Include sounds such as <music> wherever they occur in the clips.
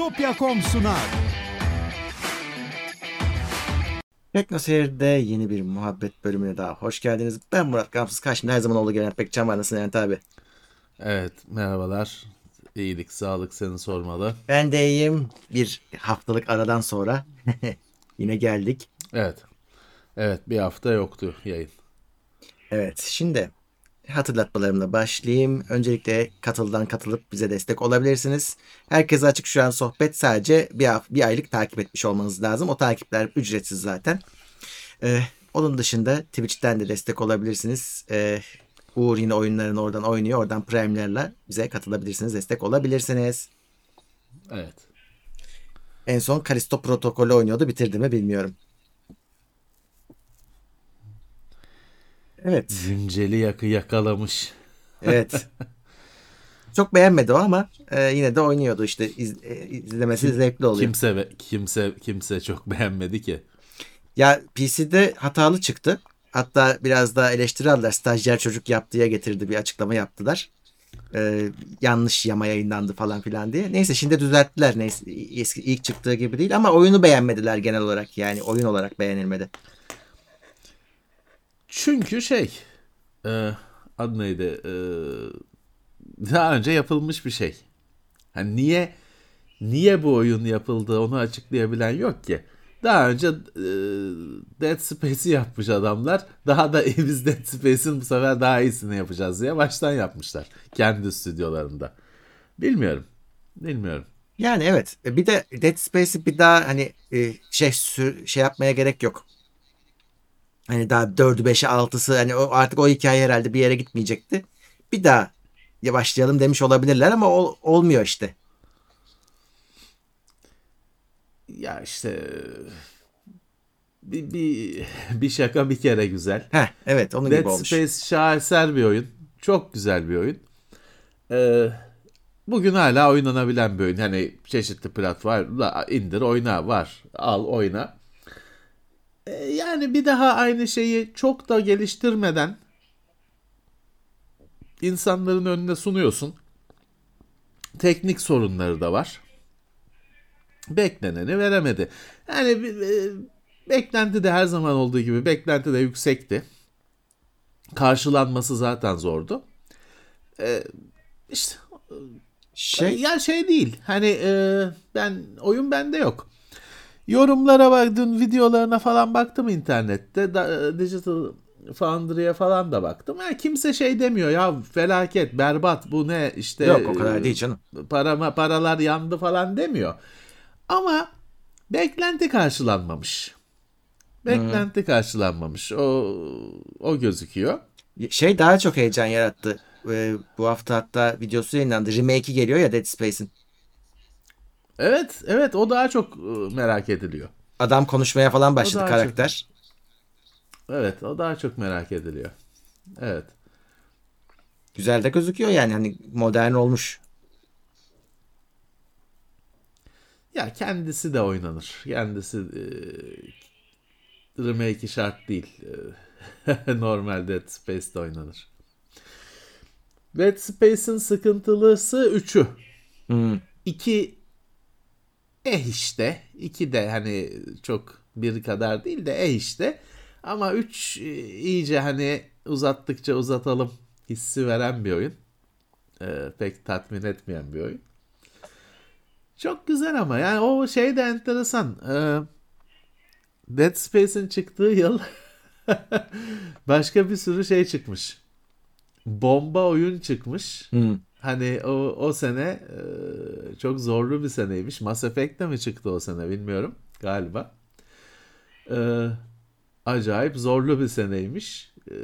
Bitopya.com sunar. Teknoseyir'de yeni bir muhabbet bölümüne daha hoş geldiniz. Ben Murat Gamsız. Karşımda her zaman olduğu gibi Levent Pekcan var. Nasılsın Levent abi? Evet merhabalar. İyilik, sağlık seni sormalı. Ben de iyiyim. Bir haftalık aradan sonra <laughs> yine geldik. Evet. Evet bir hafta yoktu yayın. Evet şimdi hatırlatmalarımla başlayayım. Öncelikle katıldan katılıp bize destek olabilirsiniz. Herkese açık şu an sohbet sadece bir, bir aylık takip etmiş olmanız lazım. O takipler ücretsiz zaten. Ee, onun dışında Twitch'ten de destek olabilirsiniz. Ee, Uğur yine oyunlarını oradan oynuyor. Oradan Prime'lerle bize katılabilirsiniz. Destek olabilirsiniz. Evet. En son Kalisto protokolü oynuyordu. Bitirdi mi bilmiyorum. Evet. Günceli yakı yakalamış. Evet. <laughs> Çok beğenmedi o ama e, yine de oynuyordu işte İz- e, izlemesi zevkli oluyor. Kimse kimse kimse çok beğenmedi ki. Ya PC'de hatalı çıktı. Hatta biraz da eleştiri aldılar. Stajyer çocuk yaptıya getirdi bir açıklama yaptılar. E, yanlış yama yayınlandı falan filan diye. Neyse şimdi düzelttiler. Neyse eski ilk çıktığı gibi değil ama oyunu beğenmediler genel olarak. Yani oyun olarak beğenilmedi. Çünkü şey e, adı neydi? E, daha önce yapılmış bir şey. Hani niye niye bu oyun yapıldı onu açıklayabilen yok ki. Daha önce e, Dead Space'i yapmış adamlar. Daha da <laughs> biz Dead Space'in bu sefer daha iyisini yapacağız diye baştan yapmışlar. Kendi stüdyolarında. Bilmiyorum. Bilmiyorum. Yani evet. E, Bir de Dead Space'i bir daha hani e, şey şey yapmaya gerek yok. Hani daha 4'ü 5'i 6'sı hani o, artık o hikaye herhalde bir yere gitmeyecekti. Bir daha ya başlayalım demiş olabilirler ama ol- olmuyor işte. Ya işte bir, bir, bir şaka bir kere güzel. Heh evet onun gibi Dead olmuş. Space şaheser bir oyun. Çok güzel bir oyun. Ee, bugün hala oynanabilen bir oyun. Hani çeşitli platformda indir oyna var. Al oyna. Ee, yani bir daha aynı şeyi çok da geliştirmeden insanların önüne sunuyorsun. Teknik sorunları da var. Bekleneni veremedi. Yani e, beklenti de her zaman olduğu gibi beklenti de yüksekti karşılanması zaten zordu. Ee, işte Şey ya şey değil. Hani e, ben oyun bende yok. Yorumlara baktım, videolarına falan baktım internette. Da, e, Digital Foundry'e falan da baktım. Ha, kimse şey demiyor ya felaket, berbat bu ne işte yok o kadar e, değil canım. Parama, paralar yandı falan demiyor. Ama beklenti karşılanmamış. Beklenti karşılanmamış. O o gözüküyor. Şey daha çok heyecan yarattı. E, bu hafta hatta videosu yayınlandı. Remake'i geliyor ya Dead Space'in. Evet, evet o daha çok e, merak ediliyor. Adam konuşmaya falan başladı karakter. Evet, o daha çok merak ediliyor. Evet. Güzel de gözüküyor yani hani modern olmuş. Ya kendisi de oynanır. Kendisi e, remake'i şart değil. E, <laughs> Normal Dead Space'de oynanır. Dead Space'in sıkıntılısı 3'ü. Hmm. 2 eh işte. 2 de hani çok bir kadar değil de eh işte. Ama 3 iyice hani uzattıkça uzatalım hissi veren bir oyun. Ee, pek tatmin etmeyen bir oyun. Çok güzel ama yani o şey de enteresan. Ee, Dead Space'in çıktığı yıl <laughs> başka bir sürü şey çıkmış. Bomba oyun çıkmış. Hmm. Hani o, o sene e, çok zorlu bir seneymiş. Mass Effect de mi çıktı o sene bilmiyorum. Galiba. E, acayip zorlu bir seneymiş. E,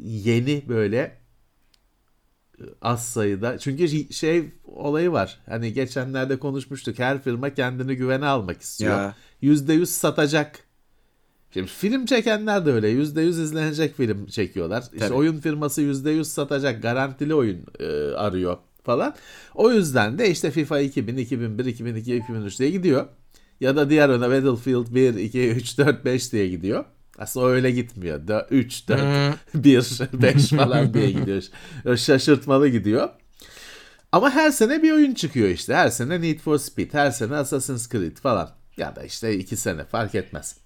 yeni böyle az sayıda. Çünkü şey olayı var. Hani geçenlerde konuşmuştuk. Her firma kendini güvene almak istiyor. Ya. %100 satacak. Şimdi film çekenler de öyle. %100 izlenecek film çekiyorlar. İşte oyun firması %100 satacak garantili oyun e, arıyor falan. O yüzden de işte FIFA 2000, 2001, 2002, 2003 diye gidiyor. Ya da diğer öne Battlefield 1, 2, 3, 4, 5 diye gidiyor. Aslında öyle gitmiyor. 3, 4, 1, 5 falan diye gidiyor. Şaşırtmalı gidiyor. Ama her sene bir oyun çıkıyor işte. Her sene Need for Speed, her sene Assassin's Creed falan. Ya da işte iki sene fark etmez.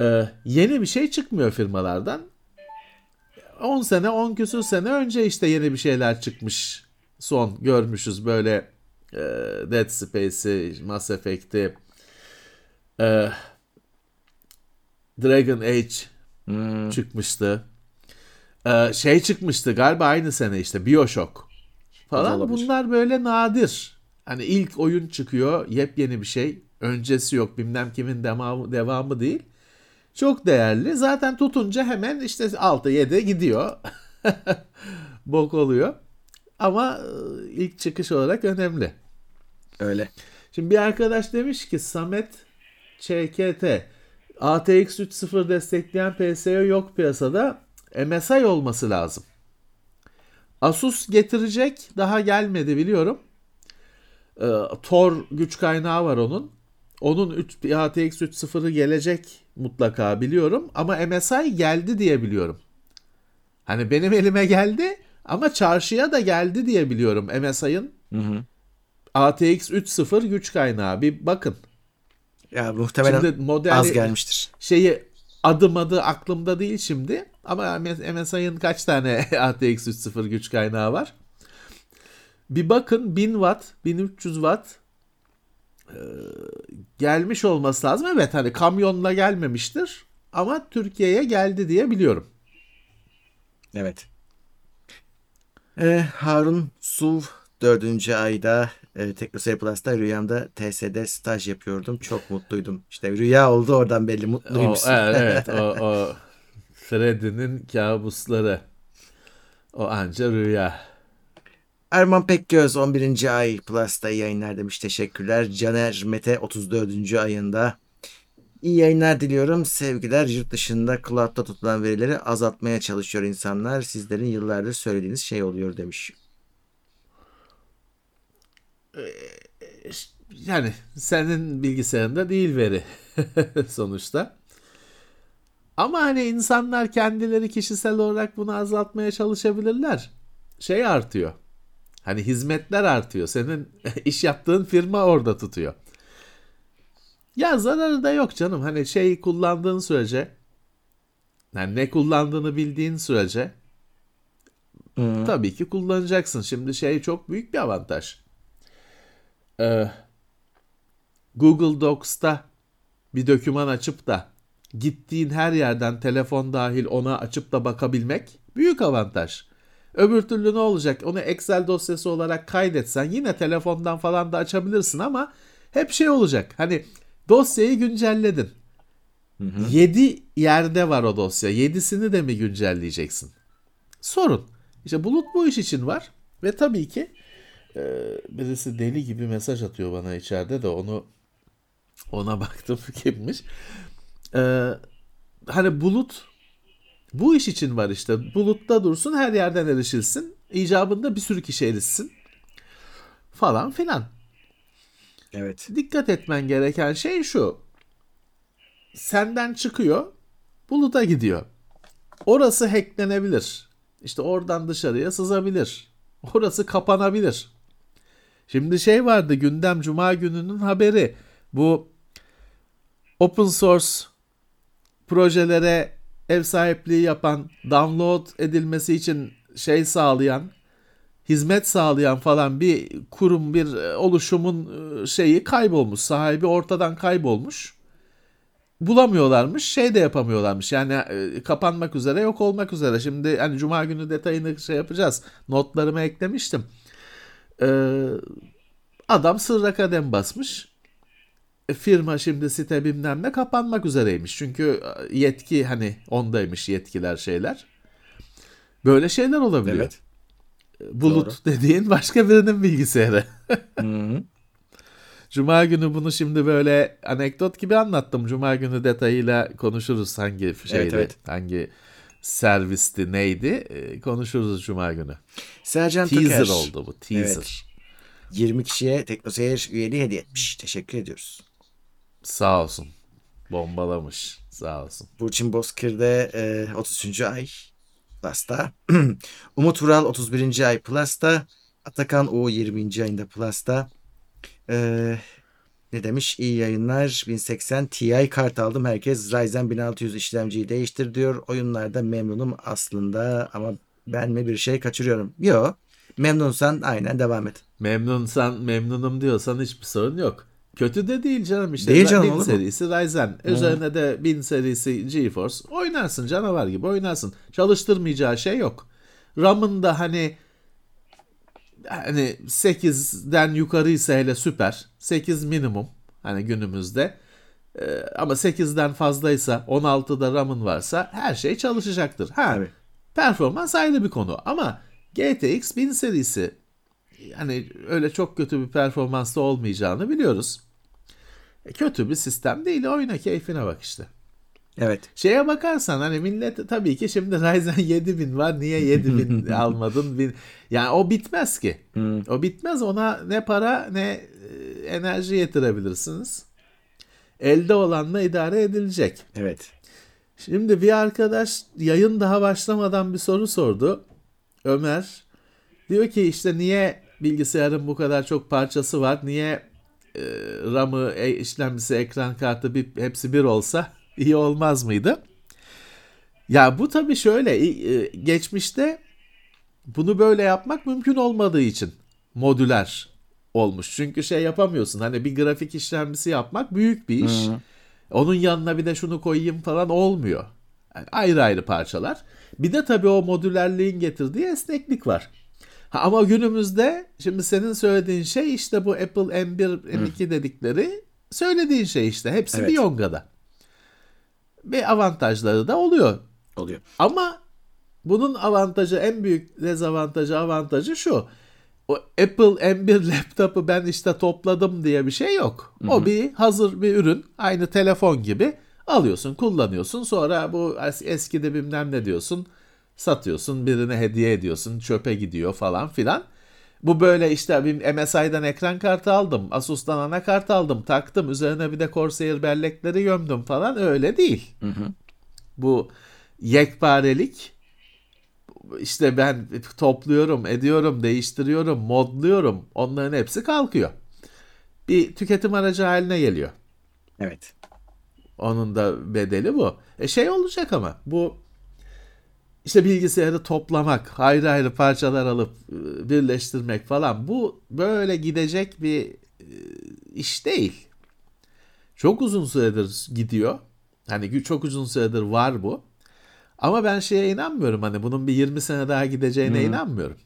Ee, yeni bir şey çıkmıyor firmalardan. 10 sene, 10 küsur sene önce işte yeni bir şeyler çıkmış. Son görmüşüz böyle e, Dead Space'i, Mass Effect'i, e, Dragon Age Hmm. çıkmıştı. Ee, şey çıkmıştı galiba aynı sene işte Bioshock falan. Bunlar böyle nadir. Hani ilk oyun çıkıyor, yepyeni bir şey. Öncesi yok, bilmem kimin devamı, devamı değil. Çok değerli. Zaten tutunca hemen işte 6 7 gidiyor. <laughs> Bok oluyor. Ama e, ilk çıkış olarak önemli. Öyle. Şimdi bir arkadaş demiş ki Samet ÇKT ATX 3.0 destekleyen PSO yok piyasada. MSI olması lazım. Asus getirecek. Daha gelmedi biliyorum. Ee, Tor güç kaynağı var onun. Onun 3, ATX 3.0'ı gelecek mutlaka biliyorum. Ama MSI geldi diye biliyorum. Hani benim elime geldi ama çarşıya da geldi diye biliyorum MSI'ın. ATX 3.0 güç kaynağı. Bir bakın. Ya muhtemelen Şimdi modeli az gelmiştir. şeyi adım adı aklımda değil şimdi. Ama MSI'ın kaç tane <laughs> ATX 3.0 güç kaynağı var? Bir bakın 1000 watt, 1300 watt ee, gelmiş olması lazım. Evet hani kamyonla gelmemiştir. Ama Türkiye'ye geldi diye biliyorum. Evet. Ee, Harun Suv dördüncü ayda e, Teknoseyir Plus'ta rüyamda TSD staj yapıyordum. Çok mutluydum. İşte rüya oldu oradan belli O, mutluymuşsun. evet, evet <laughs> o, o Freddy'nin kabusları. O anca rüya. Erman Pekgöz 11. ay Plus'ta iyi yayınlar demiş. Teşekkürler. Caner Mete 34. ayında. İyi yayınlar diliyorum. Sevgiler. Yurt dışında cloud'da tutulan verileri azaltmaya çalışıyor insanlar. Sizlerin yıllardır söylediğiniz şey oluyor demiş. Yani senin bilgisayarında değil veri <laughs> sonuçta. Ama hani insanlar kendileri kişisel olarak bunu azaltmaya çalışabilirler. Şey artıyor. Hani hizmetler artıyor. Senin <laughs> iş yaptığın firma orada tutuyor. Ya zararı da yok canım. Hani şey kullandığın sürece yani ne kullandığını bildiğin sürece Hı. tabii ki kullanacaksın. Şimdi şey çok büyük bir avantaj. Ee, Google Docs'ta bir doküman açıp da gittiğin her yerden telefon dahil ona açıp da bakabilmek büyük avantaj. Öbür türlü ne olacak? Onu Excel dosyası olarak kaydetsen yine telefondan falan da açabilirsin ama hep şey olacak. Hani dosyayı güncelledin. 7 yerde var o dosya. 7'sini de mi güncelleyeceksin? Sorun. İşte bulut bu iş için var ve tabii ki e, birisi deli gibi mesaj atıyor bana içeride de onu ona <laughs> baktım kimmiş. E, hani bulut bu iş için var işte. Bulutta dursun her yerden erişilsin. İcabında bir sürü kişi erişsin. Falan filan. Evet. Dikkat etmen gereken şey şu. Senden çıkıyor, buluta gidiyor. Orası hacklenebilir. İşte oradan dışarıya sızabilir. Orası kapanabilir. Şimdi şey vardı gündem cuma gününün haberi. Bu open source projelere ev sahipliği yapan, download edilmesi için şey sağlayan, hizmet sağlayan falan bir kurum, bir e, oluşumun e, şeyi kaybolmuş. Sahibi ortadan kaybolmuş. Bulamıyorlarmış, şey de yapamıyorlarmış. Yani e, kapanmak üzere, yok olmak üzere. Şimdi hani cuma günü detayını şey yapacağız. Notlarıma eklemiştim. Ee, adam sırra kadem basmış. E, firma şimdi site bilmem ne kapanmak üzereymiş. Çünkü e, yetki hani ondaymış yetkiler şeyler. Böyle şeyler olabiliyor. Evet. Bulut dediğin başka birinin bilgisayarı. <laughs> Cuma günü bunu şimdi böyle anekdot gibi anlattım. Cuma günü detayıyla konuşuruz hangi şeyde, evet. hangi servisti, neydi e, konuşuruz Cuma günü. Sercan Teaser Toker. oldu bu, teaser. Evet. 20 kişiye Teknoseyir üyeliği hediye etmiş. Teşekkür ediyoruz. Sağ olsun. Bombalamış. Sağ olsun. Burçin Bozkır'da e, 33. ay Plus'ta. <clears throat> Umut Vural 31. ay Plus'ta. Atakan O 20. ayında Plus'ta. Ee, ne demiş? İyi yayınlar. 1080 Ti kart aldım. Herkes Ryzen 1600 işlemciyi değiştir diyor. Oyunlarda memnunum aslında ama ben mi bir şey kaçırıyorum? Yok. Memnunsan aynen devam et. Memnunsan memnunum diyorsan hiçbir sorun yok. Kötü de değil canım işte. Değil canım, 1000 olur mu? serisi Ryzen. Üzerine de 1000 serisi GeForce. Oynarsın canavar gibi oynarsın. Çalıştırmayacağı şey yok. RAM'ın da hani hani 8'den yukarıysa hele süper. 8 minimum hani günümüzde. Ee, ama 8'den fazlaysa 16'da RAM'ın varsa her şey çalışacaktır. Ha, Tabii. performans ayrı bir konu ama GTX 1000 serisi yani öyle çok kötü bir performansta olmayacağını biliyoruz. E, kötü bir sistem değil. Oyna keyfine bak işte. Evet. Şeye bakarsan hani millet tabii ki şimdi Ryzen <laughs> 7000 var. Niye 7000 <laughs> almadın? Bin- Yani o bitmez ki. O bitmez. Ona ne para ne e, enerji yetirebilirsiniz. Elde olanla idare edilecek. Evet. Şimdi bir arkadaş yayın daha başlamadan bir soru sordu. Ömer diyor ki işte niye bilgisayarın bu kadar çok parçası var? Niye e, RAM'ı, e, işlemcisi, ekran kartı bir, hepsi bir olsa iyi olmaz mıydı? Ya bu tabii şöyle e, geçmişte bunu böyle yapmak mümkün olmadığı için modüler olmuş. Çünkü şey yapamıyorsun. Hani bir grafik işlemcisi yapmak büyük bir iş. Onun yanına bir de şunu koyayım falan olmuyor. Yani ayrı ayrı parçalar. Bir de tabii o modülerliğin getirdiği esneklik var. Ha, ama günümüzde şimdi senin söylediğin şey işte bu Apple M1, M2 dedikleri söylediğin şey işte. Hepsi Evet. bir yongada. Ve avantajları da oluyor. Oluyor. Ama bunun avantajı en büyük dezavantajı avantajı şu. O Apple M1 <laughs> laptopu ben işte topladım diye bir şey yok. O bir hazır bir ürün. Aynı telefon gibi. Alıyorsun, kullanıyorsun. Sonra bu es- eskidi bilmem ne diyorsun. Satıyorsun, birine hediye ediyorsun. Çöpe gidiyor falan filan. Bu böyle işte bir MSI'dan ekran kartı aldım. Asus'tan anakart aldım. Taktım. Üzerine bir de Corsair bellekleri gömdüm falan. Öyle değil. Bu yekparelik işte ben topluyorum, ediyorum, değiştiriyorum, modluyorum. Onların hepsi kalkıyor. Bir tüketim aracı haline geliyor. Evet. Onun da bedeli bu. E şey olacak ama bu işte bilgisayarı toplamak, ayrı ayrı parçalar alıp e, birleştirmek falan bu böyle gidecek bir e, iş değil. Çok uzun süredir gidiyor. Hani çok uzun süredir var bu. Ama ben şeye inanmıyorum hani bunun bir 20 sene daha gideceğine inanmıyorum.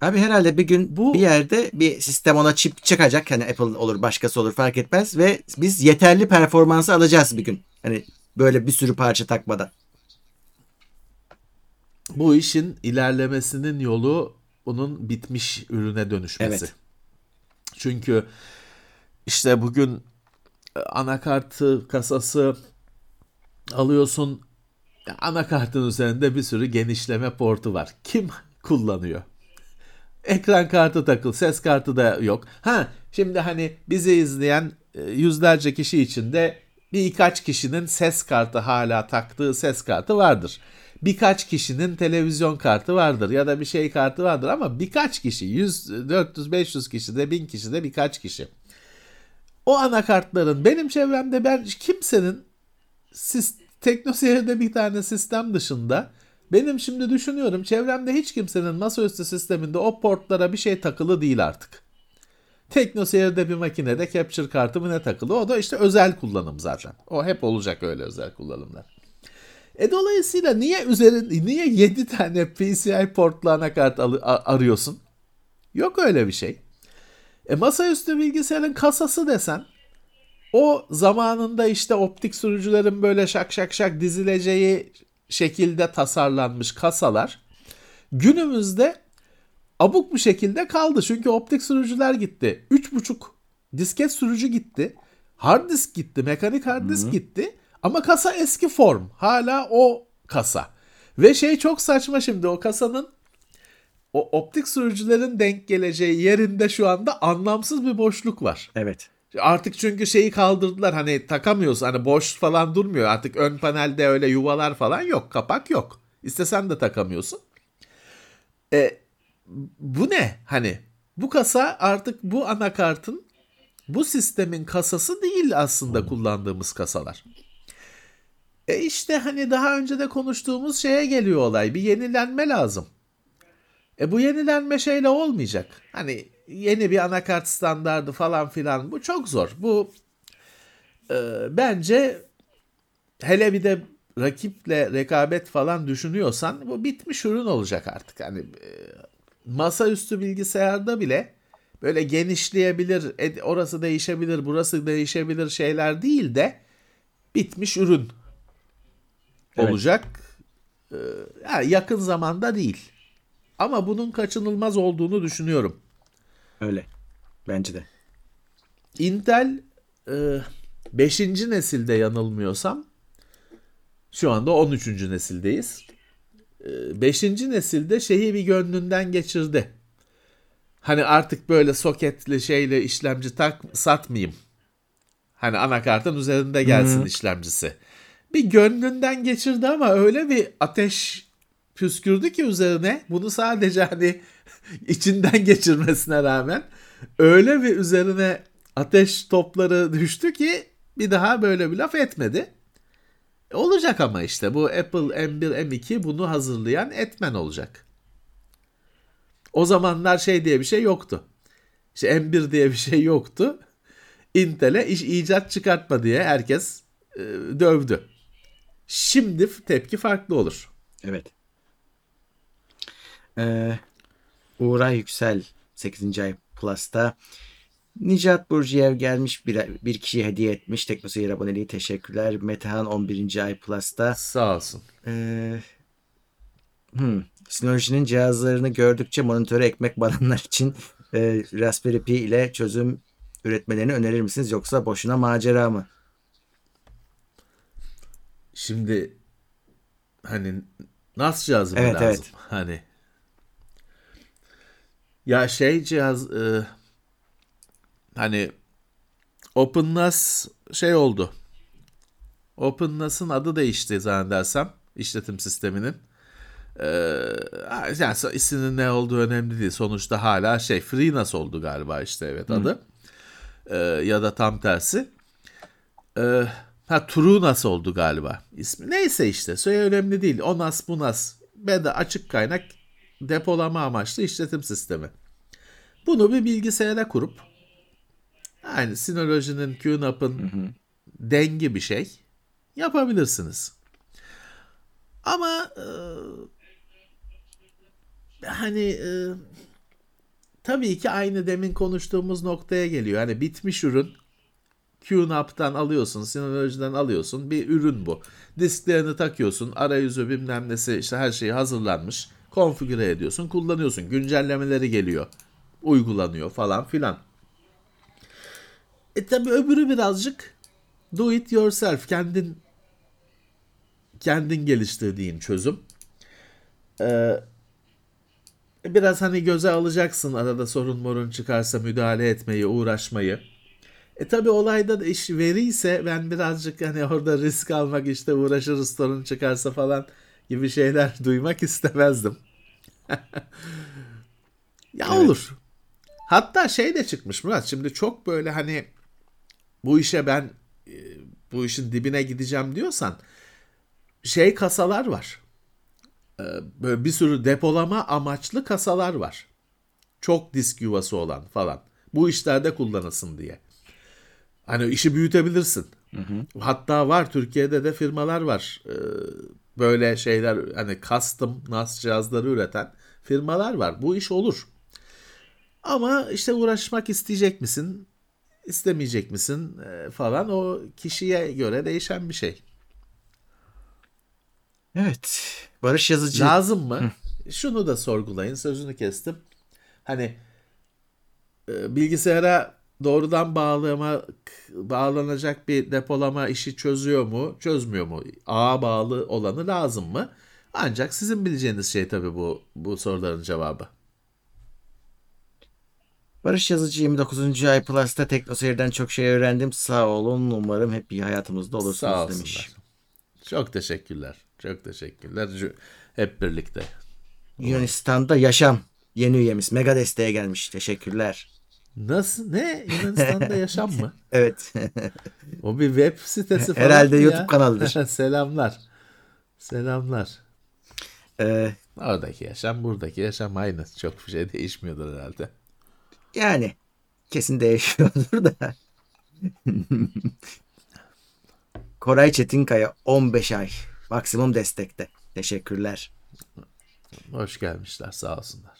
Abi herhalde bir gün Bu- bir yerde bir sistem ona çip çıkacak. Hani Apple olur başkası olur fark etmez. Ve biz yeterli performansı alacağız bir gün. Hani böyle bir sürü parça takmadan. Bu işin ilerlemesinin yolu bunun bitmiş ürüne dönüşmesi. Evet. Çünkü işte bugün e, anakartı kasası alıyorsun. Anakartın üzerinde bir sürü genişleme portu var. Kim kullanıyor? Ekran kartı takıl, ses kartı da yok. Ha, şimdi hani bizi izleyen e, yüzlerce kişi içinde birkaç kişinin ses kartı hala taktığı ses kartı vardır. Birkaç kişinin televizyon kartı vardır ya da bir şey kartı vardır ama birkaç kişi 100, 400, 500 kişi de 1000 kişi de birkaç kişi. O anakartların benim çevremde ben kimsenin sis, teknoseyirde bir tane sistem dışında benim şimdi düşünüyorum çevremde hiç kimsenin masaüstü sisteminde o portlara bir şey takılı değil artık. Teknoseyirde bir makinede capture kartı mı ne takılı o da işte özel kullanım zaten. O hep olacak öyle özel kullanımlar. E dolayısıyla niye üzerin niye 7 tane PCI portlu anakart arıyorsun? Yok öyle bir şey. E masaüstü bilgisayarın kasası desen o zamanında işte optik sürücülerin böyle şak şak şak dizileceği şekilde tasarlanmış kasalar günümüzde abuk bir şekilde kaldı. Çünkü optik sürücüler gitti. 3.5 disket sürücü gitti. Hard disk gitti. Mekanik hard disk gitti. Ama kasa eski form. Hala o kasa. Ve şey çok saçma şimdi o kasanın o optik sürücülerin denk geleceği yerinde şu anda anlamsız bir boşluk var. Evet. Artık çünkü şeyi kaldırdılar hani takamıyoruz hani boş falan durmuyor artık ön panelde öyle yuvalar falan yok kapak yok. İstesen de takamıyorsun. E, bu ne hani Bu kasa artık bu anakartın bu sistemin kasası değil aslında kullandığımız kasalar. E işte hani daha önce de konuştuğumuz şeye geliyor olay. Bir yenilenme lazım. E bu yenilenme şeyle olmayacak. Hani yeni bir anakart standardı falan filan bu çok zor. Bu e, bence hele bir de rakiple rekabet falan düşünüyorsan bu bitmiş ürün olacak artık. Hani e, masaüstü bilgisayarda bile böyle genişleyebilir, orası değişebilir, burası değişebilir şeyler değil de bitmiş ürün Evet. olacak. Ee, yani yakın zamanda değil. Ama bunun kaçınılmaz olduğunu düşünüyorum. Öyle. Bence de. Intel 5. nesilde yanılmıyorsam şu anda 13. nesildeyiz. 5. nesilde şeyi bir gönlünden geçirdi. Hani artık böyle soketli şeyle işlemci tak satmayayım. Hani anakartın üzerinde gelsin işlemcisi. Bir gönlünden geçirdi ama öyle bir ateş püskürdü ki üzerine bunu sadece hani <laughs> içinden geçirmesine rağmen öyle bir üzerine ateş topları düştü ki bir daha böyle bir laf etmedi. Olacak ama işte bu Apple M1 M2 bunu hazırlayan etmen olacak. O zamanlar şey diye bir şey yoktu. İşte M1 diye bir şey yoktu. Intel'e iş icat çıkartma diye herkes e, dövdü. Şimdi tepki farklı olur. Evet. Ee, Uğray Yüksel 8. ay Plus'ta Nicat Burcuyev gelmiş bir, bir kişiye hediye etmiş. Teknoseyir aboneliği teşekkürler. Metehan 11. ay Plus'ta Sağ olsun. ee, hmm, Synology'nin cihazlarını gördükçe monitöre ekmek baranlar için e, Raspberry Pi ile çözüm üretmelerini önerir misiniz? Yoksa boşuna macera mı? Şimdi hani NAS cihazı mı Evet, lazım? evet. <laughs> Hani ya şey cihaz e, hani OpenNAS şey oldu. OpenNAS'ın adı değişti zannedersem işletim sisteminin. Ee, yani isminin ne olduğu önemli değil. Sonuçta hala şey FreeNAS oldu galiba işte evet adı. Ee, ya da tam tersi. Ee, ha TrueNAS oldu galiba ismi. Neyse işte söyle önemli değil. O NAS bu NAS. Beda açık kaynak depolama amaçlı işletim sistemi. Bunu bir bilgisayara kurup yani Synology'nin QNAP'ın dengi bir şey yapabilirsiniz. Ama e, hani e, tabii ki aynı demin konuştuğumuz noktaya geliyor. Hani bitmiş ürün QNAP'tan alıyorsun, Synology'den alıyorsun. Bir ürün bu. Disklerini takıyorsun, arayüzü bilmem nesi işte her şeyi hazırlanmış. Konfigüre ediyorsun, kullanıyorsun. Güncellemeleri geliyor, uygulanıyor falan filan. E tabi öbürü birazcık do it yourself, kendin kendin geliştirdiğin çözüm. Ee, biraz hani göze alacaksın arada sorun morun çıkarsa müdahale etmeyi, uğraşmayı. E tabi olayda da iş veri ise ben birazcık hani orada risk almak işte uğraşırız sorun çıkarsa falan gibi şeyler <laughs> duymak istemezdim. <laughs> ya Evet. olur. Hatta şey de çıkmış Murat şimdi çok böyle hani bu işe ben e, bu işin dibine gideceğim diyorsan şey kasalar var. Ee, Böyle bir sürü depolama amaçlı kasalar var. Çok disk yuvası olan falan. Bu işlerde kullanılsın diye. Hani işi büyütebilirsin. Hatta var Türkiye'de de firmalar var. Ee, Böyle şeyler hani custom NAS cihazları üreten firmalar var. Bu iş olur. Ama işte uğraşmak isteyecek misin? istemeyecek misin Ee, falan o kişiye göre değişen bir şey. Evet. Barış Yazıcı. Lazım mı? Şunu da sorgulayın. Sözünü kestim. Hani e, bilgisayara doğrudan bağlama bağlanacak bir depolama işi çözüyor mu, çözmüyor mu? Ağa bağlı olanı lazım mı? Ancak sizin bileceğiniz şey tabii bu bu soruların cevabı. Barış Yazıcı 29. ay Plus'ta TeknoSeyir'den çok şey öğrendim. Sağ olun. Umarım hep iyi hayatımızda olursunuz Sağ demiş. Çok teşekkürler. Çok teşekkürler. Hep birlikte. Yunanistan'da yaşam Yeni üyemiz. Mega desteğe gelmiş. Teşekkürler. Nasıl? Ne? Yunanistan'da yaşam mı? <laughs> Evet. O bir web sitesi falan Herhalde mı YouTube ya? kanalıdır. <laughs> Selamlar. Selamlar. Ee, Oradaki yaşam buradaki yaşam aynı. Çok bir şey değişmiyordur herhalde. yani kesin değişiyordur da. <laughs> Koray Çetinkaya 15 ay. Maksimum destekte. Teşekkürler. Hoş gelmişler sağ olsunlar.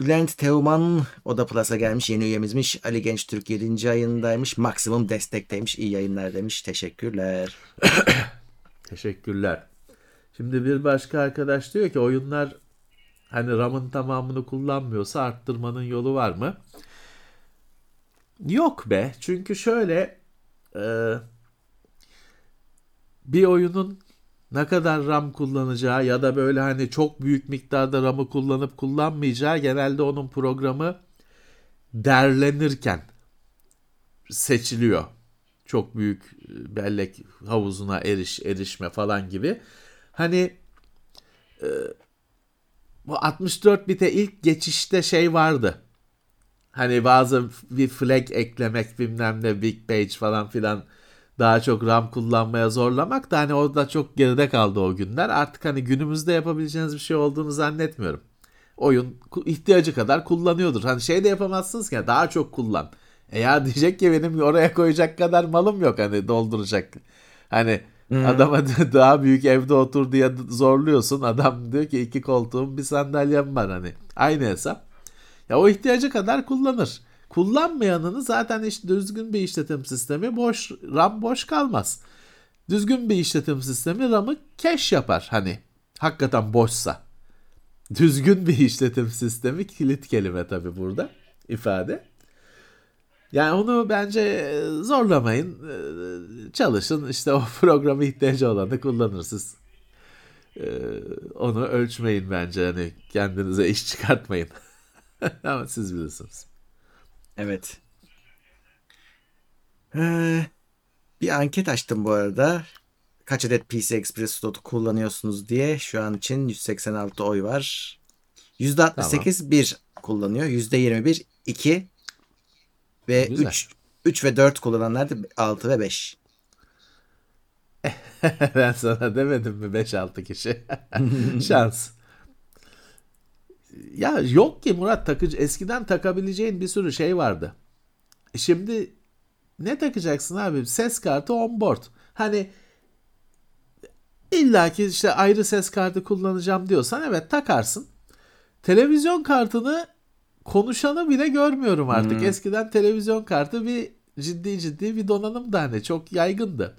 Bülent Teoman o da Plus'a gelmiş. Yeni üyemizmiş. Ali Genç Türk 7. ayındaymış. Maksimum destekteymiş. İyi yayınlar demiş. Teşekkürler. <coughs> Teşekkürler. Şimdi bir başka arkadaş diyor ki oyunlar hani RAM'ın tamamını kullanmıyorsa arttırmanın yolu var mı? Yok be. Çünkü şöyle e, bir oyunun ne kadar RAM kullanacağı ya da böyle hani çok büyük miktarda RAM'ı kullanıp kullanmayacağı genelde onun programı derlenirken seçiliyor. Çok büyük e, bellek havuzuna eriş erişme falan gibi. Hani e, bu 64 bite ilk geçişte şey vardı. Hani bazı bir flag eklemek bilmem ne big page falan filan daha çok RAM kullanmaya zorlamak da hani o da çok geride kaldı o günler. Artık hani günümüzde yapabileceğiniz bir şey olduğunu zannetmiyorum. Oyun ihtiyacı kadar kullanıyordur. Hani şey de yapamazsınız ki daha çok kullan. E ya <laughs> diyecek ki benim oraya koyacak kadar malım yok hani dolduracak. Hani adama <laughs> daha büyük evde otur diye zorluyorsun. Adam diyor ki iki koltuğum bir sandalyem var hani. Aynı hesap. Ya o ihtiyacı kadar kullanır. Kullanmayanını zaten işte düzgün bir işletim sistemi boş RAM boş kalmaz. Düzgün bir işletim sistemi RAM'ı cache yapar hani. Hakikaten boşsa. Düzgün bir işletim sistemi kilit kelime tabi burada ifade. Yani onu bence e, zorlamayın. E, Çalışın işte o <laughs> programa ihtiyacı olanı kullanırsınız. E, Onu ölçmeyin bence hani kendinize iş çıkartmayın. <laughs> Ama siz bilirsiniz. Evet. Ee, bir anket açtım bu arada. Kaç adet PC Express slotu kullanıyorsunuz diye. Şu an için 186 oy var. %68 1 kullanıyor. %21 2 ve Güzel. 3 3 ve 4 kullananlar da 6 ve 5. <laughs> ben sana demedim mi 5-6 kişi? <laughs> Şans. Ya yok ki Murat takıcı eskiden takabileceğin bir sürü şey vardı. E Şimdi ne takacaksın abi? Ses kartı on board. Hani illa ki işte ayrı ses kartı kullanacağım diyorsan evet takarsın. Televizyon kartını konuşanı bile görmüyorum artık. Eskiden televizyon kartı bir ciddi ciddi bir donanım da hani çok yaygındı.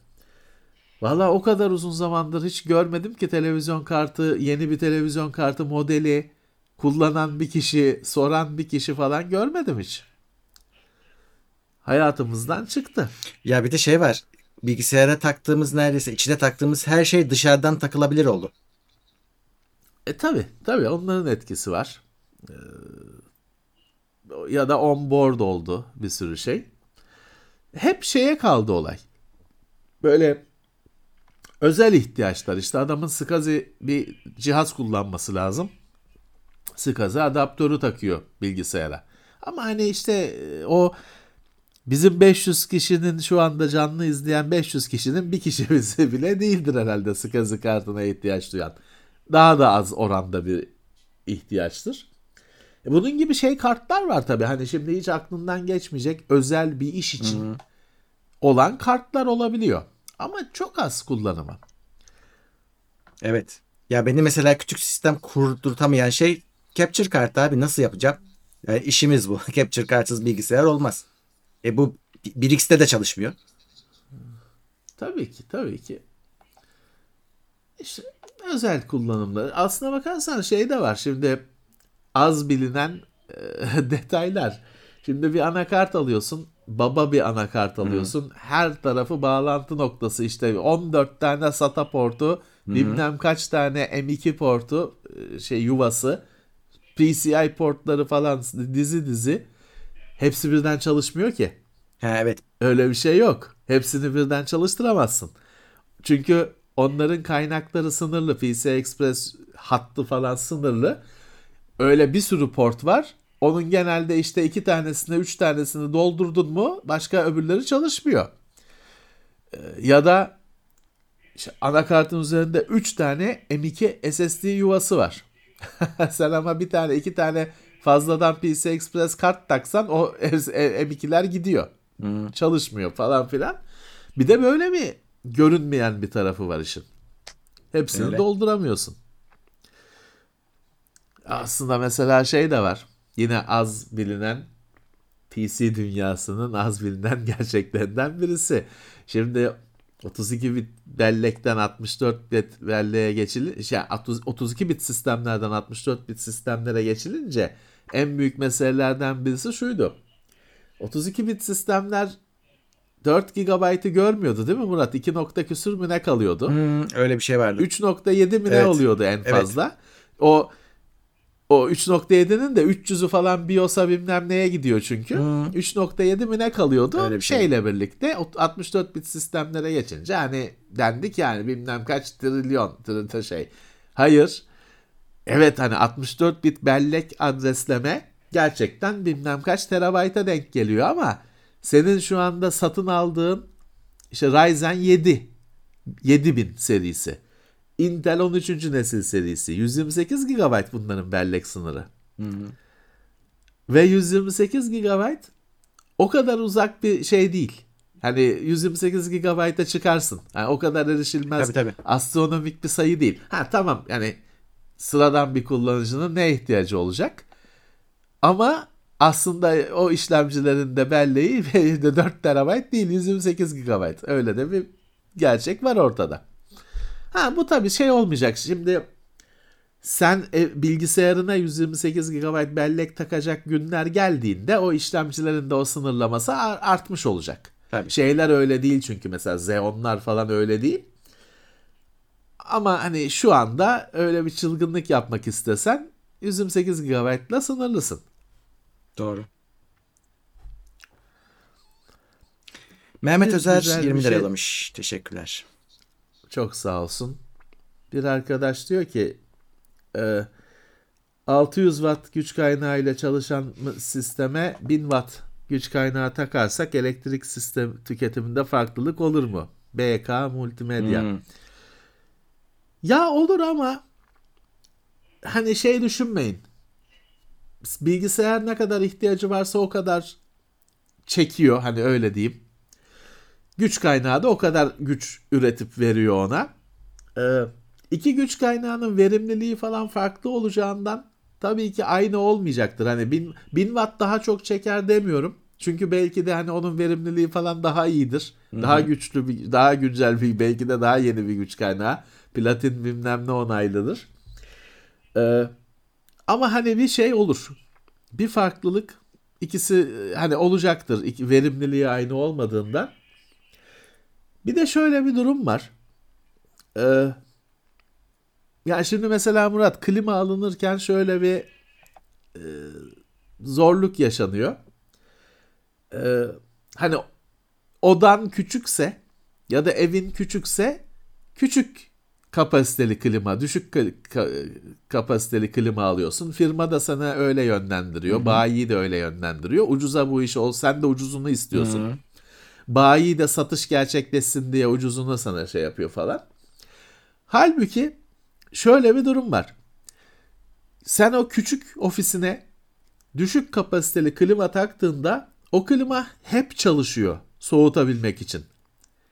Valla o kadar uzun zamandır hiç görmedim ki televizyon kartı, yeni bir televizyon kartı modeli kullanan bir kişi, soran bir kişi falan görmedim hiç. Hayatımızdan çıktı. Ya bir de şey var. Bilgisayara taktığımız neredeyse içine taktığımız her şey dışarıdan takılabilir oldu. E tabi tabi onların etkisi var. Ee, ya da on board oldu bir sürü şey. Hep şeye kaldı olay. Böyle özel ihtiyaçlar işte adamın SCSI bir cihaz kullanması lazım. SCSI adaptörü takıyor bilgisayara. Ama hani işte e, o bizim 500 kişinin şu anda canlı izleyen 500 kişinin bir kişisi <laughs> bile değildir herhalde SCSI kartına ihtiyaç duyan. Daha da az oranda bir ihtiyaçtır. E Bunun gibi şey kartlar var tabii. Hani şimdi hiç aklından geçmeyecek özel bir iş için olan kartlar olabiliyor. Ama çok az kullanımı. Evet. Ya beni mesela küçük sistem kurdurtamayan şey capture kartı abi nasıl yapacağım? Yani işimiz bu. <laughs> capture kartsız bilgisayar olmaz. E bu 1x'te de çalışmıyor. Tabii ki, tabii ki. İşte özel kullanımları. Aslına bakarsan şey de var. Şimdi az bilinen e, <laughs> detaylar. Şimdi bir anakart alıyorsun. Baba bir anakart alıyorsun. Her tarafı bağlantı noktası işte 14 tane SATA portu, bilmem kaç tane M2 portu, e, şey yuvası, PCI portları falan dizi dizi. Hepsi birden çalışmıyor ki. Ha evet. Öyle bir şey yok. Hepsini birden çalıştıramazsın. Çünkü onların kaynakları sınırlı. PC Express hattı falan sınırlı. öyle bir sürü port var. Onun genelde işte iki tanesini, üç tanesini doldurdun mu başka öbürleri çalışmıyor. Ee, ya da işte anakartın üzerinde 3 tane M2 SSD yuvası var. <laughs> Sen ama bir tane iki tane fazladan PCI Express kart taksan o <laughs> M2'ler gidiyor. Hmm. Çalışmıyor falan filan. Bir de böyle mi görünmeyen bir tarafı var işin. Hepsini Öyle. dolduramıyorsun. Aslında mesela şey de var. Yine az bilinen PC dünyasının az bilinen <laughs> gerçeklerinden birisi. Şimdi 32 bit bellekten 64 bit belleğe geçilince şey, 32 bit sistemlerden 64 bit sistemlere geçilince en büyük meselelerden birisi şuydu. 32 bit sistemler 4 GB'ı görmüyordu değil mi Murat? 2 nokta küsür mü ne kalıyordu? Hmm, öyle bir şey vardı. 3.7 mi evet. ne oluyordu en fazla? Evet. O o 3.7'nin de 300'ü falan BIOS'a bilmem neye gidiyor çünkü. Hmm. 3.7 mi ne kalıyordu? Öyle bir şey. Şeyle birlikte 64 bit sistemlere geçince hani dendik yani bilmem kaç trilyon trilyon şey. Hayır. Evet hani 64 bit bellek adresleme gerçekten bilmem kaç terabayta denk geliyor ama senin şu anda satın aldığın işte Ryzen 7 7000 serisi. Intel 13. nesil serisi. 128 GB bunların bellek sınırı. Hı hı. Ve 128 GB o kadar uzak bir şey değil. Hani 128 GB'a çıkarsın. Yani o kadar erişilmez tabii, tabii. astronomik bir sayı değil. Ha tamam yani sıradan bir kullanıcının ne ihtiyacı olacak? Ama aslında o işlemcilerin de belleği <laughs> 4 TB değil 128 GB. Öyle de bir gerçek var ortada. Ha bu tabii şey olmayacak. Şimdi sen e, bilgisayarına 128 GB bellek takacak günler geldiğinde o işlemcilerin de o sınırlaması artmış olacak. Tabii. Şeyler öyle değil çünkü mesela Xeon'lar falan öyle değil. Ama hani şu anda öyle bir çılgınlık yapmak istesen 128 GB'la sınırlısın. Doğru. Mehmet Özer 20 lira şey... yollamış. Teşekkürler. Çok sağ olsun. Bir arkadaş diyor ki e, 600 watt güç kaynağı ile çalışan sisteme 1000 watt güç kaynağı takarsak elektrik sistem tüketiminde farklılık olur mu? BK Multimedya. Hmm. Ya olur ama hani şey düşünmeyin. Bilgisayar ne kadar ihtiyacı varsa o kadar çekiyor hani öyle diyeyim. Güç kaynağı da o kadar güç üretip veriyor ona. Ee, iki güç kaynağının verimliliği falan farklı olacağından tabii ki aynı olmayacaktır. Hani 1000 bin watt daha çok çeker demiyorum. Çünkü belki de hani onun verimliliği falan daha iyidir. Hı-hı. Daha güçlü bir, daha güncel bir belki de daha yeni bir güç kaynağı. Platin bilmem ne onaylıdır. Ee, ama hani bir şey olur. Bir farklılık ikisi hani olacaktır. İki, verimliliği aynı olmadığından. Bir de şöyle bir durum var. Ee, yani şimdi mesela Murat klima alınırken şöyle bir e, zorluk yaşanıyor. Ee, hani odan küçükse ya da evin küçükse küçük kapasiteli klima, düşük ka- ka- kapasiteli klima alıyorsun. Firma da sana öyle yönlendiriyor. Hı-hı. Bayi de öyle yönlendiriyor. Ucuza bu iş ol, sen de ucuzunu istiyorsun. Hı-hı bayi de satış gerçekleşsin diye ucuzuna sana şey yapıyor falan. Halbuki şöyle bir durum var. Sen o küçük ofisine düşük kapasiteli klima taktığında o klima hep çalışıyor soğutabilmek için.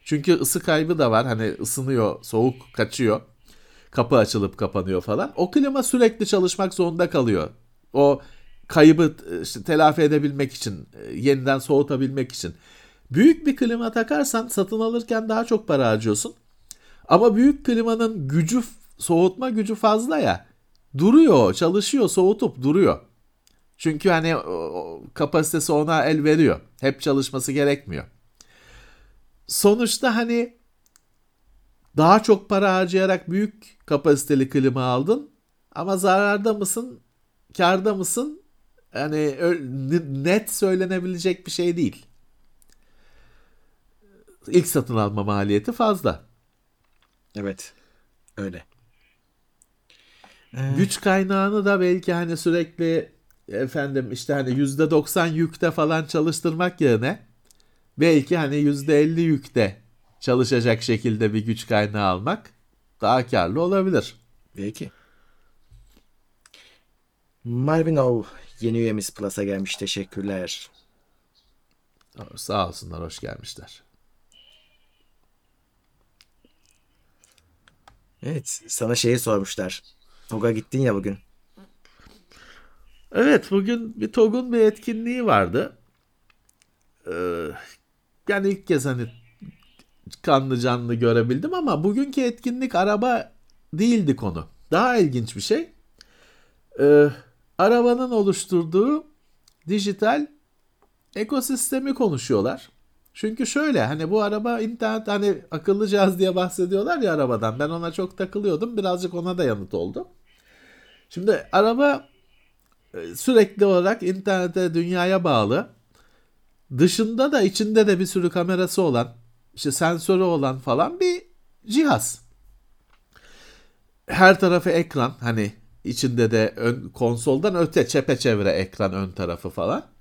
Çünkü ısı kaybı da var. Hani ısınıyor, soğuk kaçıyor. Kapı açılıp kapanıyor falan. O klima sürekli çalışmak zorunda kalıyor. O kaybı işte, telafi edebilmek için, yeniden soğutabilmek için. Büyük bir klima takarsan satın alırken daha çok para harcıyorsun. Ama büyük klimanın gücü soğutma gücü fazla ya. Duruyor, çalışıyor, soğutup duruyor. Çünkü hani kapasitesi ona el veriyor. Hep çalışması gerekmiyor. Sonuçta hani daha çok para harcayarak büyük kapasiteli klima aldın ama zararda mısın, karda mısın? Hani net söylenebilecek bir şey değil ilk satın alma maliyeti fazla. Evet. Öyle. Güç kaynağını da belki hani sürekli efendim işte hani %90 yükte falan çalıştırmak yerine belki hani %50 yükte çalışacak şekilde bir güç kaynağı almak daha karlı olabilir. Belki. Marvinov yeni üyemiz Plus'a gelmiş. Teşekkürler. Sağ olsunlar, hoş gelmişler. Evet, sana şeyi sormuşlar. Toga gittin ya bugün. Evet, bugün bir TOG'un bir etkinliği vardı. Ee, yani ilk kez hani kanlı canlı görebildim ama bugünkü etkinlik araba değildi konu. Daha ilginç bir şey. Ee, arabanın oluşturduğu dijital ekosistemi konuşuyorlar. Çünkü şöyle hani bu araba internet hani akıllı cihaz diye bahsediyorlar ya arabadan. Ben ona çok takılıyordum. Birazcık ona da yanıt oldu. Şimdi araba e, sürekli olarak internete, dünyaya bağlı. Dışında da içinde de bir sürü kamerası olan, işte sensörü olan falan bir cihaz. Her tarafı ekran hani içinde de ön, konsoldan öte çepeçevre ekran ön tarafı falan.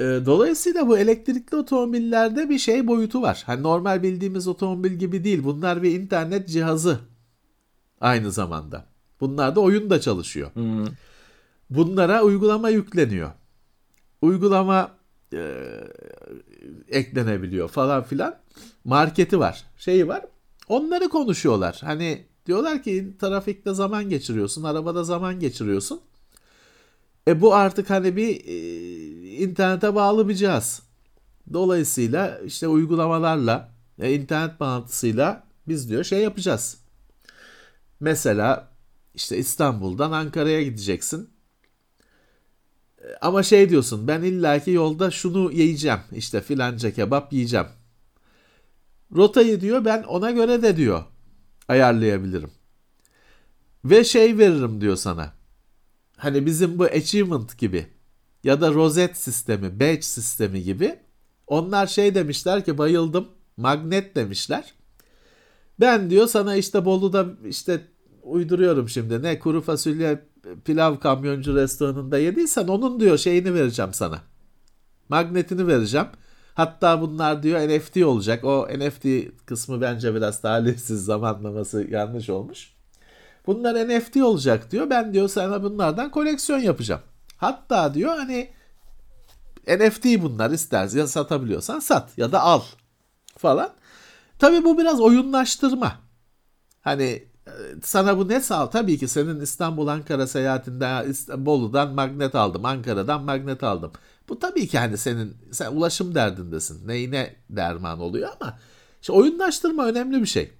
E, dolayısıyla bu elektrikli otomobillerde bir şey boyutu var. Hani normal bildiğimiz otomobil gibi değil. Bunlar bir internet cihazı aynı zamanda. Bunlar da oyun da çalışıyor. Hmm. Bunlara uygulama yükleniyor. Uygulama e, eklenebiliyor falan filan. Marketi var, şeyi var. Onları konuşuyorlar. Hani diyorlar ki trafikte zaman geçiriyorsun, arabada zaman geçiriyorsun. E bu artık hani bir e, internete bağlı bir cihaz. Dolayısıyla işte uygulamalarla, e, internet bağlantısıyla biz diyor şey yapacağız. Mesela işte İstanbul'dan Ankara'ya gideceksin. E, Ama şey diyorsun ben illaki yolda şunu yiyeceğim işte filanca kebap yiyeceğim. Rotayı diyor ben ona göre de diyor ayarlayabilirim. Ve şey veririm diyor sana. Hani bizim bu achievement gibi ya da rozet sistemi, badge sistemi gibi. Onlar şey demişler ki bayıldım. Magnet demişler. Ben diyor sana işte Bolu'da işte uyduruyorum şimdi ne kuru fasulye pilav kamyoncu restoranında yediysen onun diyor şeyini vereceğim sana. Magnetini vereceğim. Hatta bunlar diyor NFT olacak. O NFT kısmı bence biraz talihsiz zamanlaması yanlış olmuş. Bunlar NFT olacak diyor. Ben diyor sana bunlardan koleksiyon yapacağım. Hatta diyor hani NFT bunlar istersen ya satabiliyorsan sat ya da al falan. Tabii bu biraz oyunlaştırma. Hani e, sana bu ne sağ? Tabii ki senin İstanbul Ankara seyahatinde Bolu'dan magnet aldım, Ankara'dan magnet aldım. Bu tabii ki hani senin sen ulaşım derdindesin. Neyine derman oluyor ama işte oyunlaştırma önemli bir şey.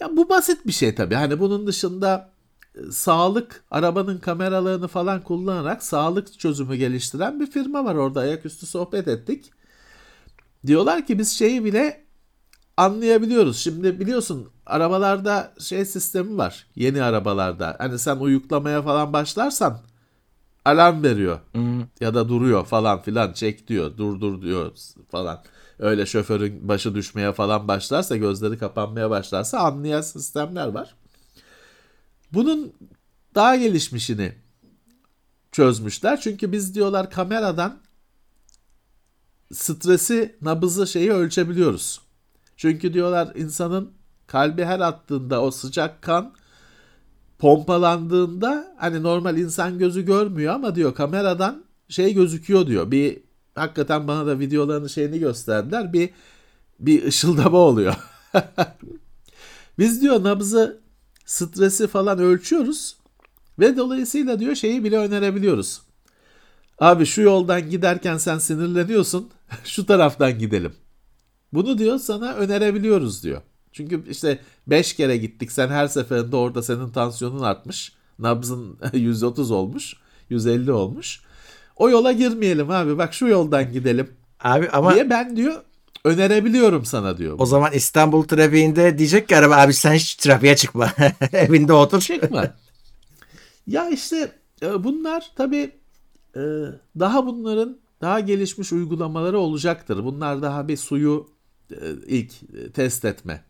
Ya bu basit bir şey tabii. Hani bunun dışında e, sağlık arabanın kameralarını falan kullanarak sağlık çözümü geliştiren bir firma var orada ayaküstü sohbet ettik. Diyorlar ki biz şeyi bile anlayabiliyoruz. Şimdi biliyorsun arabalarda şey sistemi var. Yeni arabalarda. Hani sen uyuklamaya falan başlarsan alarm veriyor. Hmm. Ya da duruyor falan filan çek diyor. Durdur diyor falan. Öyle şoförün başı düşmeye falan başlarsa gözleri kapanmaya başlarsa anlayan sistemler var. Bunun daha gelişmişini çözmüşler. Çünkü biz diyorlar kameradan stresi, nabızı şeyi ölçebiliyoruz. Çünkü diyorlar insanın kalbi her attığında o sıcak kan pompalandığında hani normal insan gözü görmüyor ama diyor kameradan şey gözüküyor diyor. Bir hakikaten bana da videolarını şeyini gösterdiler. Bir bir ışıldama oluyor. <laughs> Biz diyor nabzı, stresi falan ölçüyoruz ve dolayısıyla diyor şeyi bile önerebiliyoruz. Abi şu yoldan giderken sen sinirleniyorsun. <laughs> Şu taraftan gidelim. Bunu diyor sana önerebiliyoruz diyor. Çünkü işte 5 kere gittik sen her seferinde orada senin tansiyonun artmış. Nabzın <laughs> 130 olmuş. 150 olmuş. O yola girmeyelim abi bak şu yoldan gidelim Abi ama diye ben diyor önerebiliyorum sana diyor. o zaman İstanbul trafiğinde diyecek ki araba abi sen hiç trafiğe çıkma. <laughs> Evinde otur. Çıkma. ya işte e, bunlar tabii e, daha bunların daha gelişmiş uygulamaları olacaktır. Bunlar daha bir suyu e, ilk test etme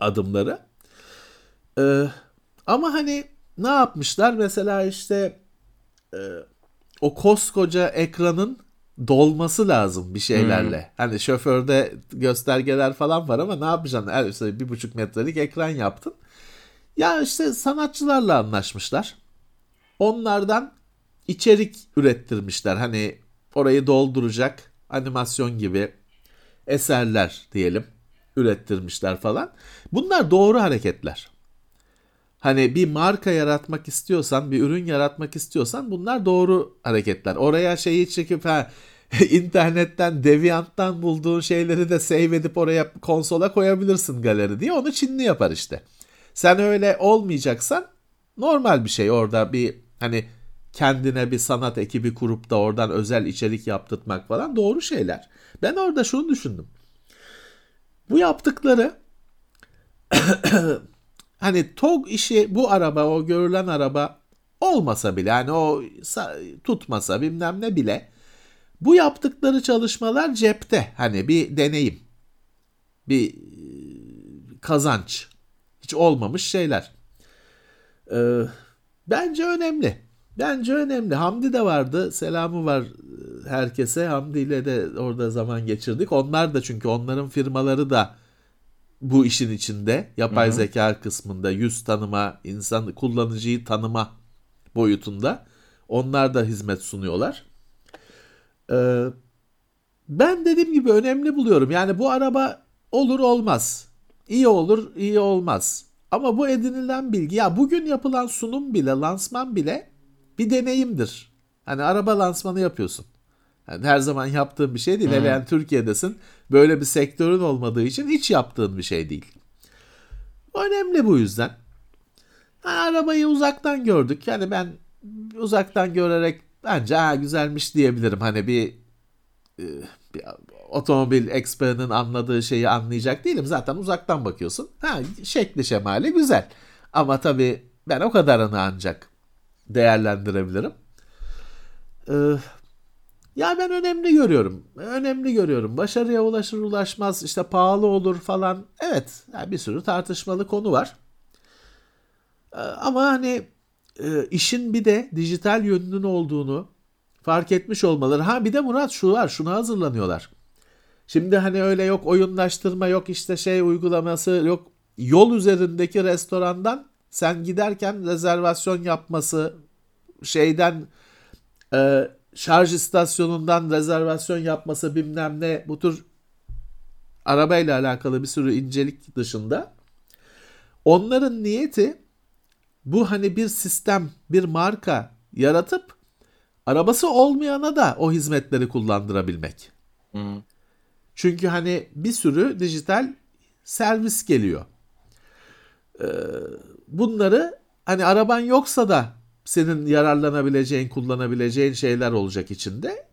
adımları. Ama hani ne yapmışlar? Mesela işte o koskoca ekranın dolması lazım bir şeylerle. Hani şoförde göstergeler falan var ama ne yapacaksın? Her işte bir buçuk metrelik ekran yaptın. Ya işte sanatçılarla anlaşmışlar. Onlardan içerik ürettirmişler. Hani orayı dolduracak animasyon gibi eserler diyelim ürettirmişler falan. Bunlar doğru hareketler. Hani bir marka yaratmak istiyorsan, bir ürün yaratmak istiyorsan bunlar doğru hareketler. Oraya şeyi çekip ha <laughs> internetten, Deviant'tan bulduğun şeyleri de save edip oraya konsola koyabilirsin galeri diye onu Çinli yapar işte. Sen öyle olmayacaksan normal bir şey orada bir hani kendine bir sanat ekibi kurup da oradan özel içerik yaptırtmak falan doğru şeyler. Ben orada şunu düşündüm. Bu yaptıkları <clears throat> <coughs> hani TOG işi bu araba o görülen araba olmasa bile yani o tutmasa bilmem ne bile bu yaptıkları çalışmalar cepte hani bir deneyim bir kazanç hiç olmamış şeyler. Ee, bence önemli. Bence önemli. Hamdi de vardı. Selamı var herkese. Hamdi ile de orada zaman geçirdik. Onlar da çünkü onların firmaları da bu işin içinde. Yapay Hı-hı. zeka kısmında yüz tanıma, insan kullanıcıyı tanıma boyutunda. Onlar da hizmet sunuyorlar. Ee, ben dediğim gibi önemli buluyorum. Yani bu araba olur olmaz. İyi olur, iyi olmaz. Ama bu edinilen bilgi ya bugün yapılan sunum bile, lansman bile bir deneyimdir. Hani araba lansmanı yapıyorsun. Yani her zaman yaptığın bir şey değil. Hmm. Hele yani Türkiye'desin. Böyle bir sektörün olmadığı için hiç yaptığın bir şey değil. Önemli bu yüzden. Yani arabayı uzaktan gördük. Yani ben uzaktan görerek bence ha güzelmiş diyebilirim. Hani bir, e, bir otomobil expert'ın anladığı şeyi anlayacak değilim. Zaten uzaktan bakıyorsun. Ha şekli şemali güzel. Ama tabii ben o kadarını ancak değerlendirebilirim. Ee, ya ben önemli görüyorum. Önemli görüyorum. Başarıya ulaşır ulaşmaz işte pahalı olur falan. Evet yani bir sürü tartışmalı konu var. Ee, ama hani e, işin bir de dijital yönünün olduğunu fark etmiş olmaları. Ha bir de Murat şu var şuna hazırlanıyorlar. Şimdi hani öyle yok oyunlaştırma yok işte şey uygulaması yok. Yol üzerindeki restorandan sen giderken rezervasyon yapması şeyden e, şarj istasyonundan rezervasyon yapması bilmem ne bu tür arabayla alakalı bir sürü incelik dışında onların niyeti bu hani bir sistem, bir marka yaratıp arabası olmayana da o hizmetleri kullandırabilmek. Hı. Çünkü hani bir sürü dijital servis geliyor. Ee, bunları hani araban yoksa da senin yararlanabileceğin, kullanabileceğin şeyler olacak içinde.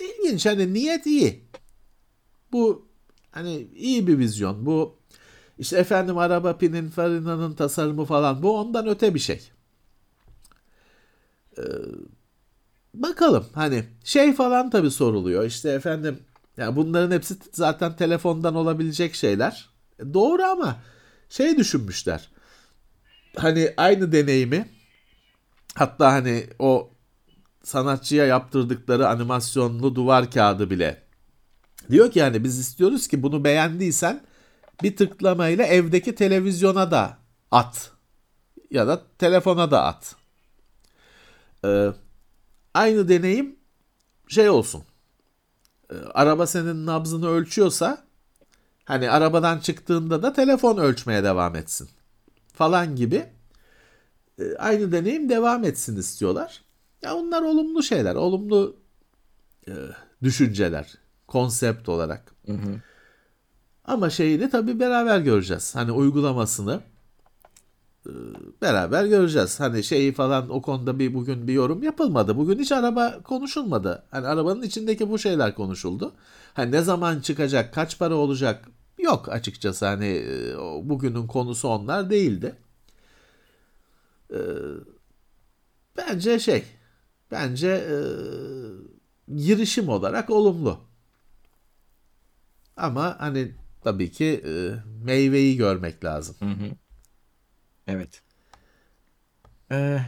İlginç hani niyet iyi. Bu hani iyi bir vizyon. Bu işte efendim araba pinin farinanın tasarımı falan bu ondan öte bir şey. Ee, bakalım hani şey falan tabi soruluyor. İşte efendim ya bunların hepsi zaten telefondan olabilecek şeyler. E, doğru ama şey düşünmüşler. Hani aynı deneyimi Hatta hani o sanatçıya yaptırdıkları animasyonlu duvar kağıdı bile diyor ki yani biz istiyoruz ki bunu beğendiysen bir tıklamayla evdeki televizyona da at ya da telefona da at. Ee, aynı deneyim şey olsun. Ee, araba senin nabzını ölçüyorsa hani arabadan çıktığında da telefon ölçmeye devam etsin falan gibi e, aynı deneyim devam etsin istiyorlar. Ya onlar olumlu şeyler, olumlu e, düşünceler, konsept olarak. Hı hı. Ama şeyini tabii beraber göreceğiz. Hani uygulamasını e, beraber göreceğiz. Hani şeyi falan o konuda bir bugün bir yorum yapılmadı. Bugün hiç araba konuşulmadı. Hani arabanın içindeki bu şeyler konuşuldu. Hani ne zaman çıkacak, kaç para olacak yok açıkçası. Hani e, bugünün konusu onlar değildi. Ee, bence şey, bence e, girişim olarak olumlu. Ama hani tabii ki e, meyveyi görmek lazım. Hı hı. Evet. Ee,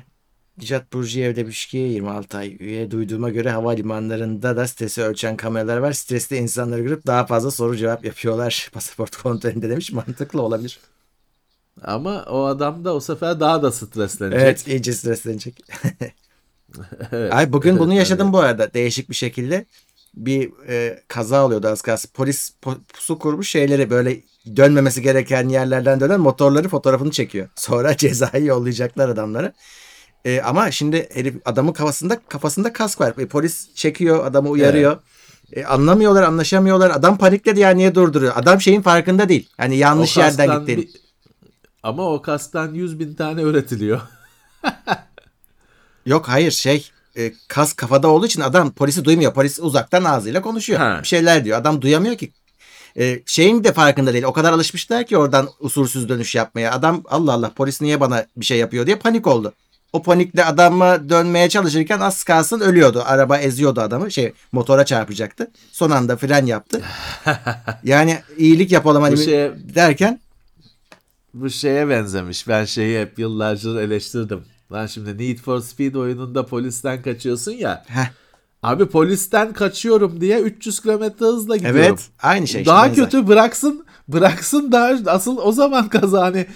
Nicat Burcuyev demiş ki 26 ay üye duyduğuma göre havalimanlarında da stresi ölçen kameralar var. Stresli insanları görüp daha fazla soru cevap yapıyorlar. <laughs> Pasaport kontrolünde demiş. Mantıklı olabilir. Ama o adam da o sefer daha da streslenecek. Evet iyice streslenecek. <laughs> Evet, Ay bugün evet, bunu yaşadım hani- bu arada değişik bir şekilde. Bir e, kaza oluyordu az kalsın. Polis po- pusu kurmuş şeyleri böyle dönmemesi gereken yerlerden dönen motorları fotoğrafını çekiyor. Sonra <laughs> cezayı yollayacaklar adamlara. E, ama şimdi herif adamın kafasında kafasında kask var. E, polis çekiyor adamı uyarıyor. E, anlamıyorlar anlaşamıyorlar. Adam panikledi ya niye durduruyor? Adam şeyin farkında değil. Yani yanlış yerden gittiğini. bir- Ama o kastan 100 bin tane üretiliyor. <laughs> Yok hayır şey e, kas kafada olduğu için adam polisi duymuyor. Polis uzaktan ağzıyla konuşuyor. Ha. Bir şeyler diyor. Adam duyamıyor ki. E, şeyin de farkında değil. O kadar alışmışlar ki oradan usulsüz dönüş yapmaya. Adam Allah Allah polis niye bana bir şey yapıyor diye panik oldu. O panikle adama dönmeye çalışırken az kalsın ölüyordu. Araba eziyordu adamı. Şey motora çarpacaktı. Son anda fren yaptı. <laughs> yani iyilik yapalım hani Bu şeye- derken Bu şeye benzemiş. Ben şeyi hep yıllarca eleştirdim. Lan şimdi Need for Speed oyununda polisten kaçıyorsun ya. heh, Abi polisten kaçıyorum diye 300 kilometre hızla gidiyorum. evet aynı şey. işte, daha benzer. kötü bıraksın bıraksın daha asıl o zaman kaza hani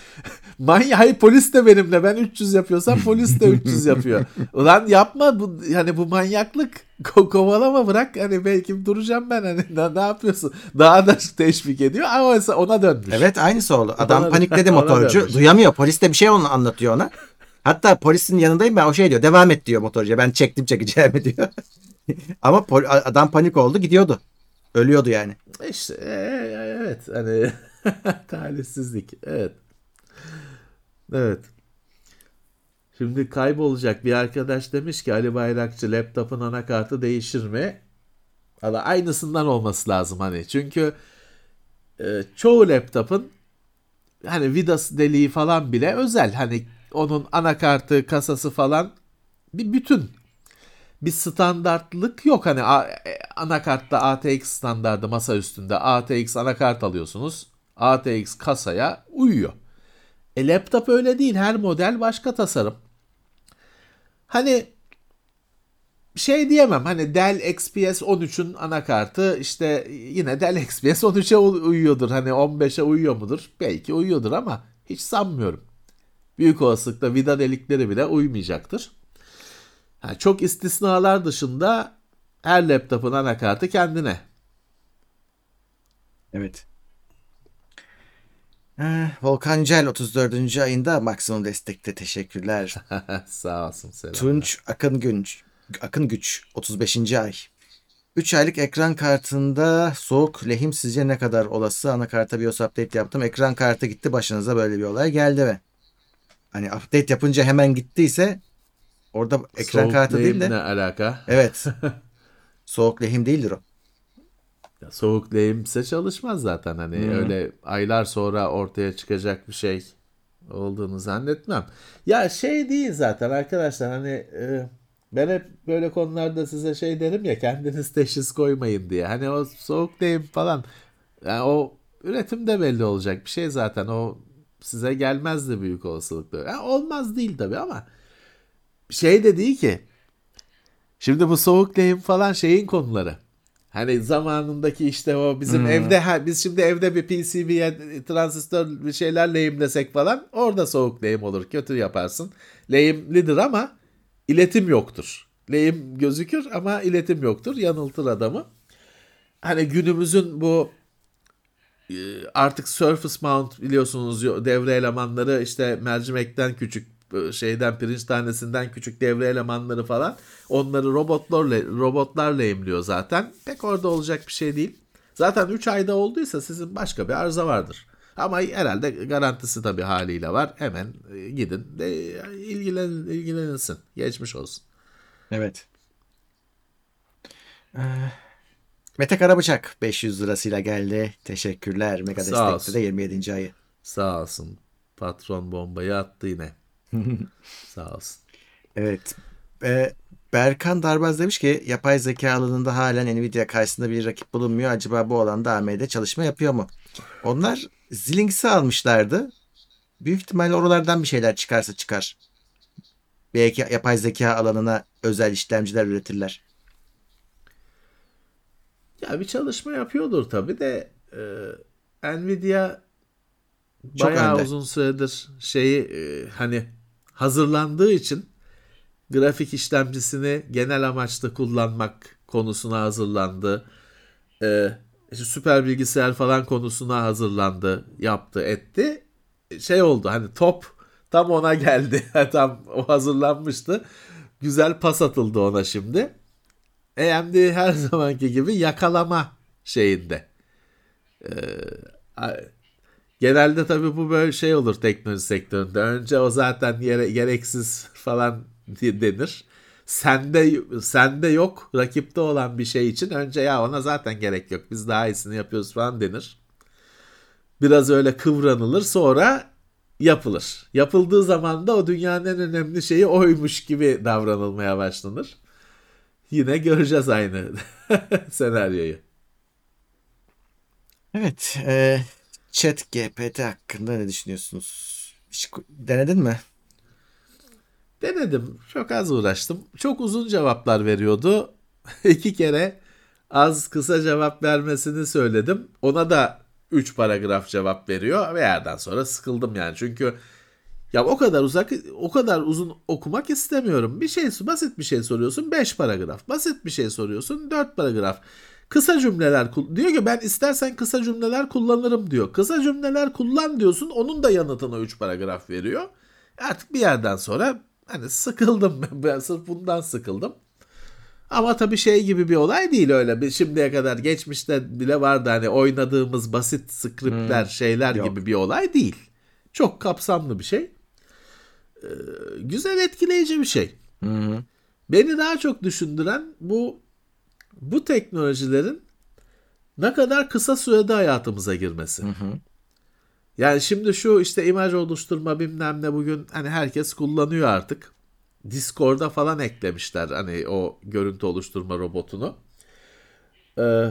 manyak hayır polis de benimle ben 300 yapıyorsam polis de 300 yapıyor. Ulan yapma bu yani bu manyaklık Ko- kovalama bırak hani belki duracağım ben hani ne, <laughs> ne yapıyorsun? Daha da <laughs> teşvik ediyor ama ona dönmüş. Evet aynısı oldu. Adam <laughs> Ona- panikledi motorcu. dönmüş. Duyamıyor. Polis de bir şey onu anlatıyor ona. Hatta polisin yanındayım ben o şey diyor. Devam et diyor motorcuya. Ben çektim çekeceğimi diyor. Ama adam panik oldu gidiyordu. Ölüyordu yani. İşte e, e, evet hani talihsizlik evet. Evet. Şimdi kaybolacak bir arkadaş demiş ki Ali Bayrakçı laptopun anakartı değişir mi? Valla aynısından olması lazım hani. Çünkü e, çoğu laptopun hani vidası deliği falan bile özel. Hani onun anakartı, kasası falan bir bütün bir standartlık yok. Hani A- e, anakartta ATX standardı masa üstünde ATX anakart alıyorsunuz. ATX kasaya uyuyor. E laptop öyle değil. Her model başka tasarım. Hani şey diyemem hani Dell XPS 13'ün anakartı işte yine Dell XPS 13'e u- uyuyordur. Hani 15'e uyuyor mudur? Belki uyuyordur ama hiç sanmıyorum. Büyük olasılıkla vida delikleri bile uymayacaktır. Ha, çok istisnalar dışında her laptopun anakartı kendine. Evet. Ee, Volkan Yücel 34. ayında maksimum destekte teşekkürler. <laughs> Sağ olsun selam. Tunç Akın Günç Akın Güç 35. ay. 3 aylık ekran kartında soğuk lehim sizce ne kadar olası? Anakarta BIOS update yaptım. Ekran kartı gitti başınıza böyle bir olay geldi mi? Hani update yapınca hemen gittiyse orada ekran Soğuk kartı değil lehim de ne alaka? evet. <laughs> soğuk lehim değildir o. Ya soğuk lehimse çalışmaz zaten hani Hmm. öyle aylar sonra ortaya çıkacak bir şey olduğunu zannetmem. Ya şey değil zaten arkadaşlar hani e, ben hep böyle konularda size şey derim ya kendiniz teşhis koymayın diye. Hani o soğuk lehim falan yani o üretimde belli olacak bir şey zaten o size gelmezdi büyük olasılıkla. Yani olmaz değil tabii ama şey de değil ki Şimdi bu soğuk lehim falan şeyin konuları. Hani zamanındaki işte o bizim evde ha, biz şimdi evde bir PCB'ye transistör bir şeyler lehimlesek falan orada soğuk lehim olur. Kötü yaparsın. Lehimlidir ama iletim yoktur. Lehim gözükür ama iletim yoktur. Yanıltır adamı. Hani günümüzün bu e, artık surface mount biliyorsunuz yo- devre elemanları işte mercimekten küçük şeyden pirinç tanesinden küçük devre elemanları falan onları robotlarla robotlarla emliyor zaten. Pek orada olacak bir şey değil. Zaten 3 ayda olduysa sizin başka bir arıza vardır. Ama herhalde garantisi tabii haliyle var. Hemen e, gidin de ilgilen ilgilenilsin. Geçmiş olsun. Evet. Ee, Mete Karabıçak 500 lirasıyla geldi. Teşekkürler. Mega Sağ destekte de 27. ayı. Sağ olsun. Patron bombayı attı yine. <laughs> Sağ olsun. Evet. Ee, Berkan Darbaz demiş ki yapay zeka alanında halen Nvidia karşısında bir rakip bulunmuyor. Acaba bu alanda AMD çalışma yapıyor mu? Onlar Xilinx'i almışlardı. Büyük ihtimalle oralardan bir şeyler çıkarsa çıkar. belki yapay zeka alanına özel işlemciler üretirler. Ya bir çalışma yapıyordur tabii de e, Nvidia Çok bayağı önde. uzun süredir şeyi e, hani hazırlandığı için grafik işlemcisini genel amaçlı kullanmak konusuna hazırlandı. E, işte süper bilgisayar falan konusuna hazırlandı, yaptı, etti. Şey oldu hani top tam ona geldi. <laughs> tam o hazırlanmıştı. Güzel pas atıldı ona şimdi. AMD her <laughs> zamanki gibi yakalama şeyinde. Ee, genelde tabii bu böyle şey olur teknoloji sektöründe. Önce o zaten yere, gereksiz falan denir. Sende sende yok, rakipte olan bir şey için önce ya ona zaten gerek yok. Biz daha iyisini yapıyoruz falan denir. Biraz öyle kıvranılır sonra yapılır. Yapıldığı zaman da o dünyanın en önemli şeyi oymuş gibi davranılmaya başlanır. Yine göreceğiz aynı <laughs> senaryoyu. Evet. E, Chat GPT hakkında ne düşünüyorsunuz? Hiç denedin mi? Denedim. Çok az uğraştım. Çok uzun cevaplar veriyordu. <laughs> İki kere az kısa cevap vermesini söyledim. Ona da 3 paragraf cevap veriyor ve yerden sonra sıkıldım yani. Çünkü ya o kadar uzak o kadar uzun okumak istemiyorum. Bir şey basit bir şey soruyorsun 5 paragraf. Basit bir şey soruyorsun 4 paragraf. Kısa cümleler diyor ki ben istersen kısa cümleler kullanırım diyor. Kısa cümleler kullan diyorsun onun da yanıtına 3 paragraf veriyor. Artık bir yerden sonra hani sıkıldım ben sırf bundan sıkıldım. Ama tabii şey gibi bir olay değil öyle. Bir şimdiye kadar geçmişte bile vardı hani oynadığımız basit skriptler şeyler yok. gibi bir olay değil. Çok kapsamlı bir şey. Ee, güzel etkileyici bir şey. Hı. Beni daha çok düşündüren bu bu teknolojilerin ne kadar kısa sürede hayatımıza girmesi. Yani şimdi şu işte imaj oluşturma bilmem ne bugün hani herkes kullanıyor artık. Discord'a falan eklemişler hani o görüntü oluşturma robotunu. Ee,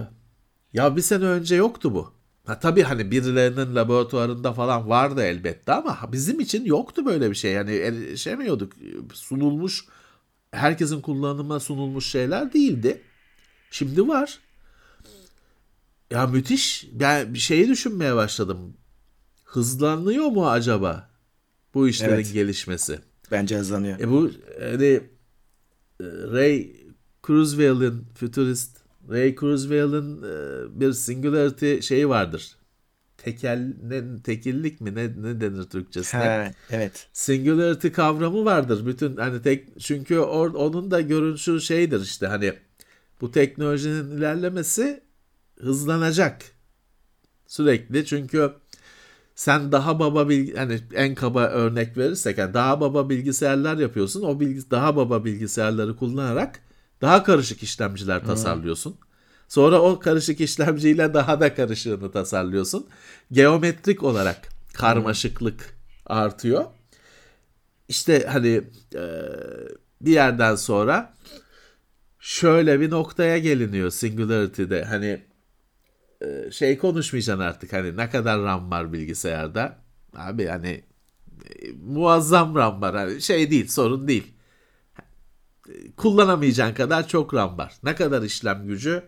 ya bir sene önce yoktu bu. Ha tabii hani birilerinin laboratuvarında falan vardı elbette ama bizim için yoktu böyle bir şey. Yani erişemiyorduk. Sunulmuş herkesin kullanıma sunulmuş şeyler değildi. Şimdi var. Ya müthiş. Ben bir şeyi düşünmeye başladım. Hızlanıyor mu acaba bu işlerin Evet. gelişmesi? Bence hızlanıyor. E bu hani e, Ray Kurzweil'in futurist Ray Kurzweil'in e, bir singularity şeyi vardır. Tekel ne, tekillik mi ne, ne denir Türkçesine? Ha, evet. Singularity kavramı vardır. Bütün hani tek çünkü or, onun da görünüşü şeydir işte hani bu teknolojinin ilerlemesi hızlanacak sürekli çünkü sen daha baba bilgi hani en kaba örnek verirsek yani daha baba bilgisayarlar yapıyorsun. O bilgi daha baba bilgisayarları kullanarak daha karışık işlemciler tasarlıyorsun. Sonra o karışık işlemciyle daha da karışığını tasarlıyorsun. Geometrik olarak karmaşıklık artıyor. İşte hani e, bir yerden sonra şöyle bir noktaya geliniyor Singularity'de. Hani e, şey konuşmayacaksın artık hani ne kadar RAM var bilgisayarda. Abi hani e, muazzam RAM var. Hani şey değil sorun değil. E, Kullanamayacağın kadar çok RAM var. Ne kadar işlem gücü?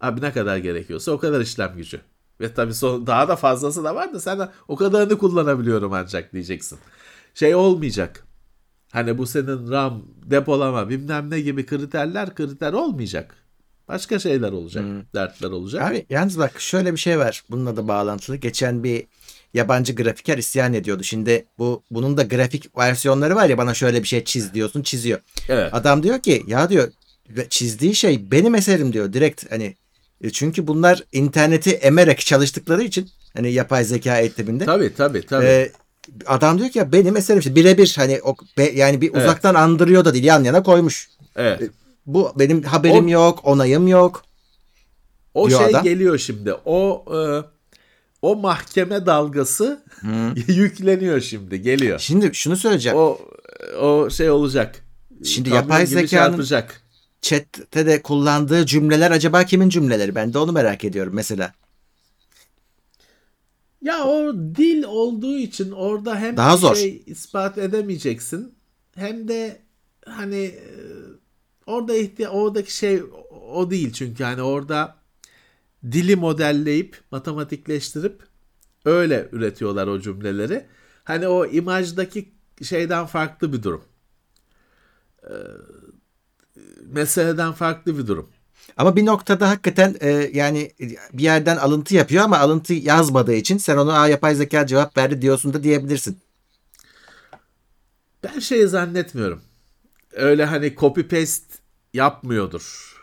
Abi ne kadar gerekiyorsa o kadar işlem gücü. Ve tabii son, daha da fazlası da var da sen o kadarını kullanabiliyorum ancak diyeceksin. Şey olmayacak. Hani bu senin RAM, depolama bilmem ne gibi kriterler kriter olmayacak. Başka şeyler olacak, dertler olacak. Abi yalnız bak şöyle bir şey var bununla da bağlantılı. Geçen bir yabancı grafiker isyan ediyordu. Şimdi bu bunun da grafik versiyonları var ya bana şöyle bir şey çiz diyorsun çiziyor. Evet. Adam diyor ki ya diyor çizdiği şey benim eserim diyor direkt hani e, çünkü bunlar interneti emerek çalıştıkları için hani yapay zeka eğitiminde. Tabii tabii tabii. e, adam diyor ki ya benim eserim işte birebir hani o be- yani bir Evet. uzaktan andırıyor da değil yan yana koymuş. evet. Bu benim haberim O- yok, onayım yok. O şey adam. geliyor şimdi. O e, o mahkeme dalgası <laughs> yükleniyor şimdi, geliyor. Şimdi şunu söyleyeceğim. O o şey olacak. Şimdi Kamyon yapay zekanın-. Chat'te de kullandığı cümleler acaba kimin cümleleri? Ben de onu merak ediyorum mesela. Ya o dil olduğu için orada hem Daha bir zor. şey ispat edemeyeceksin hem de hani e, orada ihtiya oradaki şey o değil çünkü hani orada dili modelleyip matematikleştirip öyle üretiyorlar o cümleleri. Hani o imajdaki şeyden farklı bir durum. Ee, meseleden farklı bir durum. Ama bir noktada hakikaten e, yani bir yerden alıntı yapıyor ama alıntı yazmadığı için sen ona Aa, yapay zeka cevap verdi diyorsun da diyebilirsin. Ben şey zannetmiyorum. Öyle hani copy paste yapmıyordur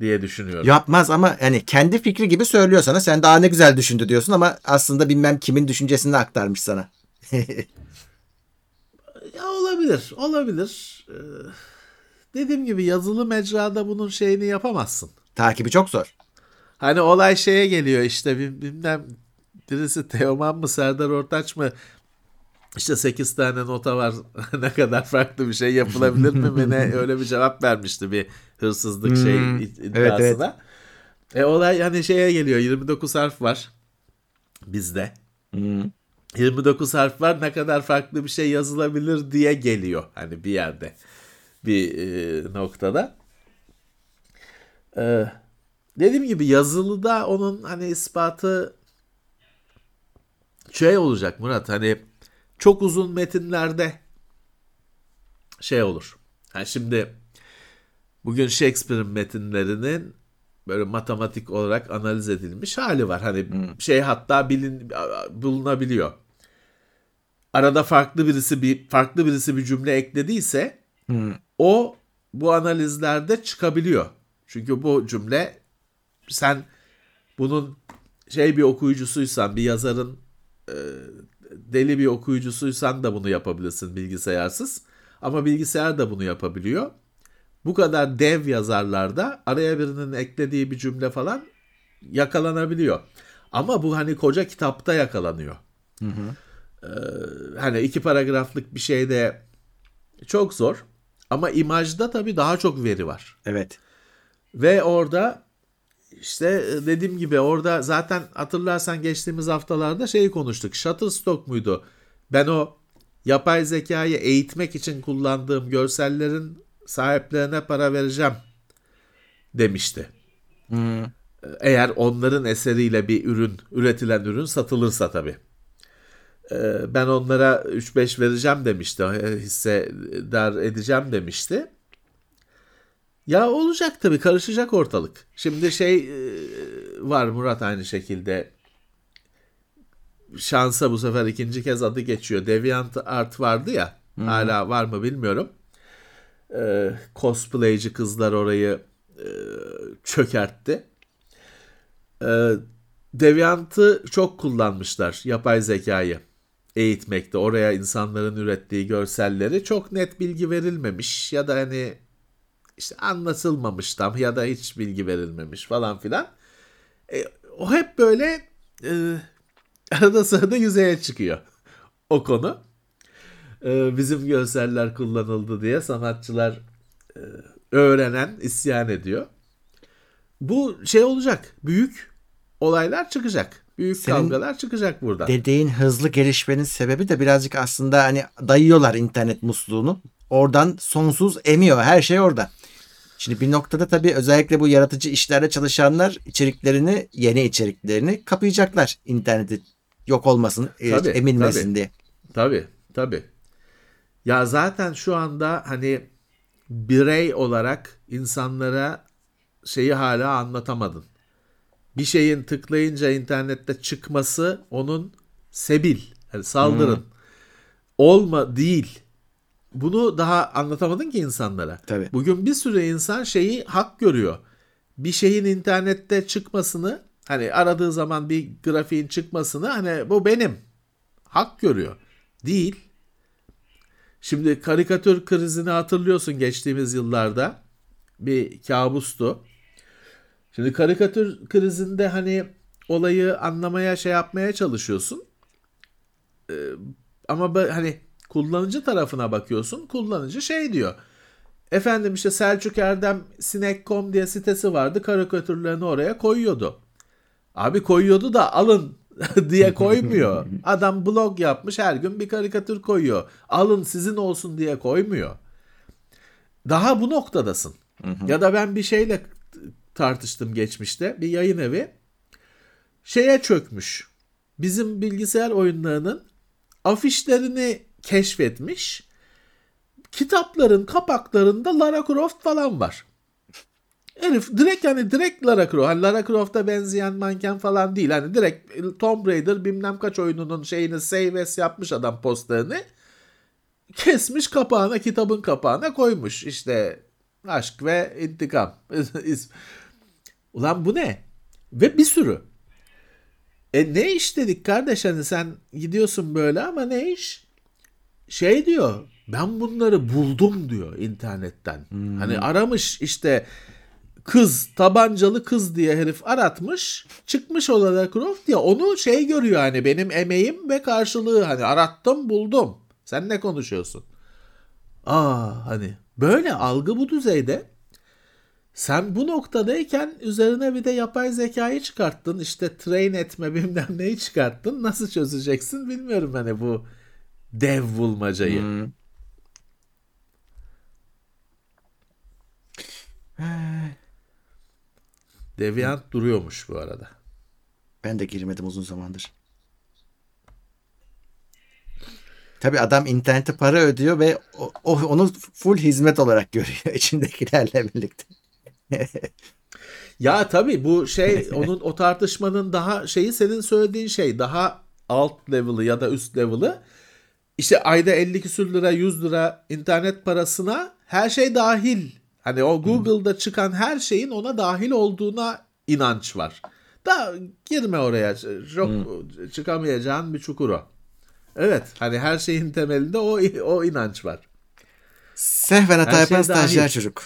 diye düşünüyorum. Yapmaz ama yani kendi fikri gibi söylüyor sana. Sen daha ne güzel düşündü diyorsun ama aslında bilmem kimin düşüncesini aktarmış sana. <laughs> ya olabilir, olabilir. Ee, dediğim gibi yazılı mecrada bunun şeyini yapamazsın. Takibi çok zor. Hani olay şeye geliyor işte bilmem birisi Teoman mı Serdar Ortaç mı işte 8 tane nota var <laughs> ne kadar farklı bir şey yapılabilir mi mi ne <laughs> öyle bir cevap vermişti bir hırsızlık şey Hmm, iddiasına. evet, evet. E olay hani şeye geliyor 29 harf var bizde. 29 harf var ne kadar farklı bir şey yazılabilir diye geliyor hani bir yerde bir e, noktada. E, dediğim gibi yazılıda onun hani ispatı şey olacak Murat hani çok uzun metinlerde şey olur. Yani şimdi bugün Shakespeare'in metinlerinin böyle matematik olarak analiz edilmiş hali var. Hani şey hatta bilin bulunabiliyor. Arada farklı birisi bir farklı birisi bir cümle eklediyse o bu analizlerde çıkabiliyor. Çünkü bu cümle sen bunun şey bir okuyucusuysan, bir yazarın e, deli bir okuyucusuysan da bunu yapabilirsin bilgisayarsız. Ama bilgisayar da bunu yapabiliyor. Bu kadar dev yazarlarda araya birinin eklediği bir cümle falan yakalanabiliyor. Ama bu hani koca kitapta yakalanıyor. Ee, hani iki paragraflık bir şeyde çok zor. Ama imajda tabii daha çok veri var. Evet. Ve orada işte dediğim gibi orada zaten hatırlarsan geçtiğimiz haftalarda şeyi konuştuk. Shutterstock muydu? Ben o yapay zekayı eğitmek için kullandığım görsellerin sahiplerine para vereceğim demişti. Eğer onların eseriyle bir ürün, üretilen ürün satılırsa tabii. Ee, Ben onlara 3-5 vereceğim demişti. Hissedar edeceğim demişti. Ya olacak tabii karışacak ortalık. Şimdi şey e, var Murat aynı şekilde. Şansa bu sefer ikinci kez adı geçiyor. Deviant Art vardı ya. Hala var mı bilmiyorum. Ee, cosplayci kızlar orayı e, çökertti. Ee, Deviant'ı çok kullanmışlar yapay zekayı eğitmekte. Oraya insanların ürettiği görselleri çok net bilgi verilmemiş ya da hani işte anlatılmamış tam ya da hiç bilgi verilmemiş falan filan. E, o hep böyle e, arada sırada yüzeye çıkıyor o konu. E, bizim görseller kullanıldı diye sanatçılar e, öğrenen isyan ediyor. Bu şey olacak. Büyük olaylar çıkacak. Büyük Senin kavgalar çıkacak buradan. Dediğin hızlı gelişmenin sebebi de birazcık aslında hani dayıyorlar internet musluğunu. Oradan sonsuz emiyor. Her şey orada. Şimdi bir noktada tabii özellikle bu yaratıcı işlerde çalışanlar içeriklerini, yeni içeriklerini kapayacaklar. İnterneti yok olmasın, e, Tabii, emilmesin tabii. diye. Tabii, tabii. Ya zaten şu anda hani birey olarak insanlara şeyi hala anlatamadın. Bir şeyin tıklayınca internette çıkması onun sebil, yani saldırın. Olma değil. Bunu daha anlatamadın ki insanlara. Tabii. Bugün bir sürü insan şeyi hak görüyor. Bir şeyin internette çıkmasını hani aradığı zaman bir grafiğin çıkmasını hani bu benim hak görüyor. Değil. Şimdi karikatür krizini hatırlıyorsun geçtiğimiz yıllarda. Bir kabustu. Şimdi karikatür krizinde hani olayı anlamaya şey yapmaya çalışıyorsun. Ee, ama hani kullanıcı tarafına bakıyorsun. Kullanıcı şey diyor. Efendim işte Selçuk Erdem Sinek.com diye sitesi vardı. Karikatürlerini oraya koyuyordu. Abi koyuyordu da alın <laughs> diye koymuyor. <laughs> Adam blog yapmış her gün bir karikatür koyuyor. Alın sizin olsun diye koymuyor. daha bu noktadasın. Ya da ben bir şeyle tartıştım geçmişte. Bir yayın evi şeye çökmüş. Bizim bilgisayar oyunlarının afişlerini keşfetmiş. Kitapların kapaklarında Lara Croft falan var. Herif direkt hani direkt Lara Croft. Hani Lara Croft'a benzeyen manken falan değil. Hani direkt Tomb Raider bilmem kaç oyununun şeyini save as yapmış adam posterini. Kesmiş kapağına kitabın kapağına koymuş. İşte aşk ve intikam. <laughs> Ulan bu ne? Ve bir sürü. E ne iş dedik kardeş hani sen gidiyorsun böyle ama ne iş? Şey diyor ben bunları buldum diyor internetten. Hani aramış işte kız tabancalı kız diye herif aratmış çıkmış o Lara Croft diye onu şey görüyor hani benim emeğim ve karşılığı hani arattım buldum. Sen ne konuşuyorsun? Aa hani böyle algı bu düzeyde. Sen bu noktadayken üzerine bir de yapay zekayı çıkarttın. işte train etme bilmem neyi çıkarttın. Nasıl çözeceksin bilmiyorum hani bu dev bulmacayı. Hmm. Deviant duruyormuş bu arada. Ben de girmedim uzun zamandır. Tabi adam internete para ödüyor ve o, o- onu full hizmet olarak görüyor <laughs> içindekilerle birlikte. <laughs> Ya tabii bu şey onun o tartışmanın daha şeyi senin söylediğin şey daha alt level'ı ya da üst level'ı işte ayda 50 küsür lira 100 lira internet parasına her şey dahil. Hani o Google'da çıkan her şeyin ona dahil olduğuna inanç var. Da girme oraya. Çok çıkamayacağın bir çukur o. Evet hani her şeyin temelinde o o inanç var. Sehven hata şey yapan stajyer çocuk.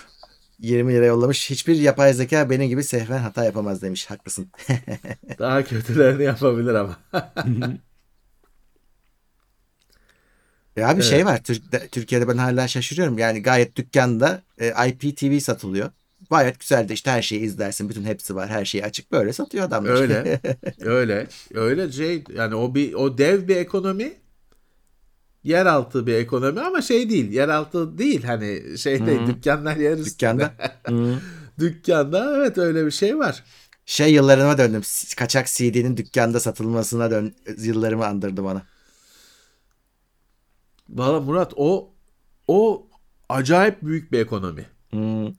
20 lira yollamış. Hiçbir yapay zeka benim gibi sehven hata yapamaz demiş. Haklısın. <laughs> Daha kötülerini yapabilir ama. <laughs> Ya bir şey var. Türk- Türkiye'de ben hala şaşırıyorum. Yani gayet dükkanda e, IPTV satılıyor. Gayet güzel de işte her şeyi izlersin. Bütün hepsi var. Her şeyi açık böyle satıyor adamlar. Öyle. <laughs> öyle. Öyle şey yani o bir o dev bir ekonomi yeraltı bir ekonomi ama şey değil. Yeraltı değil hani şey değil dükkanlar yer üstünde. Dükkanda. Hı. <laughs> Dükkanda evet öyle bir şey var. Şey yıllarıma döndüm. Kaçak CD'nin dükkanda satılmasına dön yıllarımı andırdı bana. Valla Murat o o acayip büyük bir ekonomi. Hı.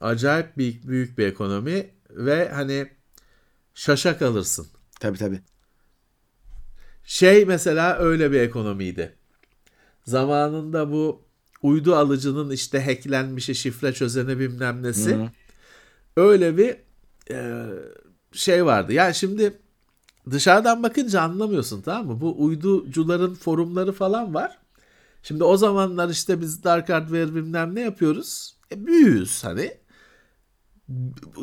Acayip büyük büyük bir ekonomi ve hani şaşa kalırsın. Tabii tabii. Şey mesela öyle bir ekonomiydi. Zamanında bu uydu alıcının işte hacklenmişi, şifre çözeni bilmem nesi. Öyle bir e, şey vardı. Yani şimdi dışarıdan bakınca anlamıyorsun tamam mı? Bu uyducuların forumları falan var. Şimdi o zamanlar işte biz Dark Hardware bilmem ne yapıyoruz. E, büyüğüz hani.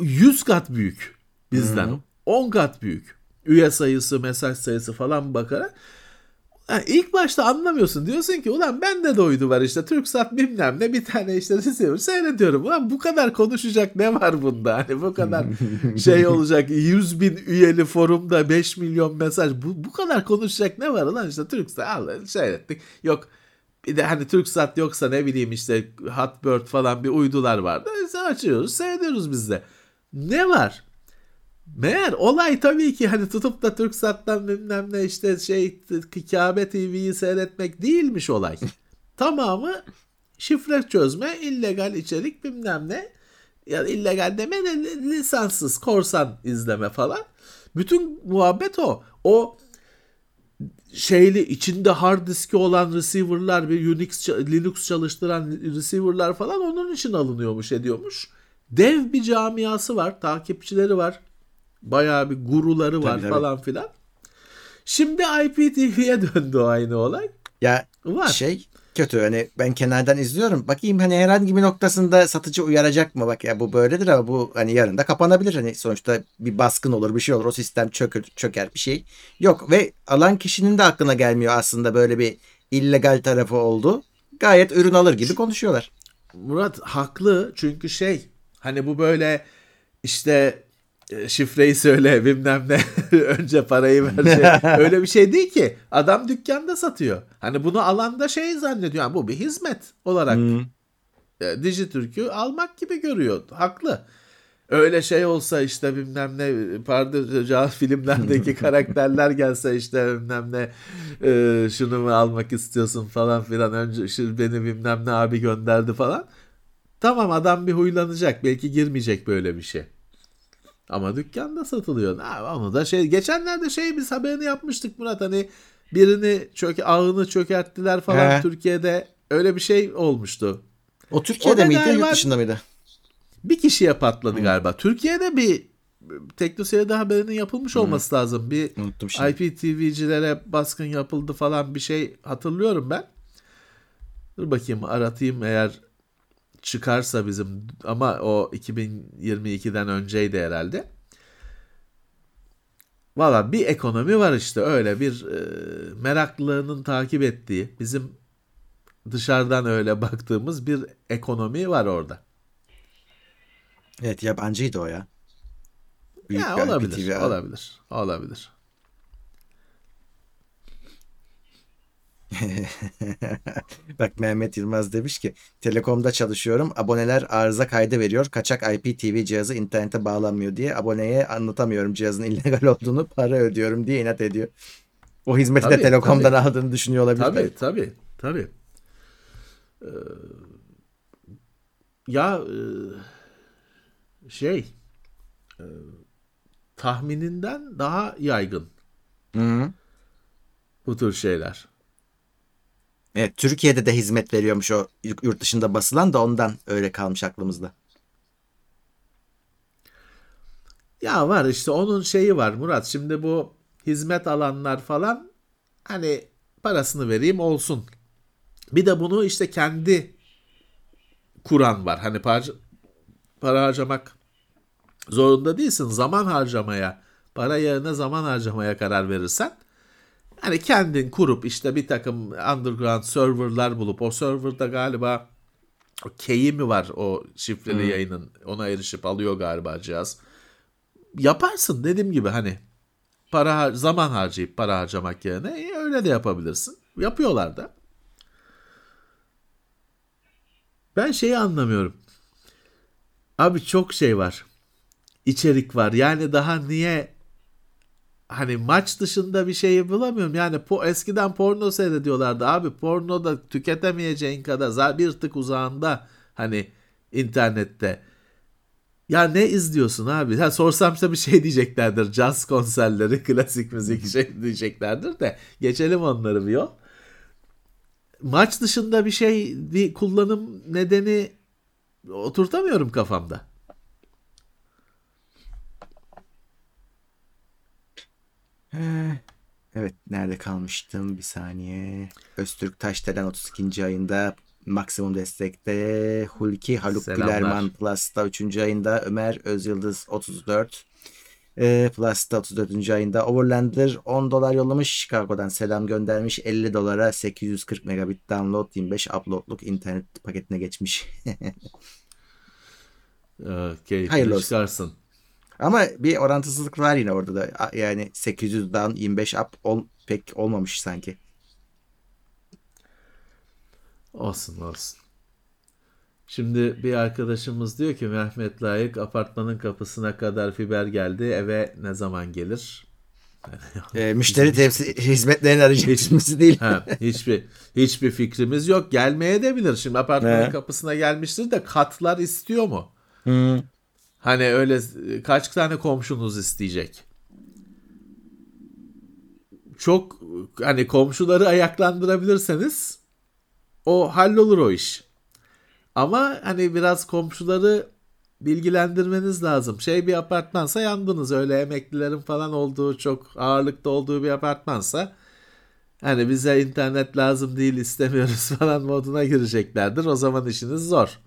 100 kat büyük bizden. 10 kat büyük. Üye sayısı, mesaj sayısı falan bakarak. Ha, ilk başta anlamıyorsun. Diyorsun ki ulan bende de uydu var işte. Türksat bilmem ne bir tane işte <laughs> receiver seyrediyorum. Ulan bu kadar konuşacak ne var bunda? Hani bu kadar <laughs> şey olacak. 100 bin üyeli forumda 5 milyon mesaj. Bu, bu kadar konuşacak ne var ulan işte Türksat al seyrettik. Yok bir de hani Türksat yoksa ne bileyim işte Hotbird falan bir uydular vardı. İşte açıyoruz seyrediyoruz biz de. Ne var? Meğer olay tabii ki hani tutup da Türksat'tan bilmem ne işte şey Kabe TV'yi seyretmek değilmiş olay. <laughs> Tamamı şifre çözme, illegal içerik bilmem ne. Ya illegal deme de lisanssız korsan izleme falan. Bütün muhabbet o. O şeyli içinde hard diski olan receiver'lar bir Unix Linux çalıştıran receiver'lar falan onun için alınıyormuş ediyormuş. Dev bir camiası var, takipçileri var. Bayağı bir guruları var Tabii, tabii. falan filan. Şimdi IPTV'ye döndü aynı olay. Ya Var. şey kötü hani ben kenardan izliyorum. Bakayım hani herhangi bir noktasında satıcı uyaracak mı? Bak ya bu böyledir ama bu hani yarın da kapanabilir. Hani sonuçta bir baskın olur bir şey olur. O sistem çöker, çöker bir şey. Yok ve alan kişinin de aklına gelmiyor aslında böyle bir illegal tarafı oldu. Gayet ürün alır gibi konuşuyorlar. Murat haklı çünkü şey hani bu böyle işte şifreyi söyle <laughs> bilmem ne <laughs> önce parayı ver şey. <laughs> öyle bir şey değil ki adam dükkanda satıyor hani bunu alan da şey zannediyor yani bu bir hizmet olarak Hmm. E, Dijitürk'ü almak gibi görüyor. Haklı. Öyle şey olsa işte bilmem ne pardon filmlerdeki karakterler gelse işte bilmem ne e, şunu mu almak istiyorsun falan filan önce şu beni bilmem ne abi gönderdi falan. Tamam adam bir huylanacak belki girmeyecek böyle bir şey. Ama dükkanda satılıyor. Onu da şey geçenlerde şey biz haberini yapmıştık Murat hani birini çök ağını çökerttiler falan He. Türkiye'de öyle bir şey olmuştu. O Türkiye'de O miydi galiba- yurt dışında mıydı? Bir kişiye patladı galiba. Türkiye'de bir teknoseyirde haberinin yapılmış olması lazım. Bir Unuttum şimdi. IPTV'cilere baskın yapıldı falan bir şey hatırlıyorum ben. Dur bakayım aratayım eğer çıkarsa bizim ama o 2022'den önceydi herhalde. Valla bir ekonomi var işte öyle bir e, meraklının takip ettiği bizim dışarıdan öyle baktığımız bir ekonomi var orada. Evet yabancıydı o ya. Büyük Ya bir olabilir, IPTV. olabilir, olabilir. <laughs> Bak Mehmet Yılmaz demiş ki Telekom'da çalışıyorum. Aboneler arıza kaydı veriyor. Kaçak IPTV cihazı internete bağlanmıyor diye aboneye anlatamıyorum cihazın illegal olduğunu para ödüyorum diye inat ediyor. O hizmeti de Tabii, Telekom'dan tabii. aldığını düşünüyor olabilir. Tabii, tabii, tabii. Ee, ya e, şey e, tahmininden daha yaygın Hı-hı. bu tür şeyler. Evet Türkiye'de de hizmet veriyormuş o yurt dışında basılan da ondan öyle kalmış aklımızda. Ya var işte onun şeyi var Murat. Şimdi bu hizmet alanlar falan hani parasını vereyim olsun. Bir de bunu işte kendi kuran var. Hani para, para harcamak zorunda değilsin. Zaman harcamaya, para yerine zaman harcamaya karar verirsen hani kendin kurup işte bir takım underground serverlar bulup o serverda galiba o key'i mi var o şifreli yayının ona erişip alıyor galiba cihaz yaparsın dediğim gibi hani para zaman harcayıp para harcamak yerine e, öyle de yapabilirsin. Yapıyorlar da. Ben şeyi anlamıyorum. Abi çok şey var. İçerik var. Yani daha niye hani maç dışında bir şeyi bulamıyorum. Yani po eskiden porno seyrediyorlardı abi. Porno da tüketemeyeceğin kadar bir tık uzağında hani internette. Ya ne izliyorsun abi? Ha, sorsam size bir şey diyeceklerdir. Jazz konserleri, <laughs> klasik müzik şey diyeceklerdir de. Geçelim onları bir yol. Maç dışında bir şey, bir kullanım nedeni oturtamıyorum kafamda. Evet nerede kalmıştım bir saniye. Öztürk Taşdelen 32. ayında maksimum destekte. Hulki Haluk Selamlar. Gülerman Plus'ta 3. ayında. Ömer Özyıldız 34. Ee, Plus'ta 34. ayında. Overlander 10 dolar yollamış. Chicago'dan selam göndermiş. 50 dolara 840 megabit download 25 uploadluk internet paketine geçmiş. <laughs> Ee, keyifli Hayırlı olsun. çıkarsın. Ama bir orantısızlık var yine orada da. Yani 800 down 25 up ol, pek olmamış sanki. Olsun olsun. Şimdi bir arkadaşımız diyor ki Mehmet Layık apartmanın kapısına kadar fiber geldi. Eve ne zaman gelir? <laughs> Ee, müşteri temsil hizmetlerini arayacağız değil. Ha, hiçbir hiçbir fikrimiz yok. Gelmeye de bilir. Şimdi apartmanın Ne? kapısına gelmiştir de katlar istiyor mu? Hı. Hani öyle kaç tane komşunuz isteyecek? Çok hani komşuları ayaklandırabilirseniz o hallolur o iş. Ama hani biraz komşuları bilgilendirmeniz lazım. Şey bir apartmansa yandınız. Öyle emeklilerin falan olduğu çok ağırlıkta olduğu bir apartmansa hani bize internet lazım değil istemiyoruz <laughs> falan moduna gireceklerdir. O zaman işiniz zor.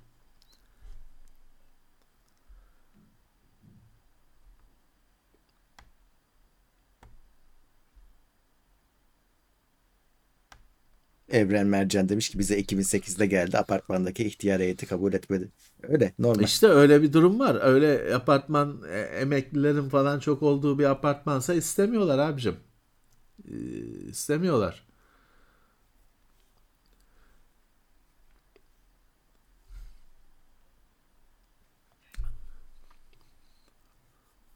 Evren Mercan demiş ki bize 2008'de geldi apartmandaki ihtiyar heyeti kabul etmedi. Öyle normal. İşte öyle bir durum var. Öyle apartman e, emeklilerin falan çok olduğu bir apartmansa istemiyorlar abicim. Ee, istemiyorlar.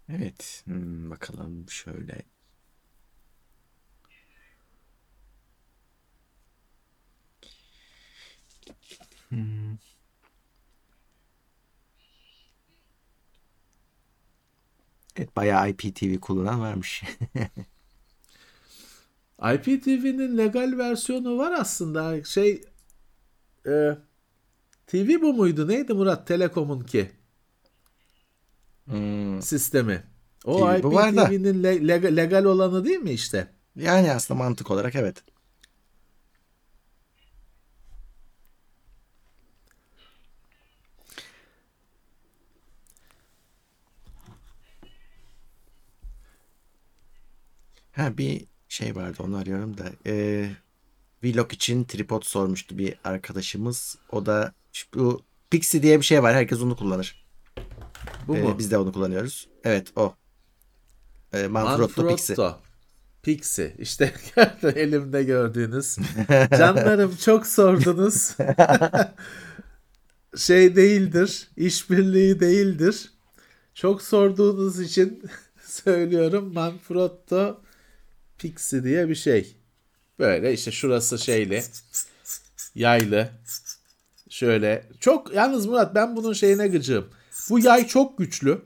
Evet. Hmm, bakalım şöyle Hmm. Evet bayağı IPTV kullanan varmış. <laughs> IPTV'nin legal versiyonu var aslında. Şey e, TV bu muydu? Neydi Murat? Telekom'un ki Hmm. sistemi. O. IPTV'nin le- legal olanı değil mi işte? Yani aslında mantık olarak evet. Ha bir şey vardı onu arıyorum da. Ee, vlog için tripod sormuştu bir arkadaşımız. O da bu Pixie diye bir şey var. Herkes onu kullanır. Bu Ee, mu? biz de onu kullanıyoruz. Evet o. Ee, Manfrotto Pixie. Manfrotto. Pixie. İşte <laughs> elimde gördüğünüz. Canlarım çok sordunuz. <laughs> şey değildir. işbirliği değildir. Çok sorduğunuz için <laughs> söylüyorum. Manfrotto Pixie diye bir şey. Böyle işte şurası şeyli. Yaylı. Şöyle. Çok yalnız Murat ben bunun şeyine gıcığım. Bu yay çok güçlü.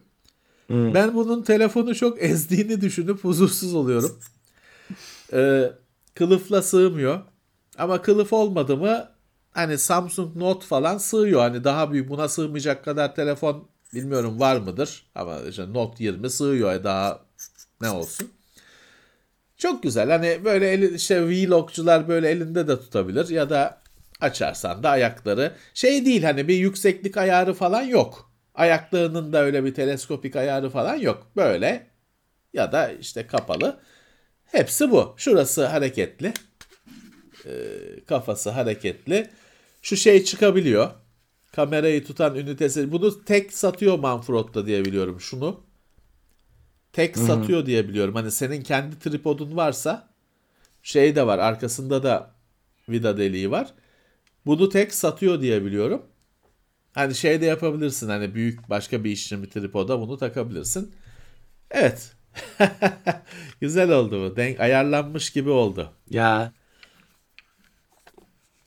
Ben bunun telefonu çok ezdiğini düşünüp huzursuz oluyorum. Ee, kılıfla sığmıyor. Ama kılıf olmadı mı hani Samsung Note falan sığıyor. Hani daha büyük buna sığmayacak kadar telefon bilmiyorum var mıdır. Ama işte Note 20 sığıyor daha ne olsun. Çok güzel. Hani böyle eli, işte vlogcular böyle elinde de tutabilir ya da açarsan da ayakları şey değil hani bir yükseklik ayarı falan yok. Ayaklarının da öyle bir teleskopik ayarı falan yok. Böyle ya da işte kapalı. Hepsi bu. Şurası hareketli. Ee, kafası hareketli. Şu şey çıkabiliyor. Kamerayı tutan ünitesi. Bunu tek satıyor Manfrotto diye biliyorum şunu. Tek satıyor diye biliyorum. Hani senin kendi tripodun varsa şey de var. Arkasında da vida deliği var. Bunu tek satıyor diye biliyorum. Hani şey de yapabilirsin. Hani büyük başka bir işlemi tripoda bunu takabilirsin. Evet. <laughs> Güzel oldu bu. Denk ayarlanmış gibi oldu. Ya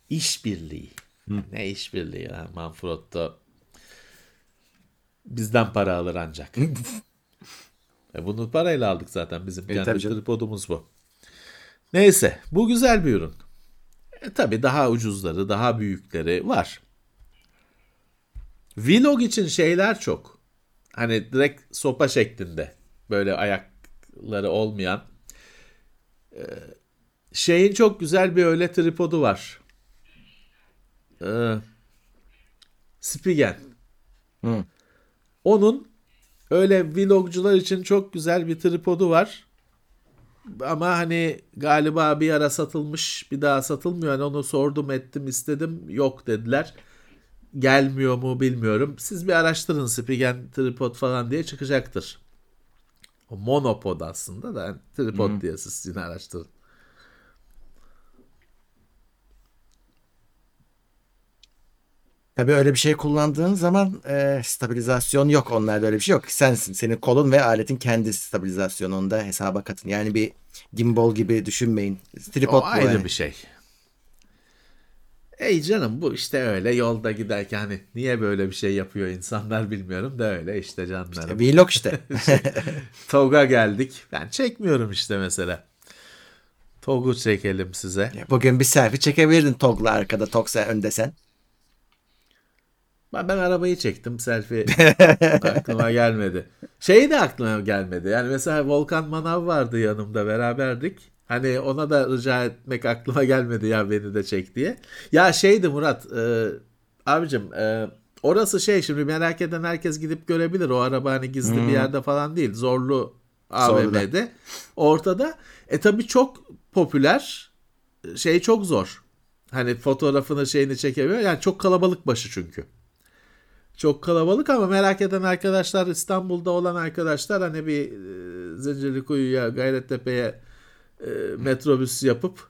İşbirliği. Ne işbirliği ya Manfrotto. Bizden para alır ancak. <laughs> e bunu parayla aldık zaten. Bizim E, kendi tripodumuz bu. Neyse bu güzel bir ürün. E, tabii daha ucuzları, daha büyükleri var. Vlog için şeyler çok. Hani direkt sopa şeklinde. Böyle ayakları olmayan. Ee, şeyin çok güzel bir öyle tripodu var. Ee, Spigen. Hı. Onun öyle vlogcular için çok güzel bir tripodu var. Ama hani galiba bir ara satılmış bir daha satılmıyor. Hani onu sordum ettim istedim yok dediler. Gelmiyor mu bilmiyorum. Siz bir araştırın Spigen tripod falan diye çıkacaktır. O monopod aslında da tripod diye siz yine araştırın. Tabii öyle bir şey kullandığın zaman e, stabilizasyon yok. Onlarda öyle bir şey yok. Sensin. Senin kolun ve aletin kendi stabilizasyonu onda hesaba katın. Yani bir gimbal gibi düşünmeyin. Tripod O ayrı yani. bir şey. Ey canım bu işte öyle yolda giderken hani niye böyle bir şey yapıyor insanlar bilmiyorum da öyle işte canlarım. Vlog işte. <laughs> TOG'a geldik. Ben çekmiyorum işte mesela. TOG'u çekelim size. Bugün bir selfie çekebilirdin Tog'la arkada. Tog sen önde sen. Ben, ben arabayı çektim selfie <laughs> aklıma gelmedi. Şey de aklıma gelmedi. Yani mesela Volkan Manav vardı yanımda beraberdik. Hani ona da rica etmek aklıma gelmedi ya beni de çek diye. Ya şeydi Murat e, abicim e, orası şey şimdi merak eden herkes gidip görebilir. O araba hani gizli bir yerde falan değil. Zorlu AVM'de. Ortada. E tabi çok popüler. Şey çok zor. Hani fotoğrafını şeyini çekemiyor. Yani çok kalabalık başı çünkü. Çok kalabalık ama merak eden arkadaşlar İstanbul'da olan arkadaşlar hani bir e, Zincirlikuyu'ya Gayrettepe'ye e, metrobüs yapıp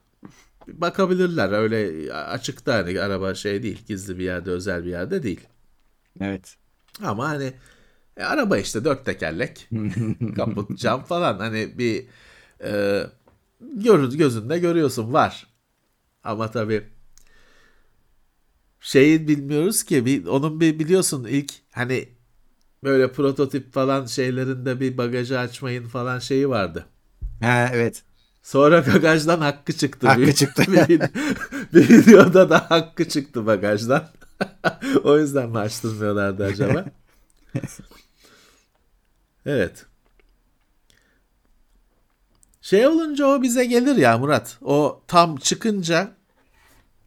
bakabilirler. Öyle açıkta hani araba şey değil. Gizli bir yerde özel bir yerde değil. Evet. Ama hani E, araba işte dört tekerlek. <laughs> Kaput, cam falan. Hani bir e, gör, gözünde görüyorsun var. Ama tabii şeyi bilmiyoruz ki bir, onun bir biliyorsun ilk hani böyle prototip falan şeylerinde bir bagajı açmayın falan şeyi vardı. Ha evet. Sonra bagajdan hakkı çıktı. Hakkı bir, çıktı. <laughs> Bir, bir videoda da hakkı çıktı bagajdan. <laughs> o yüzden mi açtırmıyorlardı acaba? <laughs> evet. Şey olunca o bize gelir ya Murat. O tam çıkınca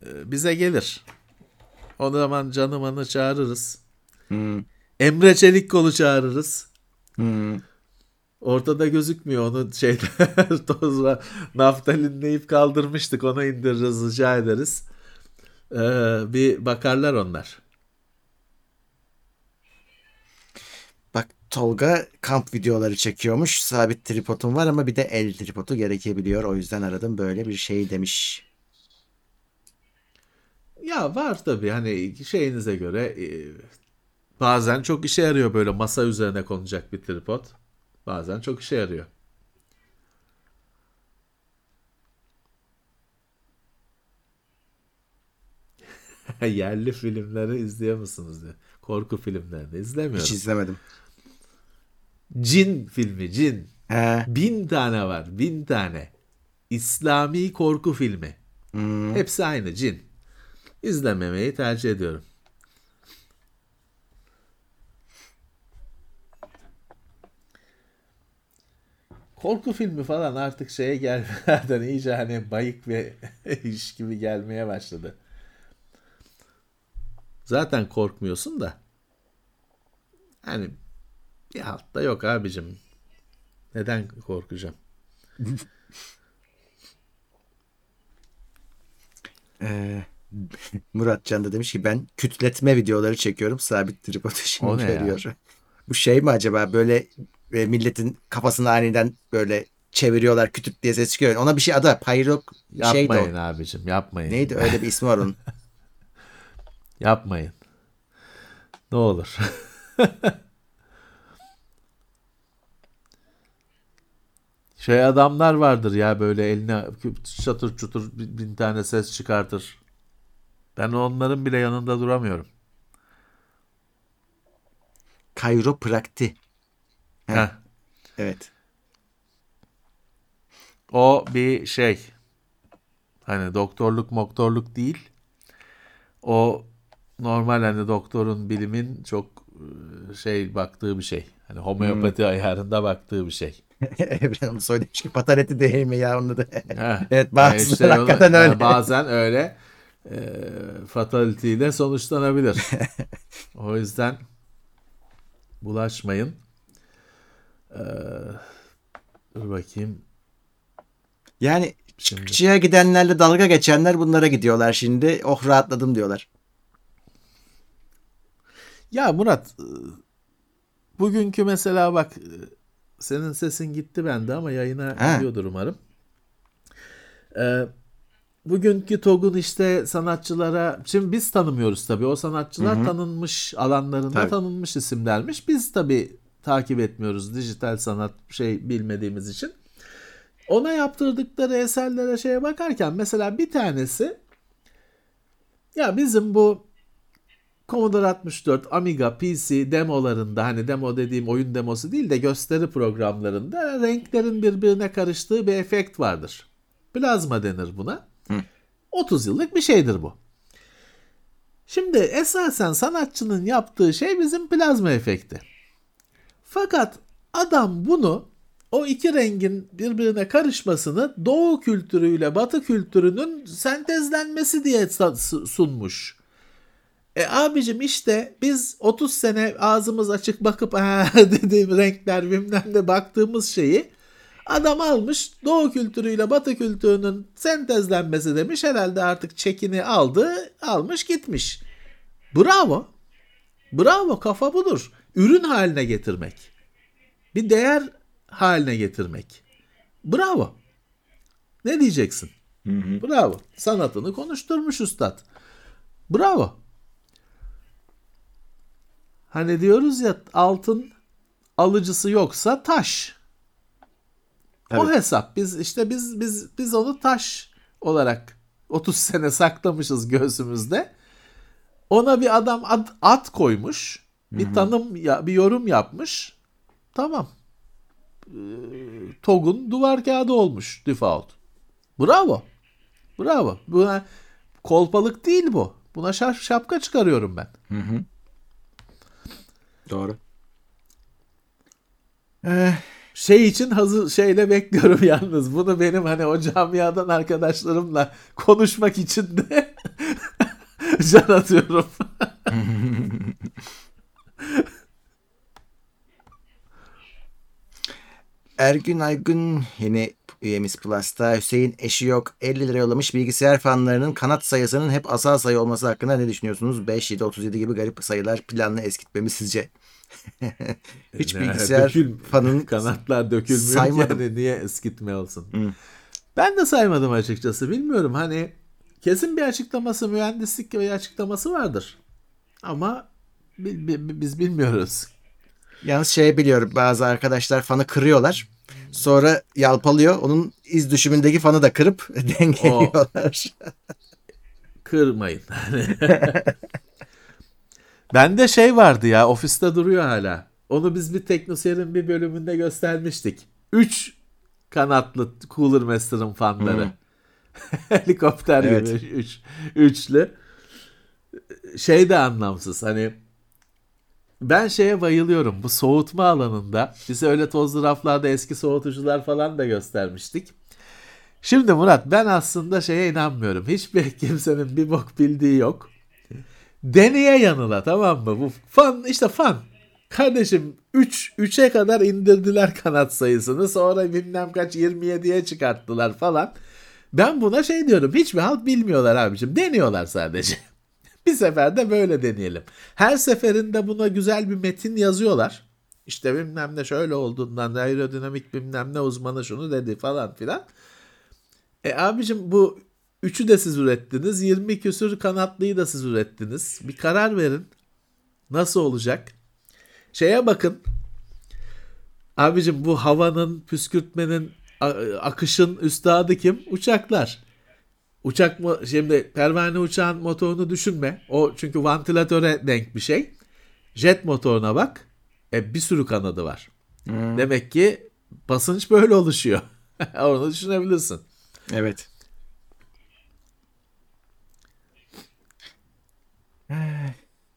e, bize gelir. O zaman canımanı çağırırız. Hmm. Emre Çelikkolu çağırırız. Hmm. Ortada gözükmüyor onu şeyde <laughs> tozla naftalinleyip kaldırmıştık onu indiririz rica ederiz. Ee, bir bakarlar onlar. Bak Tolga kamp videoları çekiyormuş. Sabit tripodum var ama bir de el tripodu gerekebiliyor. O yüzden aradım böyle bir şey demiş. Ya var tabii hani şeyinize göre e, bazen çok işe yarıyor böyle masa üzerine konacak bir tripod. Bazen çok işe yarıyor. <laughs> Yerli filmleri izliyor musunuz diyor. Korku filmlerini izlemiyorum. Hiç izlemedim. Cin filmi, Cin. He. Bin tane var, bin tane. İslami korku filmi. Hmm. Hepsi aynı, Cin. İzlememeyi tercih ediyorum. Korku filmi falan artık şeye gelmelerden iyice hani bayık ve <laughs> iş gibi gelmeye başladı. Zaten korkmuyorsun da. Yani bir altta yok abicim. Neden korkacağım? <laughs> Ee, Murat Can da demiş ki ben kütletme videoları çekiyorum. Sabit tripod ya? veriyor. Bu şey mi acaba böyle e, milletin kafasını aniden böyle çeviriyorlar kütüp diye ses çıkıyor. Ona bir şey adı var. Pyrok şeydi Yapmayın o. abicim yapmayın. Neydi öyle bir ismi var onun. <laughs> Yapmayın. Ne olur. <laughs> şey adamlar vardır ya böyle eline çatır çutur bin tane ses çıkartır. Ben onların bile yanında duramıyorum. Kayroprakti. Heh. Heh. Evet. O bir şey. Hani doktorluk moktorluk değil. O normal hani doktorun bilimin çok e, şey baktığı bir şey. Hani homeopati ayarında baktığı bir şey. <laughs> Evren onu söylemiş ki patareti değil mi ya onu da. <laughs> Evet, Yani bazıları işte onu- hakikaten yani öyle. bazen öyle e, fatality ile sonuçlanabilir. <laughs> o yüzden bulaşmayın. Ee, dur bakayım. Yani çıkışıya gidenlerle dalga geçenler bunlara gidiyorlar şimdi. Oh rahatladım diyorlar. Ya Murat, e, bugünkü mesela bak e, senin sesin gitti bende ama yayına Ha. gidiyordur umarım. Ee, bugünkü TOG'un işte sanatçılara, şimdi biz tanımıyoruz tabii. O sanatçılar tanınmış alanlarında Tabii. tanınmış isimlermiş. Biz tabii takip etmiyoruz dijital sanat şey bilmediğimiz için. Ona yaptırdıkları eserlere şeye bakarken mesela bir tanesi ya bizim bu Commodore 64, Amiga, PC demolarında hani demo dediğim oyun demosu değil de gösteri programlarında renklerin birbirine karıştığı bir efekt vardır. Plazma denir buna. 30 yıllık bir şeydir bu. Şimdi esasen sanatçının yaptığı şey bizim plazma efekti. Fakat adam bunu o iki rengin birbirine karışmasını doğu kültürüyle batı kültürünün sentezlenmesi diye sunmuş. E abicim işte biz 30 sene ağzımız açık bakıp <laughs> dediğim renkler bilmem ne baktığımız şeyi adam almış doğu kültürüyle batı kültürünün sentezlenmesi demiş herhalde artık çekini aldı almış gitmiş. Bravo. Bravo kafa budur. Ürün haline getirmek. Bir değer haline getirmek. Bravo. Ne diyeceksin? Bravo. Sanatını konuşturmuş üstad. Bravo. Hani diyoruz ya altın alıcısı yoksa taş. O Tabii. hesap. Biz işte biz biz biz onu taş olarak 30 <laughs> sene saklamışız göğsümüzde. Ona bir adam ad, at koymuş. Bir tanım ya bir yorum yapmış. Tamam. Ee, TOG'un duvar kağıdı olmuş default. Bravo. Bravo. Buna kolpalık değil bu. Buna şap, şapka çıkarıyorum ben. Doğru. Eh, Şey için hazır şeyle bekliyorum <laughs> yalnız. Bunu benim hani o camiadan arkadaşlarımla konuşmak için de <laughs> can atıyorum. <laughs> Ergün Aygün yeni üyemiz Plus'ta. Hüseyin eşi yok. 50 lira yollamış. Bilgisayar fanlarının kanat sayısının hep asal sayı olması hakkında ne düşünüyorsunuz? 5, 7, 37 gibi garip sayılar planlı eskitmemiz sizce? <laughs> Hiç bilgisayar dökül- fanın <laughs> Kanatlar dökülmüyor Saymadım. yani niye eskitme olsun. Hı. Ben de saymadım açıkçası. Bilmiyorum hani kesin bir açıklaması mühendislik bir açıklaması vardır. Ama bi- bi- biz bilmiyoruz. Yalnız şey biliyorum bazı arkadaşlar fanı kırıyorlar. Sonra yalpalıyor. Onun iz düşümündeki fanı da kırıp <laughs> dengeliyorlar. Kırmayın. Bende şey vardı ya ofiste duruyor hala. Onu biz bir teknoseyrin bir bölümünde göstermiştik. 3 kanatlı Cooler Master'ın fanları. <laughs> Helikopter Evet. gibi üç, üçlü. Şey de anlamsız hani ben şeye bayılıyorum bu soğutma alanında bize öyle tozlu raflarda eski soğutucular falan da göstermiştik. Şimdi Murat ben aslında şeye inanmıyorum. Hiçbir <laughs> kimsenin bir bok bildiği yok. Deneye yanıla tamam mı? Bu fan işte fan. Kardeşim 3 3'e kadar indirdiler kanat sayısını. Sonra bilmem kaç 27'ye çıkarttılar falan. Ben buna şey diyorum. Hiçbir halk bilmiyorlar abicim. Deniyorlar sadece. <laughs> bir seferde böyle deneyelim. Her seferinde buna güzel bir metin yazıyorlar. İşte bilmem ne şöyle olduğundan aerodinamik bilmem ne uzmanı şunu dedi falan filan. E abicim bu üçü de siz ürettiniz. 20 küsür kanatlıyı da siz ürettiniz. Bir karar verin. Nasıl olacak? Şeye bakın. Abicim bu havanın, püskürtmenin, akışın üstadı kim? Uçaklar. Uçak mı şimdi pervane uçağın motorunu düşünme. O çünkü vantilatöre denk bir şey. Jet motoruna bak. E, bir sürü kanadı var. Demek ki basınç böyle oluşuyor. <laughs> Onu düşünebilirsin. evet.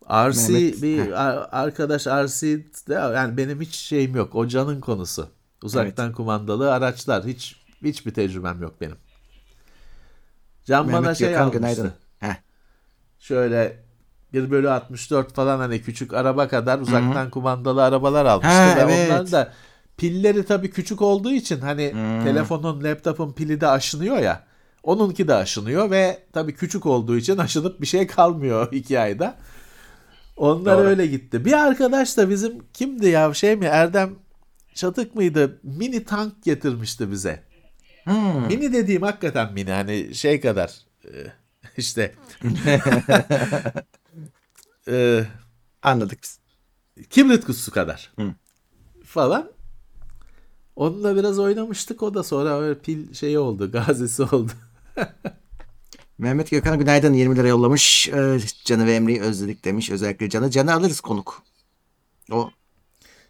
RC Mehmet, bir ar- arkadaş RC yani benim hiç şeyim yok. O canın konusu. Uzaktan kumandalı araçlar. Hiç hiçbir tecrübem yok benim. Can bana Mehmet şey Gökhan almıştı. günaydın. Heh. Şöyle 1 bölü 64 falan hani küçük araba kadar uzaktan kumandalı arabalar almıştı. Ha, Ve evet. onlar da pilleri tabii küçük olduğu için hani telefonun, laptopun pili de aşınıyor ya. Onunki de aşınıyor ve tabii küçük olduğu için aşınıp bir şey kalmıyor <laughs> iki ayda. Onlar Doğru. öyle gitti. Bir arkadaş da bizim kimdi ya şey mi Erdem Çatık mıydı? Mini tank getirmişti bize. Hmm. Mini dediğim hakikaten mini hani şey kadar e, <laughs> işte <laughs> e, Anladık biz. kibrit kutusu kadar Hı. falan. Onunla biraz oynamıştık o da sonra öyle pil şeyi oldu gazisi oldu. <laughs> Mehmet Gökhan günaydın 20 lira yollamış. Ee, Can'ı ve Emre'yi özledik demiş. Özellikle Can'ı. Can'ı alırız konuk. O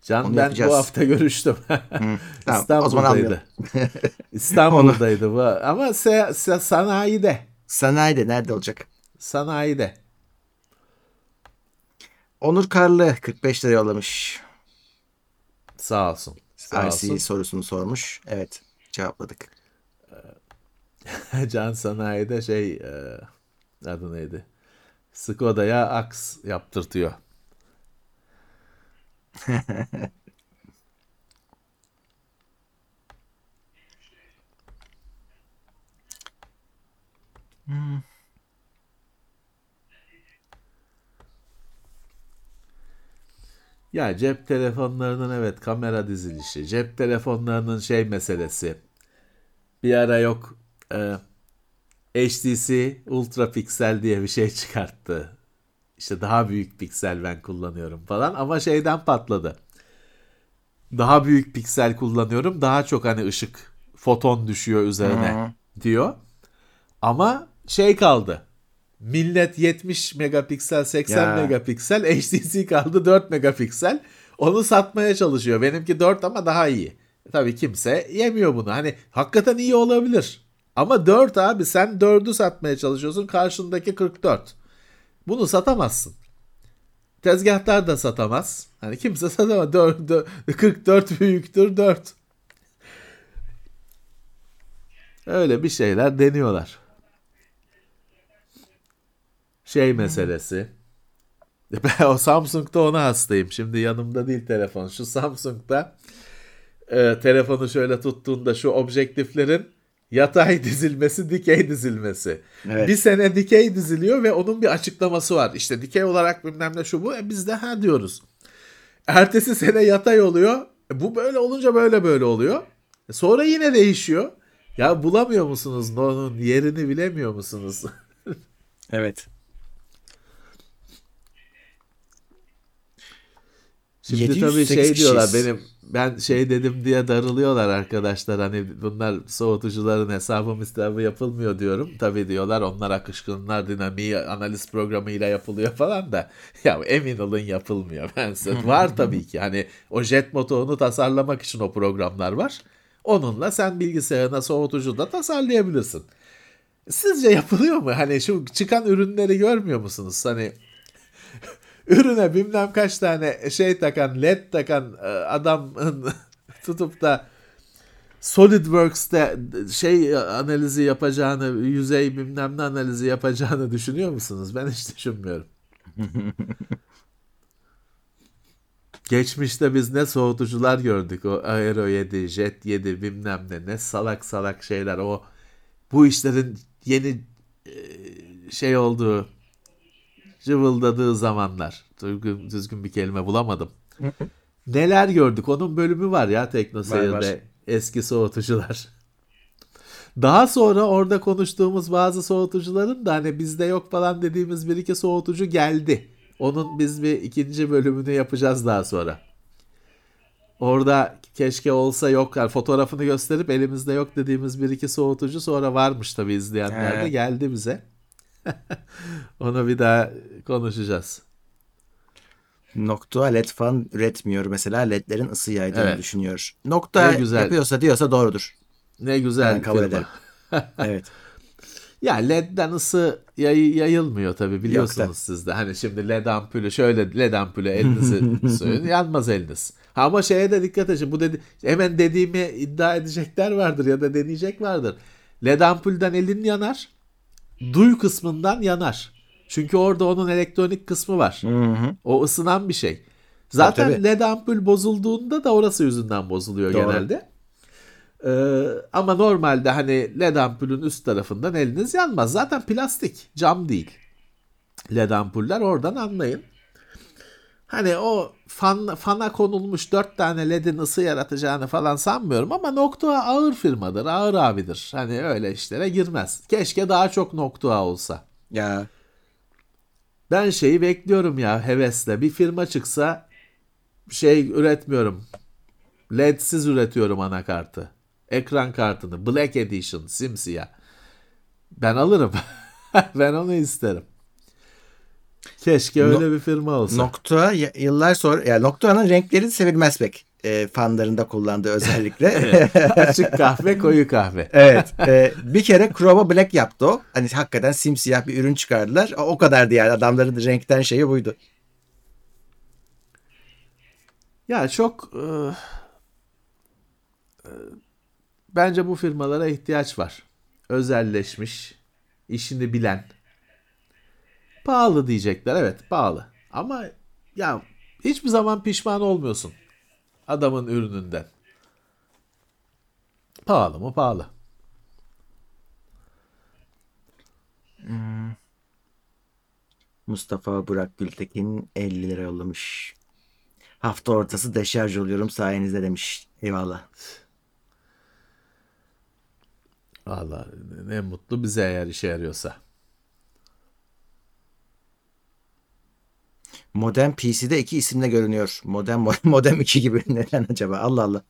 Can Onu ben yapacağız. bu hafta görüştüm. <laughs> Tamam, İstanbul'daydı. <laughs> İstanbul'daydı bu ama se- se- sanayide. sanayide nerede olacak? Sanayide. Onur Karlı 45 lira yollamış. Sağ olsun. Sağ RC olsun. sorusunu sormuş. Evet cevapladık. <laughs> Can Sanayi'de şey e, adı neydi? Skoda'ya aks yaptırtıyor. <laughs> Ya cep telefonlarının evet kamera dizilişi, cep telefonlarının şey meselesi. Bir ara yok e, HTC Ultra Pixel diye bir şey çıkarttı. İşte daha büyük piksel ben kullanıyorum falan ama şeyden patladı. daha büyük piksel kullanıyorum. Daha çok hani ışık foton düşüyor üzerine diyor. Ama şey kaldı. Millet 70 megapiksel, 80 Ya. megapiksel, HTC kaldı 4 megapiksel. Onu satmaya çalışıyor. Benimki 4 ama daha iyi. Tabii kimse yemiyor bunu. Hani hakikaten iyi olabilir. Ama 4 abi sen 4'ü satmaya çalışıyorsun. Karşındaki 44. Bunu satamazsın. Tezgahtar da satamaz. Hani kimse <laughs> satamaz. 4, 44 büyüktür 4. Öyle bir şeyler deniyorlar. Şey meselesi. <laughs> Ben o Samsung'da ona hastayım. Şimdi yanımda değil telefon. Şu Samsung'da e, telefonu şöyle tuttuğunda şu objektiflerin yatay dizilmesi, dikey dizilmesi. Evet. Bir sene dikey diziliyor ve onun bir açıklaması var. İşte dikey olarak bilmem ne şu bu. E biz de ha diyoruz. Ertesi sene yatay oluyor. E bu böyle olunca böyle böyle oluyor. E sonra yine değişiyor. Ya bulamıyor musunuz? Onun yerini bilemiyor musunuz? <laughs> Evet. Şimdi 708 tabii şey diyorlar benim ben şey dedim diye darılıyorlar arkadaşlar hani bunlar soğutucuların hesabı mistabı yapılmıyor diyorum. Tabii diyorlar onlar akışkınlar dinamiği analiz programıyla yapılıyor falan da <laughs> ya emin olun yapılmıyor. <laughs> Ben size var tabii ki hani o jet motorunu tasarlamak için o programlar var. Onunla sen bilgisayarına soğutucu da tasarlayabilirsin. Sizce yapılıyor mu? Hani şu çıkan ürünleri görmüyor musunuz? Hani ürüne bilmem kaç tane şey takan, led takan e, adamın <laughs> tutup da SolidWorks'te şey analizi yapacağını, yüzey bilmem ne analizi yapacağını düşünüyor musunuz? Ben hiç düşünmüyorum. <laughs> Geçmişte biz ne soğutucular gördük. O Aero 7, Jet 7 bilmem ne ne salak salak şeyler. O bu işlerin yeni e, şey olduğu cıvıldadığı zamanlar. Düzgün, düzgün bir kelime bulamadım. Neler gördük? Onun bölümü var ya Tekno Seyir'de. Eski soğutucular. Daha sonra orada konuştuğumuz bazı soğutucuların da hani bizde yok falan dediğimiz bir iki soğutucu geldi. Onun biz bir ikinci bölümünü yapacağız daha sonra. Orada keşke olsa yok. Yani fotoğrafını gösterip elimizde yok dediğimiz bir iki soğutucu sonra varmış tabii izleyenler de geldi bize. <laughs> Onu bir daha konuşacağız. Nokta led fan üretmiyor mesela ledlerin ısı yaydığını Evet. düşünüyor. Nokta Ne güzel. yapıyorsa diyorsa doğrudur. Ne güzel Ben kabul ederim. <laughs> Evet. Ya LED'den ısı yay- yayılmıyor tabii biliyorsunuz siz de. Hani şimdi LED ampulü şöyle LED ampulü elinizi <laughs> suyun yanmaz eliniz. Ama şeye de dikkat edin. Bu dedi hemen dediğimi iddia edecekler vardır ya da deneyecek vardır. LED ampulden elin yanar. Duy kısmından yanar. Çünkü orada onun elektronik kısmı var. Hı hı. O ısınan bir şey. Zaten tabii. LED ampul bozulduğunda da orası yüzünden bozuluyor Doğru. genelde. Ee, ama normalde hani LED ampulün üst tarafından eliniz yanmaz. Zaten plastik, cam değil. LED ampuller oradan anlayın. Hani o fan, fana konulmuş dört tane LED'in ısı yaratacağını falan sanmıyorum ama Noktua ağır firmadır, ağır abidir. Hani öyle işlere girmez. Keşke daha çok Noktua olsa. Ya Ben şeyi bekliyorum ya hevesle. Bir firma çıksa şey üretmiyorum. LED'siz üretiyorum anakartı. Ekran kartını. Black Edition simsiyah. Ben alırım. <laughs> ben onu isterim. Keşke öyle bir firma olsa. nokta yıllar sonra yani Noctua'nın renkleri sevilmez pek. E, fanlarında kullandığı özellikle. <laughs> <laughs> Açık kahve, koyu kahve. evet. e, bir kere Chroma Black yaptı o. Hani hakikaten simsiyah bir ürün çıkardılar. O, o kadardı yani. Adamların da renkten şeyi buydu. Ya çok e, e, bence bu firmalara ihtiyaç var. Özelleşmiş, işini bilen. Pahalı diyecekler. Evet, pahalı. Ama ya hiçbir zaman pişman olmuyorsun adamın ürününden. Pahalı mı? Pahalı. Mustafa Burak Gültekin 50 lira yollamış. Hafta ortası deşarj oluyorum sayenizde demiş. Eyvallah. Vallahi ne mutlu bize eğer işe yarıyorsa. Modem PC'de iki isimle görünüyor. Modem modem 2 gibi. <laughs> Neden acaba? Allah Allah.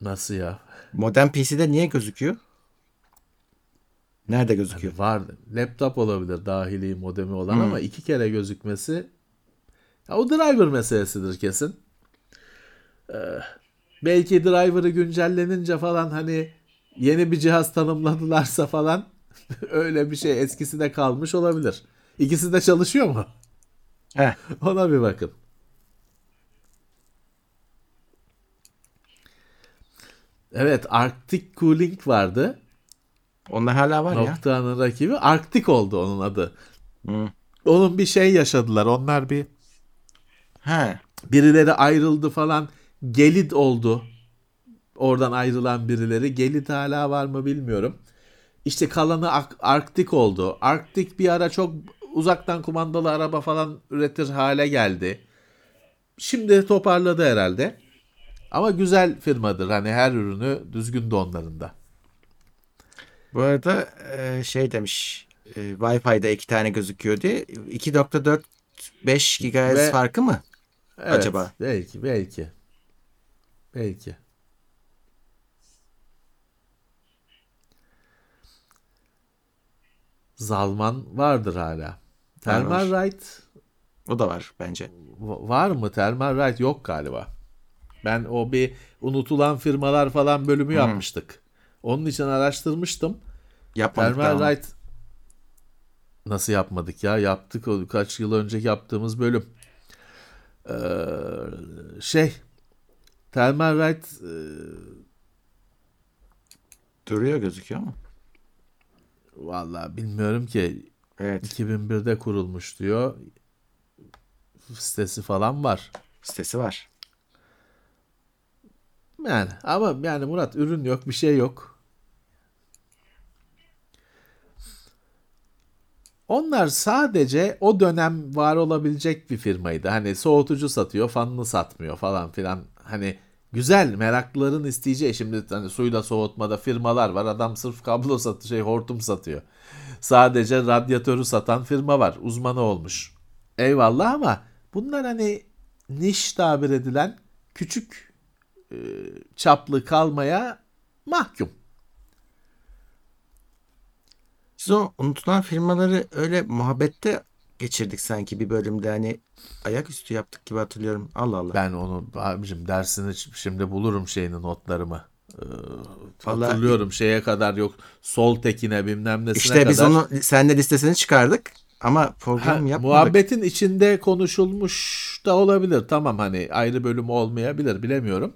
Nasıl ya? Modem PC'de niye gözüküyor? Nerede gözüküyor? Hani var. Laptop olabilir dahili modemi olan ama iki kere gözükmesi ya o driver meselesidir kesin. Ee, belki driver'ı güncellenince falan hani yeni bir cihaz tanımladılarsa falan <laughs> öyle bir şey eskisi de kalmış olabilir. İkisi de çalışıyor mu? Heh. <laughs> Ona bir bakın. Evet Arctic Cooling vardı. Onlar hala var ya. Noktanın rakibi Arctic oldu onun adı. Hı. Onun bir şey yaşadılar. Onlar bir He. birileri ayrıldı falan. Gelid oldu. Oradan ayrılan birileri. Gelid hala var mı bilmiyorum. İşte kalanı Ak- Arktik oldu. Arktik bir ara çok uzaktan kumandalı araba falan üretir hale geldi. Şimdi toparladı herhalde. Ama güzel firmadır. Hani her ürünü düzgün de onların da. Bu arada e, şey demiş. E, Wi-Fi'de iki tane gözüküyor diye. 2.4 GHz Ve- farkı mı? Evet, Acaba? Belki, belki. Belki. Zalman vardır hala. Thermal var. Right O da var bence. va- var mı? Thermal Right yok galiba. Ben o bir unutulan firmalar falan bölümü yapmıştık. Onun için araştırmıştım. Yapmadık daha Thermal onu. Right nasıl yapmadık ya? Yaptık o kaç yıl önce yaptığımız bölüm. Ee, şey Thermal Right e, Duruyor gözüküyor mu? Vallahi bilmiyorum ki Evet. 2001'de kurulmuş diyor. Sitesi falan var. Sitesi var. Yani ama yani Murat ürün yok bir şey yok. Onlar sadece o dönem var olabilecek bir firmaydı. Hani soğutucu satıyor, fanını satmıyor falan filan. Hani güzel meraklıların isteyeceği şimdi hani suyla soğutmada firmalar var. Adam sırf kablo satıyor, şey hortum satıyor. Sadece radyatörü satan firma var. Uzmanı olmuş. Eyvallah ama bunlar hani niş tabir edilen küçük e, çaplı kalmaya mahkum. Siz o unutulan firmaları öyle muhabbette geçirdik sanki bir bölümde hani ayaküstü yaptık gibi hatırlıyorum. Allah Allah. Ben onu abicim dersini şimdi bulurum şeyini notlarımı. Ee, Vallahi- hatırlıyorum şeye kadar yok sol tekine bilmem nesine işte kadar. biz onu seninle listesini çıkardık ama Ha, program yapmadık. muhabbetin içinde konuşulmuş da olabilir. Tamam hani ayrı bölüm olmayabilir bilemiyorum.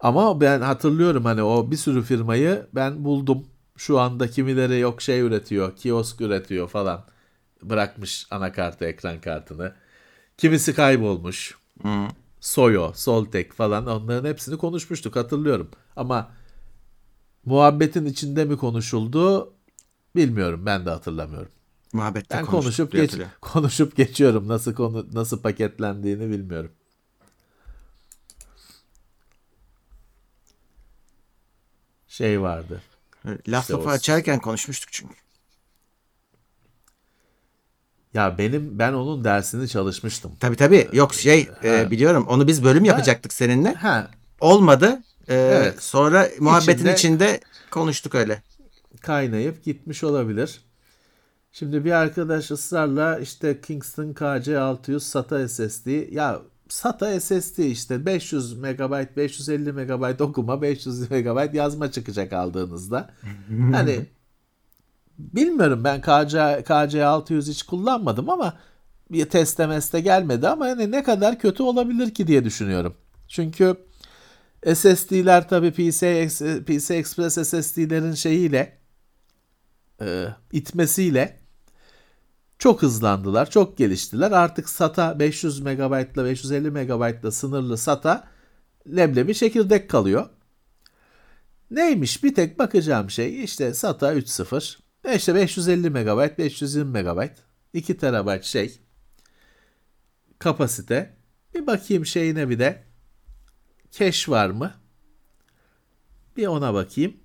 Ama ben hatırlıyorum hani o bir sürü firmayı ben buldum. Şu anda kimileri yok şey üretiyor, kiosk üretiyor falan. Bırakmış anakartı, ekran kartını. Kimisi kaybolmuş. Hı. Soyo, Soltek falan onların hepsini konuşmuştuk hatırlıyorum. Ama muhabbetin içinde mi konuşuldu bilmiyorum ben de hatırlamıyorum. Muhabbette Ben konuşup geç <laughs> konuşup geçiyorum nasıl konu nasıl paketlendiğini bilmiyorum. Şey vardı. Laf İşte lafı açarken konuşmuştuk çünkü. Ya benim ben onun dersini çalışmıştım. Tabii tabii. Yok şey e, biliyorum. Onu biz bölüm yapacaktık seninle. Ha, Olmadı. E, Evet. Sonra muhabbetin İçinde- içinde konuştuk öyle. kaynayıp gitmiş olabilir. Şimdi bir arkadaş ısrarla işte Kingston KC600 SATA SSD ya SATA SSD işte 500 MB 550 MB okuma 500 MB yazma çıkacak aldığınızda. <laughs> hani bilmiyorum ben KC KC600 hiç kullanmadım ama bir teste meste gelmedi ama hani ne kadar kötü olabilir ki diye düşünüyorum. Çünkü SSD'ler tabii PC, Ex- PC Express SSD'lerin şeyiyle e, itmesiyle çok hızlandılar, çok geliştiler. Artık SATA 500 MB ile 550 MB sınırlı SATA leblebi çekirdek kalıyor. Neymiş? Bir tek bakacağım şey işte SATA 3.0 işte 550 MB, 520 MB, 2 TB şey kapasite. Bir bakayım şeyine bir de cache var mı? Bir ona bakayım.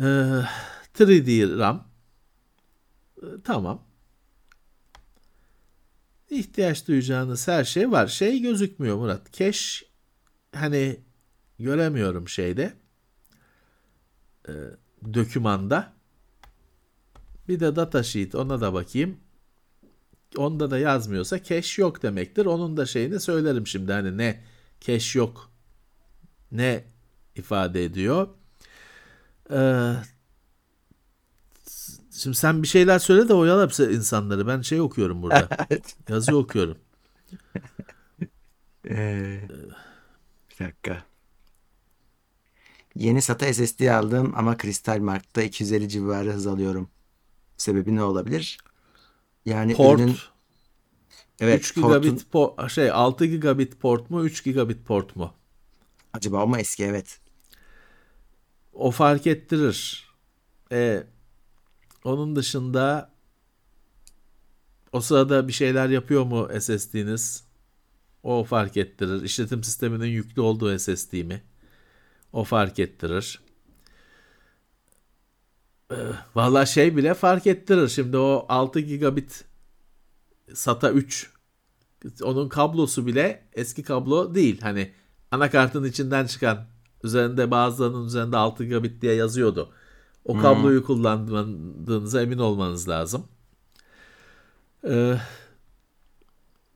Ee, 3D RAM. E, tamam. İhtiyaç duyacağınız her şey var. Şey gözükmüyor Murat. Cache hani göremiyorum şeyde. E, dökümanda. Bir de datasheet ona da bakayım. Onda da yazmıyorsa cache yok demektir. Onun da şeyini söylerim şimdi hani ne cache yok ne ifade ediyor. Ee, şimdi sen bir şeyler söyle de oyala insanları. Ben şey okuyorum burada. <laughs> Yazı okuyorum. Ee, bir dakika. Yeni SATA SSD aldım ama Crystal Mark'ta 250 civarı hız alıyorum. Sebebi ne olabilir? Yani Port ürünün evet 3 portun gigabit po- şey 6 gigabit port mu 3 gigabit port mu? acaba mu eski evet. O fark ettirir. E, onun dışında o sırada bir şeyler yapıyor mu SSD'niz? O fark ettirir. İşletim sisteminin yüklü olduğu SSD mi? O fark ettirir. Ee, Valla şey bile fark ettirir. Şimdi o 6 gigabit SATA 3 onun kablosu bile eski kablo değil. Hani anakartın içinden çıkan üzerinde bazılarının üzerinde 6 gigabit diye yazıyordu. O kabloyu kullandığınıza emin olmanız lazım. Ee,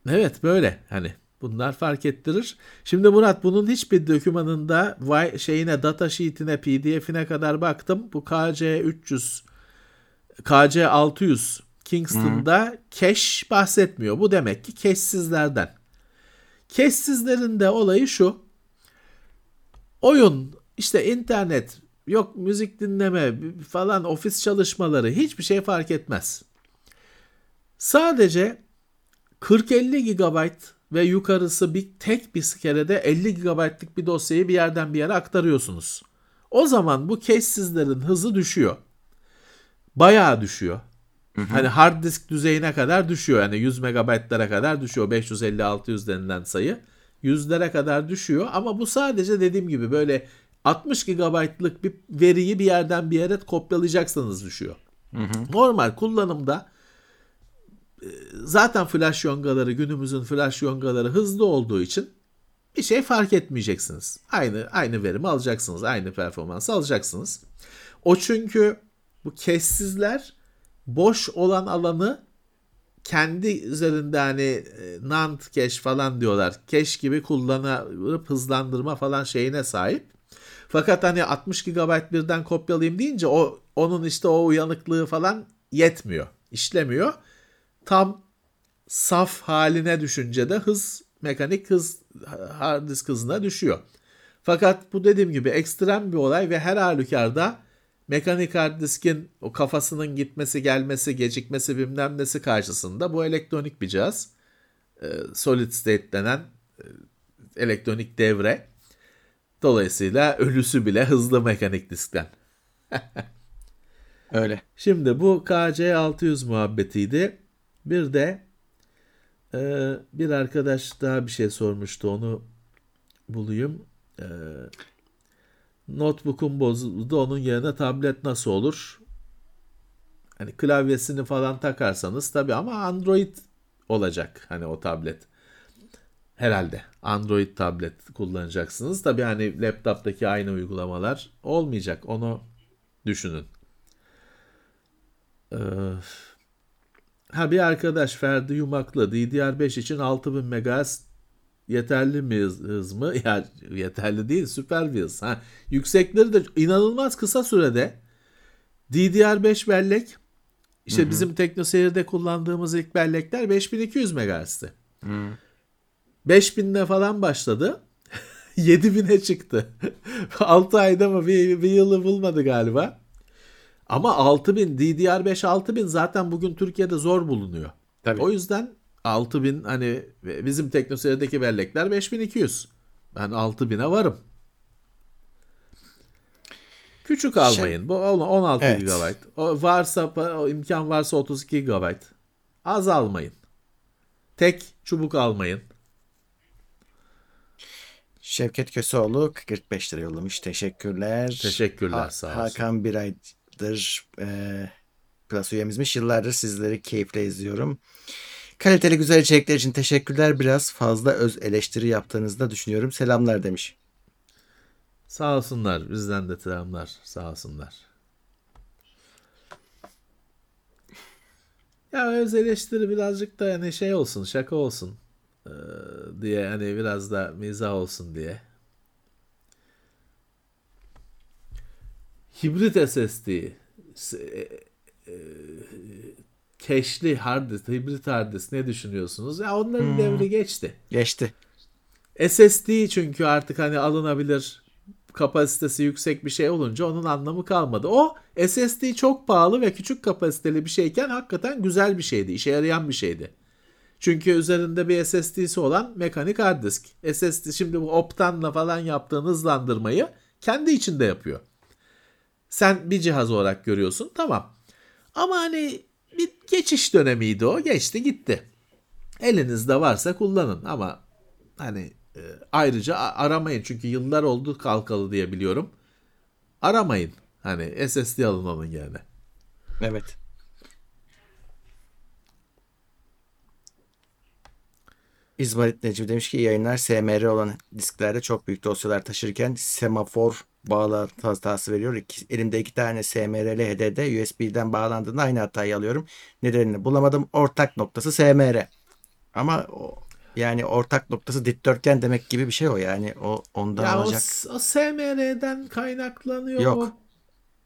evet böyle hani bunlar fark ettirir. Şimdi Murat bunun hiçbir dokümanında vay şeyine data sheet'ine pdf'ine kadar baktım. Bu KC 300 KC 600 Kingston'da cache bahsetmiyor. Bu demek ki cache'sizlerden. Cache'sizlerin de olayı şu. Oyun, işte internet, yok müzik dinleme falan ofis çalışmaları hiçbir şey fark etmez. Sadece 40-50 GB ve yukarısı bir tek bir kerede 50 GB'lık bir dosyayı bir yerden bir yere aktarıyorsunuz. O zaman bu cache'sizlerin hızı düşüyor. Bayağı düşüyor. Hani hard disk düzeyine kadar düşüyor. Yani 100 megabaytlara kadar düşüyor. 550-600 denilen sayı. Yüzlere kadar düşüyor. Ama bu sadece dediğim gibi böyle 60 GB'lık bir veriyi bir yerden bir yere kopyalayacaksanız düşüyor. Normal kullanımda zaten flash yongaları günümüzün flash yongaları hızlı olduğu için bir şey fark etmeyeceksiniz. Aynı aynı verimi alacaksınız. Aynı performansı alacaksınız. O çünkü bu kessizler boş olan alanı kendi üzerinde hani e, NAND cache falan diyorlar. Cache gibi kullanıp hızlandırma falan şeyine sahip. Fakat hani 60 GB birden kopyalayayım deyince o onun işte o uyanıklığı falan yetmiyor. işlemiyor. Tam saf haline düşünce de hız mekanik hız hard disk hızına düşüyor. Fakat bu dediğim gibi ekstrem bir olay ve her halükarda mekanik hard diskin o kafasının gitmesi gelmesi gecikmesi bilmem nesi karşısında bu elektronik bir cihaz. E, solid state denen e, elektronik devre. Dolayısıyla ölüsü bile hızlı mekanik diskten. <laughs> Öyle. Şimdi bu KC600 muhabbetiydi. Bir de e, bir arkadaş daha bir şey sormuştu onu bulayım. E, notebook'um bozuldu onun yerine tablet nasıl olur? Hani klavyesini falan takarsanız tabii ama Android olacak hani o tablet. Herhalde Android tablet kullanacaksınız. Tabii hani laptop'taki aynı uygulamalar olmayacak. Onu düşünün. Ee, ha bir arkadaş Ferdi Yumaklı DDR5 için 6000 MHz yeterli mi hız, mı? <laughs> Ya yeterli değil, süper bir hız. Ha, yüksekleri de inanılmaz kısa sürede DDR5 bellek işte Hı-hı. bizim TeknoSeyir'de kullandığımız ilk bellekler 5200 MHz'ti. Hı. 5000'de falan başladı. <laughs> 7000'e çıktı. <laughs> 6 ayda mı bir, bir yılı bulmadı galiba. Ama 6000 DDR5 6000 zaten bugün Türkiye'de zor bulunuyor. Tabii. O yüzden 6000 hani bizim teknoseyredeki bellekler 5200. Ben 6000'e varım. Küçük şey- almayın. Bu 16 evet. GB. O varsa o imkan varsa 32 GB. Az almayın. Tek çubuk almayın. Şevket Köseoğlu 45 lira yollamış. Teşekkürler. Teşekkürler ha- sağ olsun. Hakan bir aydır e, Plus üyemizmiş. Yıllardır sizleri keyifle izliyorum. Kaliteli güzel içerikler için teşekkürler. Biraz fazla öz eleştiri yaptığınızda düşünüyorum. Selamlar demiş. Sağ olsunlar. Bizden de selamlar. Sağ olsunlar. Ya öz eleştiri birazcık da yani şey olsun, şaka olsun ee, diye hani biraz da mizah olsun diye. Hibrit SSD, e, e, keşli hard disk, hibrit hard disk ne düşünüyorsunuz? Ya onların devri geçti. Geçti. SSD çünkü artık hani alınabilir kapasitesi yüksek bir şey olunca onun anlamı kalmadı. O SSD çok pahalı ve küçük kapasiteli bir şeyken hakikaten güzel bir şeydi. işe yarayan bir şeydi. Çünkü üzerinde bir SSD'si olan mekanik hard disk. SSD şimdi bu Optan'la falan yaptığın hızlandırmayı kendi içinde yapıyor. Sen bir cihaz olarak görüyorsun tamam. Ama hani bir geçiş dönemiydi o. Geçti gitti. Elinizde varsa kullanın ama hani e, ayrıca aramayın çünkü yıllar oldu kalkalı diye biliyorum. Aramayın. Hani SSD alın onun yerine. Evet. İzmarit Necmi demiş ki yayınlar SMR olan disklerde çok büyük dosyalar taşırken semafor bağlantı hatası veriyor. İki, elimde iki tane SMR'li HDD USB'den bağlandığında aynı hatayı alıyorum. Nedenini bulamadım. Ortak noktası SMR. Ama o, yani ortak noktası dikdörtgen demek gibi bir şey o yani. O ondan Ya o, olacak. s- o SMR'den kaynaklanıyor Yok. mu?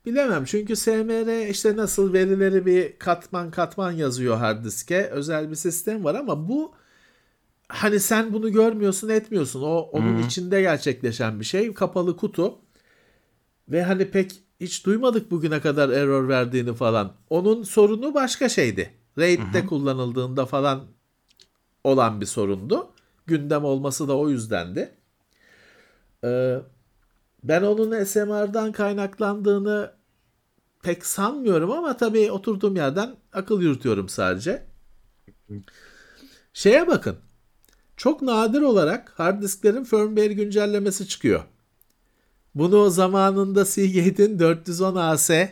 Bilemem çünkü SMR işte nasıl verileri bir katman katman yazıyor hard diske özel bir sistem var ama bu hani sen bunu görmüyorsun etmiyorsun o onun içinde gerçekleşen bir şey kapalı kutu ve hani pek hiç duymadık bugüne kadar error verdiğini falan onun sorunu başka şeydi RAID'de kullanıldığında falan olan bir sorundu gündem olması da o yüzdendi. Ee, ben onun SMR'dan kaynaklandığını pek sanmıyorum ama tabii oturduğum yerden akıl yürütüyorum sadece. Şeye bakın. Çok nadir olarak hard disklerin firmware güncellemesi çıkıyor. Bunu zamanında Seagate'in 410AC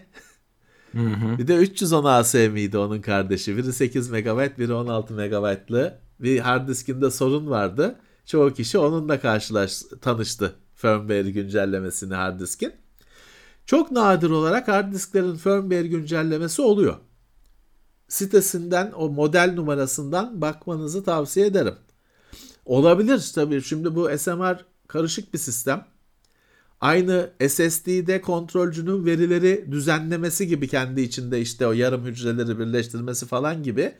bir de 310AC miydi onun kardeşi? Biri 8 MB, biri 16 MB'lı bir hard diskinde sorun vardı. Çoğu kişi onunla karşılaş tanıştı firmware güncellemesini hard diskin. Çok nadir olarak hard disklerin firmware güncellemesi oluyor. Sitesinden o model numarasından bakmanızı tavsiye ederim. Olabilir tabii. Şimdi bu SMR karışık bir sistem. Aynı SSD'de kontrolcünün verileri düzenlemesi gibi kendi içinde işte o yarım hücreleri birleştirmesi falan gibi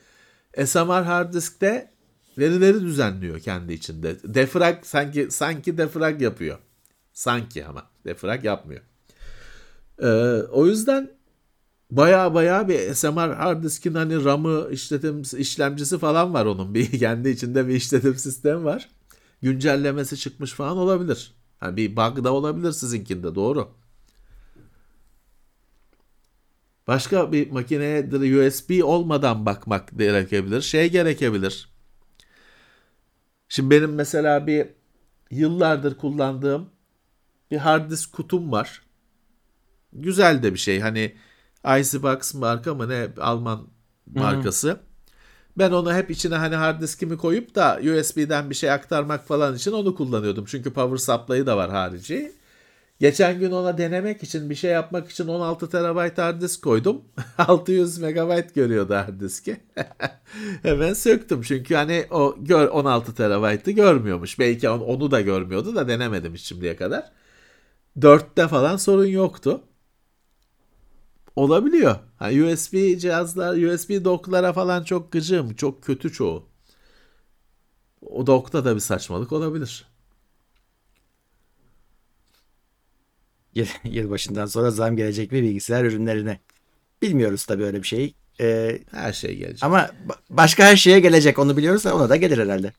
SMR hard diskte verileri düzenliyor kendi içinde. Defrag sanki sanki defrag yapıyor. Sanki ama defrag yapmıyor. Ee, o yüzden baya baya bir SMR hard diskin hani RAM'ı işletim işlemcisi falan var onun. Bir <laughs> kendi içinde bir işletim sistemi var. Güncellemesi çıkmış falan olabilir. Yani bir bug da olabilir sizinkinde doğru. Başka bir makineye USB olmadan bakmak gerekebilir. Şey gerekebilir. Şimdi benim mesela bir yıllardır kullandığım bir hard disk kutum var. Güzel de bir şey. Hani Icebox marka mı ne Alman markası. Ben onu hep içine hani hard diskimi koyup da USB'den bir şey aktarmak falan için onu kullanıyordum. Çünkü power supply'ı da var harici. Geçen gün ona denemek için bir şey yapmak için 16 TB hard disk koydum. <laughs> 600 MB görüyordu hard diski. <laughs> Hemen söktüm çünkü hani o gör 16 TB'ı görmüyormuş. Belki on- onu da görmüyordu da denemedim hiç şimdiye kadar. 4'te falan sorun yoktu. Olabiliyor. Ha, USB cihazlar, USB dock'lara falan çok gıcığım. Çok kötü çoğu. O dock'ta da bir saçmalık olabilir. Yıl, <laughs> yılbaşından sonra zam gelecek mi bilgisayar ürünlerine? Bilmiyoruz tabii öyle bir şey. Ee, Her şey gelecek. ama ba- başka her şeye gelecek onu biliyoruz da ona da gelir herhalde.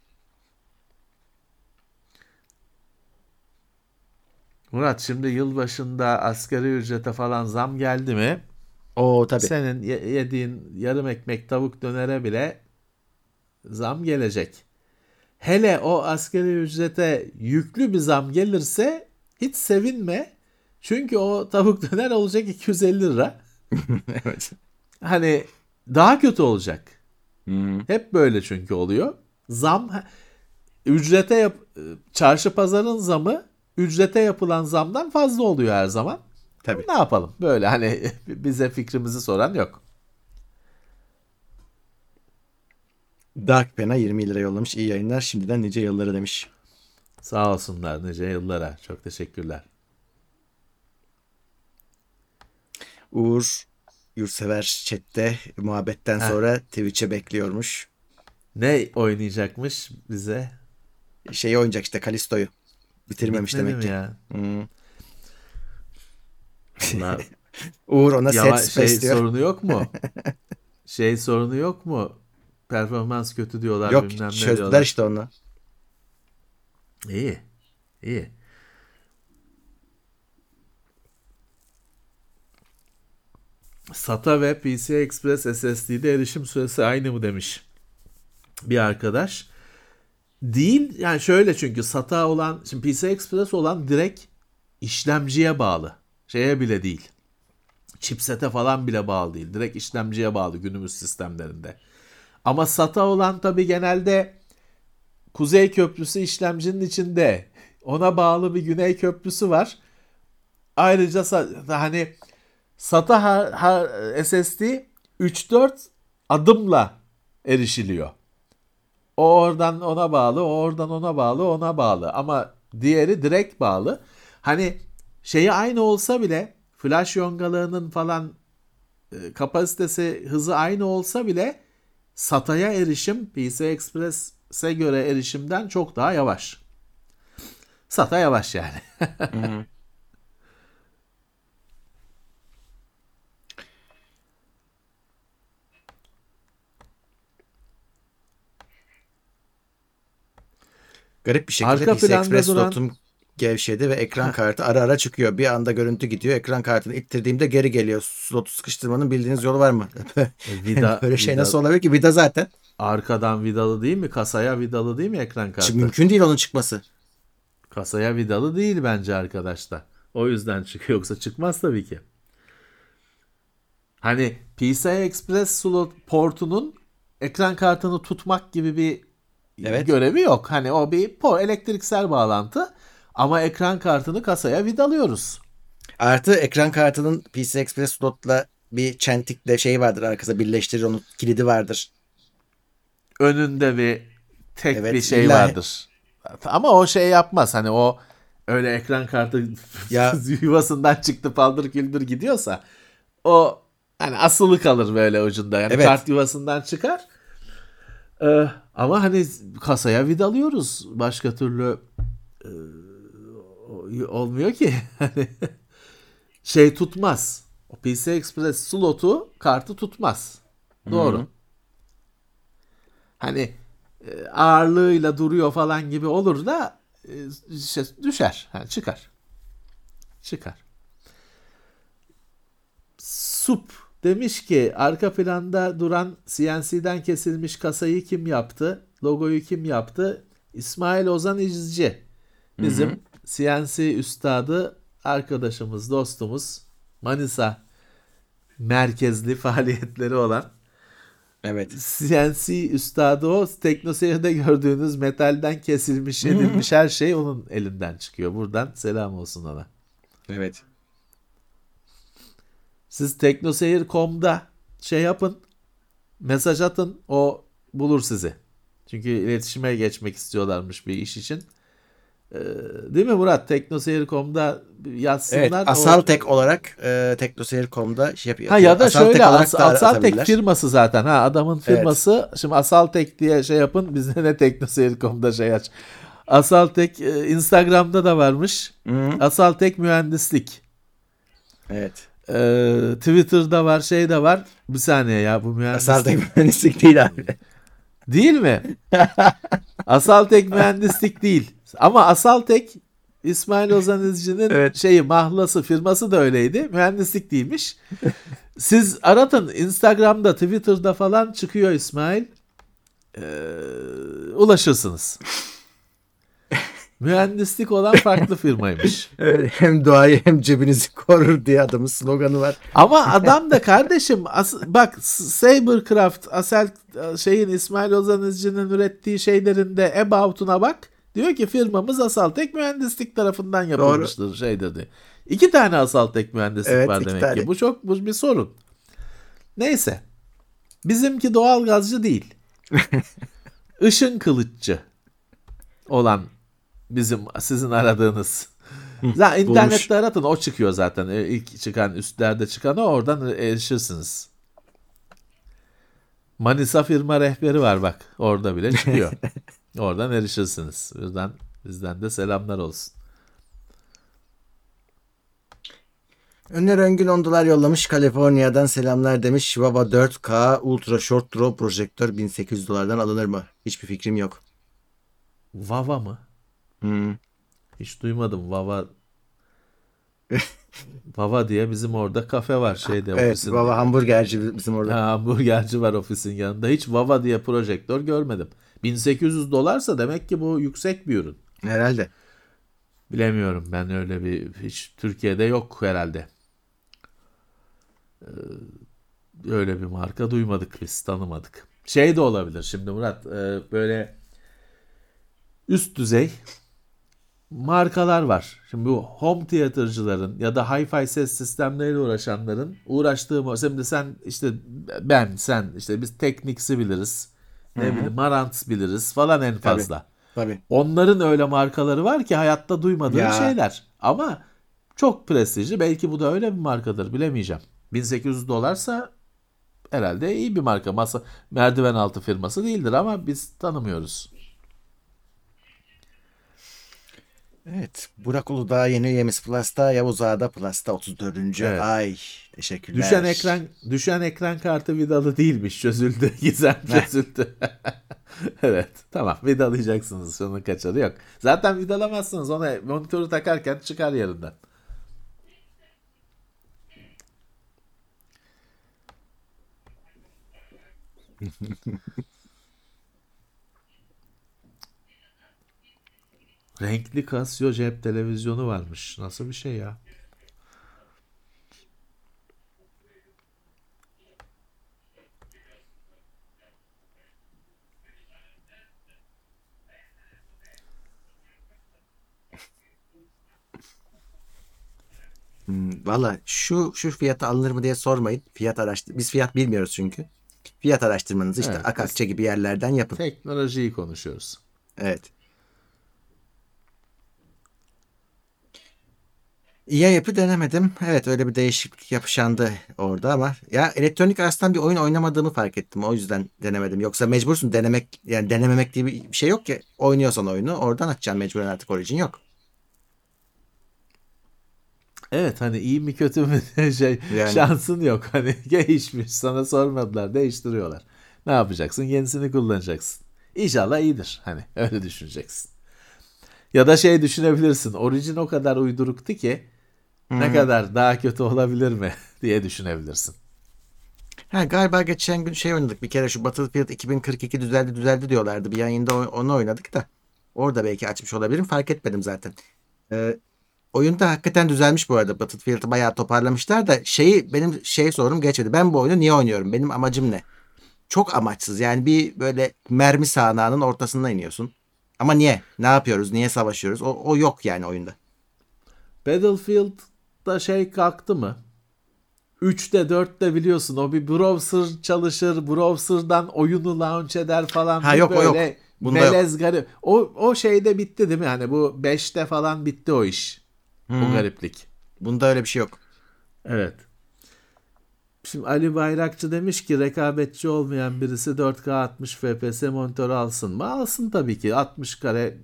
Murat şimdi yılbaşında asgari ücrete falan zam geldi mi? Oo tabii. Senin ye- yediğin yarım ekmek tavuk dönere bile zam gelecek. Hele o asgari ücrete yüklü bir zam gelirse hiç sevinme. Çünkü o tavuk <laughs> döner olacak 250 lira. <laughs> evet. hani daha kötü olacak. Hı. Hep böyle çünkü oluyor. Zam ücrete yap çarşı pazarın zamı ücrete yapılan zamdan fazla oluyor her zaman. Tabii. Ne yapalım? Böyle hani <laughs> bize fikrimizi soran yok. Dark Pen'a 20 lira yollamış. İyi yayınlar. Şimdiden nice yılları demiş. Sağ olsunlar nice yıllara. Çok teşekkürler. Uğur Yurtsever chatte muhabbetten sonra Twitch'e bekliyormuş. Ne oynayacakmış bize? Şeyi oynayacak işte Kalisto'yu. Bitirmemiş Bitmedi demek ki. ya? Hı. Vallahi <laughs> Uğur ona Yava- set şey space diyor. sorunu yok mu? <laughs> şey sorunu yok mu? Performans kötü diyorlar Yok bilmem çözdüler diyorlar. işte onu. İyi. İyi. SATA ve PCI Express SSD'de erişim süresi aynı mı demiş bir arkadaş. Değil yani şöyle çünkü SATA olan şimdi PCI Express olan direkt işlemciye bağlı. Şeye bile değil. Chipsete falan bile bağlı değil. Direkt işlemciye bağlı günümüz sistemlerinde. Ama SATA olan tabii genelde Kuzey Köprüsü işlemcinin içinde. Ona bağlı bir Güney Köprüsü var. Ayrıca hani SATA SSD 3-4 adımla erişiliyor. O oradan ona bağlı, o oradan ona bağlı, ona bağlı. Ama diğeri direkt bağlı. Hani şeyi aynı olsa bile flash yongalığının falan e, kapasitesi, hızı aynı olsa bile SATA'ya erişim PCI Express'e göre erişimden çok daha yavaş. SATA yavaş yani. Garip bir şekilde Arka Express duran- slotum gevşedi ve ekran kartı ara ara çıkıyor. Bir anda görüntü gidiyor. Ekran kartını ittirdiğimde geri geliyor. Slotu sıkıştırmanın bildiğiniz yolu var mı? <laughs> vida, Böyle şey vida- nasıl olabilir ki? Vida zaten. Arkadan vidalı değil mi? Kasaya vidalı değil mi ekran kartı? Çünkü mümkün değil onun çıkması. Kasaya vidalı değil bence arkadaşlar. O yüzden çıkıyor. Yoksa çıkmaz tabii ki. Hani PCI Express slot portunun ekran kartını tutmak gibi bir Evet. görevi yok. Hani o bir por elektriksel bağlantı ama ekran kartını kasaya vidalıyoruz. Artı ekran kartının PC Express slotla bir çentikle şey vardır arkasında birleştirir onun kilidi vardır. Önünde bir tek Evet, bir şey illa- vardır. Ama o şey yapmaz. Hani o öyle ekran kartı Ya- <laughs> yuvasından çıktı paldır küldür gidiyorsa o hani asılı kalır böyle ucunda. Yani Evet. kart yuvasından çıkar. Ee, ama hani kasaya vidalıyoruz. Başka türlü e, olmuyor ki. <laughs> Hani şey tutmaz. O PC Express slotu kartı tutmaz. Doğru. Hı hı. Hani e, ağırlığıyla duruyor falan gibi olur da e, şey, düşer. Ha, çıkar. Çıkar. Sup demiş ki arka planda duran CNC'den kesilmiş kasayı kim yaptı? Logoyu kim yaptı? İsmail Ozan İzci. Bizim CNC üstadı arkadaşımız, dostumuz. Manisa merkezli <laughs> faaliyetleri olan Evet. CNC üstadı o. Teknoseyir'de gördüğünüz metalden kesilmiş edilmiş her şey onun elinden çıkıyor. Buradan selam olsun ona. Evet. Siz teknoseyir.com'da şey yapın. Mesaj atın. O bulur sizi. Çünkü iletişime geçmek istiyorlarmış bir iş için. Ee, değil mi Murat? Teknoseyir.com'da yazsınlar. Evet. O- Asaltek olarak e, teknoseyir.com'da şey yapıyor. Ha ya da Asaltek şöyle As- da Asaltek firması zaten ha adamın firması. Şimdi Asaltek diye şey yapın bize ne teknoseyir.com'da şey aç. Asaltek e, Instagram'da da varmış. Hı, Asaltek mühendislik. Evet. Ee, Twitter'da var şey de var. Bir saniye ya bu mühendislik. Asaltek mühendislik değil abi. Değil mi? <laughs> Asaltek mühendislik değil. Ama Asaltek İsmail Ozan İzci'nin Evet. şeyi mahlası firması da öyleydi. Mühendislik değilmiş. Siz aratın Instagram'da Twitter'da falan çıkıyor İsmail. Ee, ulaşırsınız. Mühendislik olan farklı firmaymış. <laughs> Evet, hem doğayı hem cebinizi korur diye adamın sloganı var. Ama adam da kardeşim as- bak Sabercraft Asel şeyin İsmail Ozan İzci'nin ürettiği şeylerinde About'una bak. Diyor ki firmamız Asaltek mühendislik tarafından yapılmıştır şey dedi. İki tane Asaltek mühendislik Evet, var demek tane. ki. Bu çok bu bir sorun. Neyse. Bizimki doğal gazcı değil. <laughs> Işın kılıççı olan bizim sizin aradığınız. Zaten internette aratın o çıkıyor zaten. E, İlk çıkan üstlerde çıkan o oradan erişirsiniz. Manisa firma rehberi var bak. Orada bile çıkıyor. <laughs> oradan erişirsiniz. Bizden, bizden de selamlar olsun. Öner Öngün 10 dolar yollamış. Kaliforniya'dan selamlar demiş. Vava 4K Ultra Short Draw projektör 1800 dolardan alınır mı? Hiçbir fikrim yok. Vava mı? Hmm. Hiç duymadım. Vava <laughs> Vava diye bizim orada kafe var şeyde Evet, ofisin. Vava hamburgerci bizim orada. Ha, hamburgerci var ofisin yanında. Hiç Vava diye projektör görmedim. 1800 dolarsa demek ki bu yüksek bir ürün. Herhalde. Bilemiyorum ben öyle bir hiç Türkiye'de yok herhalde. Ee, öyle bir marka duymadık biz tanımadık. Şey de olabilir şimdi Murat e, böyle üst düzey markalar var. Şimdi bu home tiyatrcıların ya da hi-fi ses sistemleriyle uğraşanların uğraştığı şimdi sen işte ben sen işte biz Technics'i biliriz. Ne bileyim Marantz biliriz falan en fazla. Tabii. Onların öyle markaları var ki hayatta duymadığın Ya. şeyler. Ama çok prestijli. Belki bu da öyle bir markadır. Bilemeyeceğim. 1800 dolarsa herhalde iyi bir marka. Masa merdiven altı firması değildir ama biz tanımıyoruz. Evet. Burak Uludağ yeni üyemiz Plus'ta. Yavuz Ağa'da Plus'ta 34. Evet. ay. Teşekkürler. Düşen ekran düşen ekran kartı vidalı değilmiş. Çözüldü. <laughs> Gizem çözüldü. <laughs> evet. Tamam. Vidalayacaksınız. Şunun kaçarı yok. Zaten vidalamazsınız. Ona monitörü takarken çıkar yerinden. <laughs> Renkli Casio cep televizyonu varmış. Nasıl bir şey ya? Hmm, Valla şu şu fiyata alınır mı diye sormayın. Fiyat araştır. Biz fiyat bilmiyoruz çünkü. Fiyat araştırmanızı işte Evet, Akakçe gibi yerlerden yapın. Teknolojiyi konuşuyoruz. Evet. İyi yapı denemedim. Evet öyle bir değişiklik yapışandı orada ama ya elektronik arasından bir oyun oynamadığımı fark ettim. O yüzden denemedim. Yoksa mecbursun denemek yani denememek diye bir şey yok ki. Oynuyorsan oyunu oradan açacaksın mecburen artık orijin yok. Evet hani iyi mi kötü mü <laughs> şey Yani. şansın yok hani <laughs> değişmiş sana sormadılar değiştiriyorlar. Ne yapacaksın yenisini kullanacaksın. İnşallah iyidir hani öyle düşüneceksin. Ya da şey düşünebilirsin orijin o kadar uyduruktu ki ne kadar daha kötü olabilir mi <laughs> diye düşünebilirsin. Ha galiba geçen gün şey oynadık bir kere şu Battlefield 2042 düzeldi düzeldi diyorlardı. Bir yayında onu oynadık da orada belki açmış olabilirim fark etmedim zaten. Ee, oyunda hakikaten düzelmiş bu arada. Battlefield'ı bayağı toparlamışlar da şeyi benim şey sorum geçmedi. Ben bu oyunu niye oynuyorum? Benim amacım ne? Çok amaçsız. Yani bir böyle mermi sahnağının ortasına iniyorsun. Ama niye? Ne yapıyoruz? Niye savaşıyoruz? O, o yok yani oyunda. Battlefield'da şey kalktı mı? 3'te 4'te biliyorsun o bir browser çalışır. Browser'dan oyunu launch eder falan. Ha, yok, o yok. böyle Bunda yok. melez garip. O, o şeyde bitti değil mi? Hani bu 5'te falan bitti o iş. O gariplik. Bunda öyle bir şey yok. Evet. Şimdi Ali Bayrakçı demiş ki rekabetçi olmayan birisi 4K 60 FPS monitörü alsın mı? Alsın tabii ki. 60 kare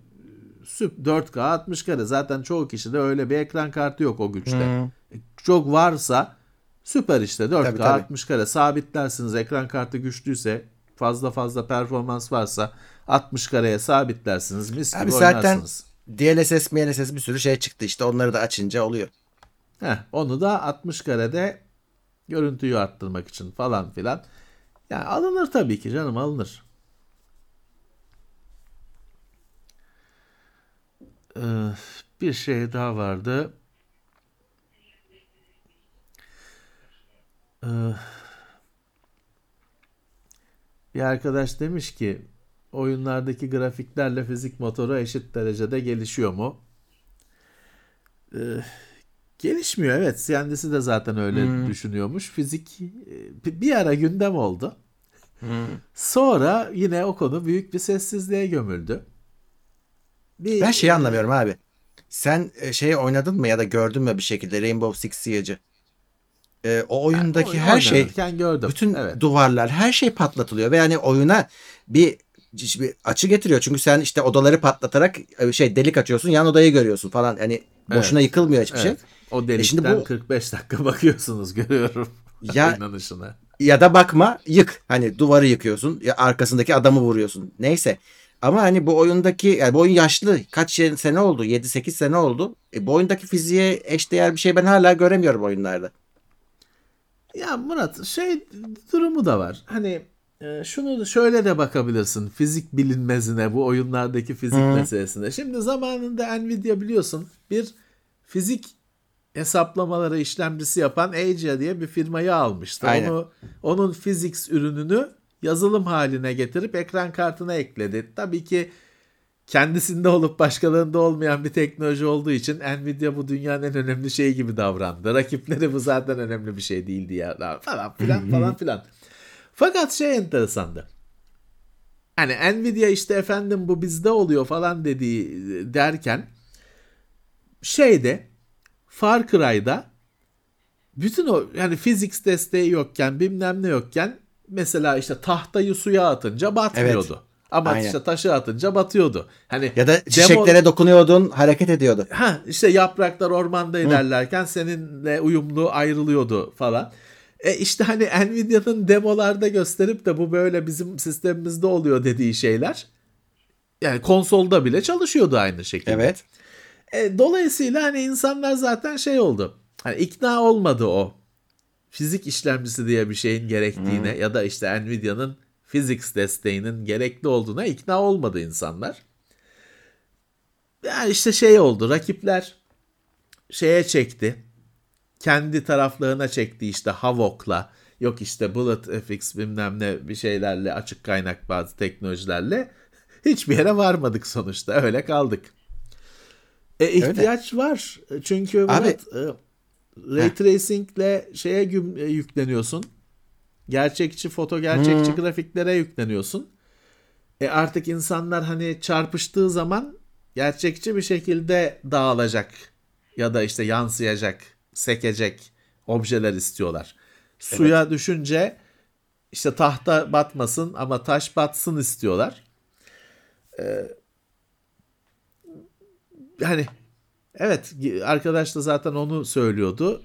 süp 4K 60 kare. Zaten çoğu kişide öyle bir ekran kartı yok o güçte. Çok varsa süper işte 4K Tabii, tabii. 60 kare sabitlersiniz. Ekran kartı güçlüyse fazla fazla performans varsa 60 kareye sabitlersiniz. Mis gibi Abi zaten oynarsınız. DLSS, MLSS bir sürü şey çıktı işte. Onları da açınca oluyor. Heh, onu da 60 karede görüntüyü arttırmak için falan filan. Yani alınır tabii ki canım alınır. Bir şey daha vardı. Ee, bir arkadaş demiş ki oyunlardaki grafiklerle fizik motoru eşit derecede gelişiyor mu? Ee, gelişmiyor evet. Kendisi de zaten öyle Hmm. düşünüyormuş. Fizik e, bir ara gündem oldu. Hmm. Sonra yine o konu büyük bir sessizliğe gömüldü. Bir, Ben şeyi anlamıyorum abi. Sen e, şeyi oynadın mı ya da gördün mü bir şekilde Rainbow Six Siege'i? E, o oyundaki Oyun her şey gördüm. bütün evet. duvarlar her şey patlatılıyor ve yani oyuna bir, bir açı getiriyor. Çünkü sen işte odaları patlatarak e, şey delik açıyorsun yan odayı görüyorsun falan. Yani boşuna yıkılmıyor hiçbir şey. Evet. O E delikten şimdi bu- 45 dakika <laughs> bakıyorsunuz görüyorum. <laughs> Ya-. Ya da bakma yık. Hani duvarı yıkıyorsun ya arkasındaki adamı vuruyorsun. Neyse. Ama hani bu oyundaki yani bu oyun yaşlı. Kaç sene oldu? 7-8 sene oldu. E, bu oyundaki fiziğe eşdeğer bir şey ben hala göremiyorum oyunlarda. Ya Murat şey durumu da var. Hani e, şunu şöyle de bakabilirsin. Fizik bilinmezine bu oyunlardaki fizik Hı. meselesine. Şimdi zamanında Nvidia biliyorsun bir fizik hesaplamaları işlemcisi yapan Agia diye bir firmayı almıştı. Aynen. Onu onun physics ürününü yazılım haline getirip ekran kartına ekledi. Tabii ki kendisinde olup başkalarında olmayan bir teknoloji olduğu için Nvidia bu dünyanın en önemli şeyi gibi davrandı. Rakipleri bu zaten önemli bir şey değildi ya falan filan falan filan. Fakat şey enteresandı. Hani Nvidia işte efendim bu bizde oluyor falan dediği derken şeyde Far Cry'da bütün o yani physics desteği yokken bilmem ne yokken mesela işte tahtayı suya atınca batmıyordu. Ama Aynen. işte taşı atınca batıyordu. Hani Ya da demo- çiçeklere dokunuyordun hareket ediyordu. Ha işte yapraklar ormanda ilerlerken seninle uyumlu ayrılıyordu falan. E işte hani Nvidia'nın demolarda gösterip de bu böyle bizim sistemimizde oluyor dediği şeyler. Yani konsolda bile çalışıyordu aynı şekilde. Evet. E, dolayısıyla hani insanlar zaten şey oldu. Hani ikna olmadı o. Fizik işlemcisi diye bir şeyin gerektiğine ya da işte Nvidia'nın physics desteğinin gerekli olduğuna ikna olmadı insanlar. Yani işte şey oldu. Rakipler şeye çekti. Kendi taraflarına çekti işte Havok'la. Yok işte BulletFX bilmem ne bir şeylerle açık kaynak bazı teknolojilerle. Hiçbir yere varmadık sonuçta. Öyle kaldık. E, ihtiyaç var. Çünkü Abi- Murat, e, ray tracingle şeye e, yükleniyorsun. Gerçekçi foto, gerçekçi grafiklere yükleniyorsun. E artık insanlar hani çarpıştığı zaman gerçekçi bir şekilde dağılacak ya da işte yansıyacak, sekecek objeler istiyorlar. Suya düşünce işte tahta batmasın ama taş batsın istiyorlar. Ee, hani evet arkadaş da zaten onu söylüyordu.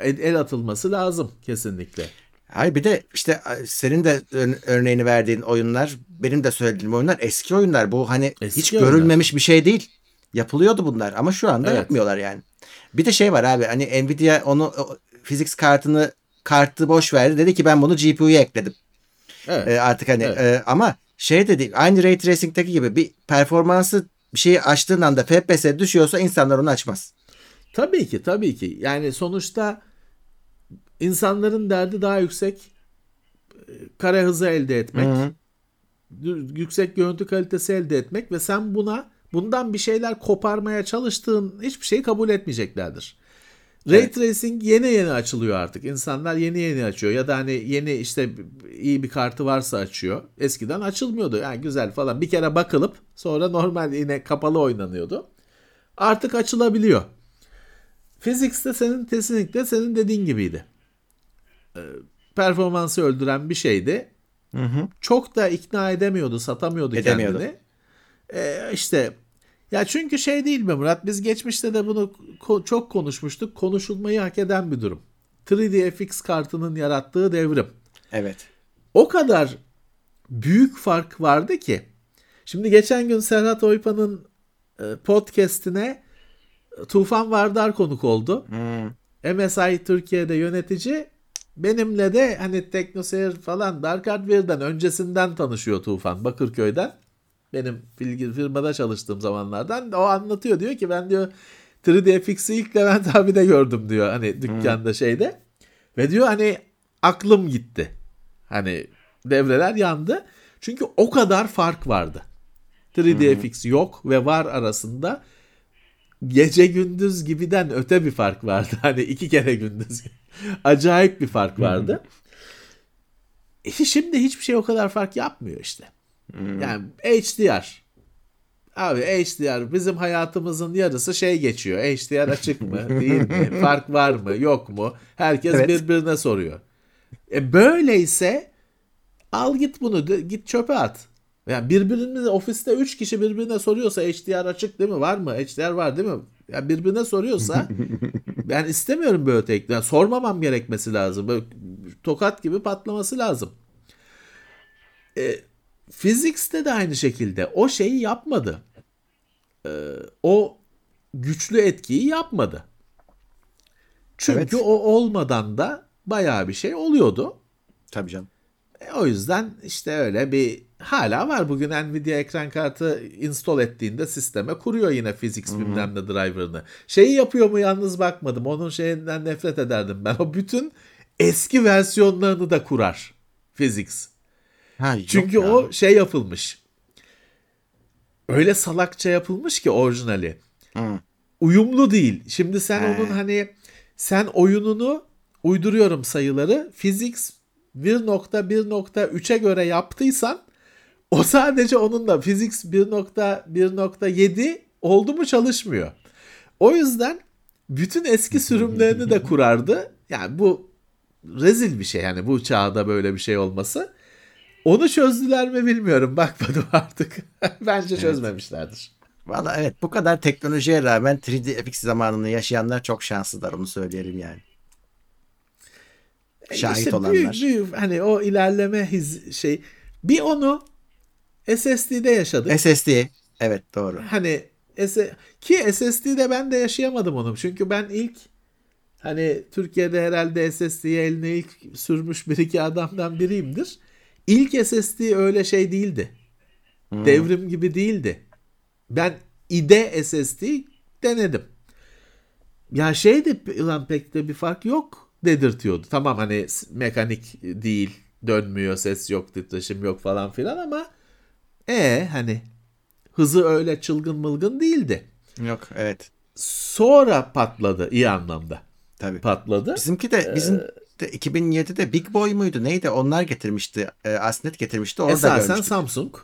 El, el atılması lazım kesinlikle. Hayır bir de işte senin de ör- örneğini verdiğin oyunlar, benim de söylediğim oyunlar eski oyunlar. Bu hani Eski hiç oyunlar. görülmemiş bir şey değil. Yapılıyordu bunlar ama şu anda Evet. yapmıyorlar yani. Bir de şey var abi hani Nvidia onu physics kartını kartı boş verdi. Dedi ki ben bunu GPU'ya ekledim. Evet. E, artık hani Evet. e, ama şey de değil. Aynı Ray Tracing'deki gibi bir performansı bir şeyi açtığın anda FPS düşüyorsa insanlar onu açmaz. Tabii ki tabii ki. Yani sonuçta insanların derdi daha yüksek e, kare hızı elde etmek, Hı hı. dü- yüksek görüntü kalitesi elde etmek ve sen buna bundan bir şeyler koparmaya çalıştığın hiçbir şeyi kabul etmeyeceklerdir. Ray Evet. tracing yeni yeni açılıyor artık. İnsanlar yeni yeni açıyor ya da hani yeni işte iyi bir kartı varsa açıyor. Eskiden açılmıyordu. Yani güzel falan. Bir kere bakılıp sonra normal yine kapalı oynanıyordu. Artık açılabiliyor. Physics de senin kesinlikle senin dediğin gibiydi. Ee, performansı öldüren bir şeydi. Hı hı. Çok da ikna edemiyordu, satamıyordu Edemiyordu. kendini. Ee, işte ya çünkü şey değil mi Murat? Biz geçmişte de bunu ko- çok konuşmuştuk. Konuşulmayı hak eden bir durum. 3D FX kartının yarattığı devrim. Evet. O kadar büyük fark vardı ki. Şimdi geçen gün Serhat Oypan'ın e, podcast'ine e, Tufan Vardar konuk oldu. Hı. MSI Türkiye'de yönetici. Benimle de hani TeknoSeyir falan Dark Hardware'den öncesinden tanışıyor Tufan Bakırköy'den. Benim bilgi firmada çalıştığım zamanlardan o anlatıyor diyor ki ben diyor 3DFX'i ilk Levent <laughs> abi de gördüm diyor hani dükkanda hmm. şeyde. Ve diyor hani aklım gitti. Hani devreler yandı. Çünkü o kadar fark vardı. 3DFX hmm. yok ve var arasında gece gündüz gibiden öte bir fark vardı. <laughs> Hani iki kere gündüz acayip bir fark vardı. E, şimdi hiçbir şey o kadar fark yapmıyor işte. Hmm. Yani HDR. Abi HDR bizim hayatımızın yarısı şey geçiyor. HDR açık mı <laughs> değil mi? Fark var mı yok mu? Herkes evet. birbirine soruyor. E böyleyse al git bunu git çöpe at. Yani birbirimize ofiste 3 kişi birbirine soruyorsa HDR açık değil mi? Var mı? HDR var değil mi? Yani birbirine soruyorsa <laughs> ben istemiyorum böyle teknik. Yani sormamam gerekmesi lazım. Böyle tokat gibi patlaması lazım. E, Physics'te de aynı şekilde o şeyi yapmadı. E, o güçlü etkiyi yapmadı. Çünkü evet. o olmadan da bayağı bir şey oluyordu. Tabii canım. E, o yüzden işte öyle bir hala var. Bugün Nvidia ekran kartı install ettiğinde sisteme kuruyor yine physics bilmem ne driver'ını. Şeyi yapıyor mu yalnız bakmadım. Onun şeyinden nefret ederdim ben. O bütün eski versiyonlarını da kurar physics. Ha, Çünkü ya. o şey yapılmış. Öyle salakça yapılmış ki orijinali. Hı. Uyumlu değil. Şimdi sen He. onun hani sen oyununu uyduruyorum sayıları. Physics 1.1.3'e göre yaptıysan o sadece onunla Physics 1.1.7 oldu mu çalışmıyor. O yüzden bütün eski sürümlerini de <laughs> kurardı. Yani bu rezil bir şey yani bu çağda böyle bir şey olması. Onu çözdüler mi bilmiyorum. Bakmadım <laughs> artık. Bence çözmemişlerdir. Valla evet bu kadar teknolojiye rağmen 3D FX zamanını yaşayanlar çok şanslılar onu söyleyelim yani. E, Şahit işte olanlar. Büyük, büyük, hani o ilerleme his, şey bir onu SSD'de yaşadık. SSD evet doğru. Hani ki SSD'de ben de yaşayamadım onu. Çünkü ben ilk hani Türkiye'de herhalde SSD'ye eline ilk sürmüş bir iki adamdan biriyimdir. İlk SSD öyle şey değildi. Hmm. Devrim gibi değildi. Ben IDE SSD denedim. Ya şeydi lan pek de bir fark yok dedirtiyordu. Tamam hani mekanik değil, dönmüyor, ses yok, titreşim yok falan filan ama e hani hızı öyle çılgın mılgın değildi. Yok evet. Sonra patladı iyi anlamda. Tabii. Patladı. Bizimki de bizim ee, de 2007'de Big Boy muydu neydi onlar getirmişti. E, Asnet getirmişti orada Esasen görmüştük. Samsung.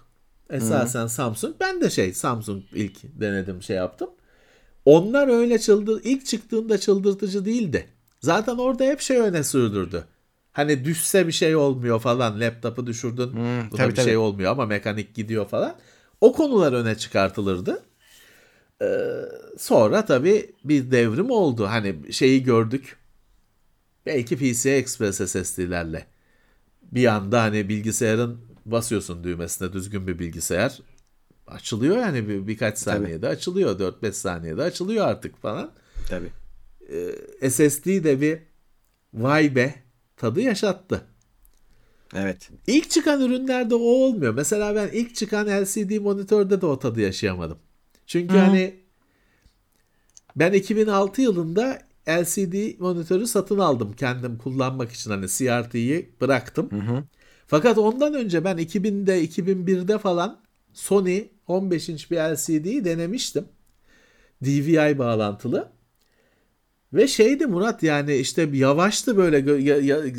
Esasen Hı-hı. Samsung. Ben de şey Samsung ilk denedim şey yaptım. Onlar öyle çıldır ilk çıktığında çıldırtıcı değildi. Zaten orada hep şey öne sürdürdü. Hani düşse bir şey olmuyor falan. Laptopu düşürdün. Hmm, tabii, bir tabii. şey olmuyor ama mekanik gidiyor falan. O konular öne çıkartılırdı. Ee, sonra tabii bir devrim oldu. Hani şeyi gördük. Belki PCI Express SSD'lerle. Bir anda hani bilgisayarın basıyorsun düğmesine düzgün bir bilgisayar. Açılıyor yani bir, birkaç saniyede Tabii. açılıyor. 4-5 saniyede açılıyor artık falan. Tabii. Ee, SSD de bir vay be tadı yaşattı. Evet. İlk çıkan ürünlerde o olmuyor. Mesela ben ilk çıkan LCD monitörde de o tadı yaşayamadım. Çünkü Hı. hani ben 2006 yılında LCD monitörü satın aldım kendim kullanmak için hani CRT'yi bıraktım. Hı hı. Fakat ondan önce ben 2000'de 2001'de falan Sony 15 inç bir LCD'yi denemiştim. DVI bağlantılı. Ve şeydi Murat yani işte yavaştı böyle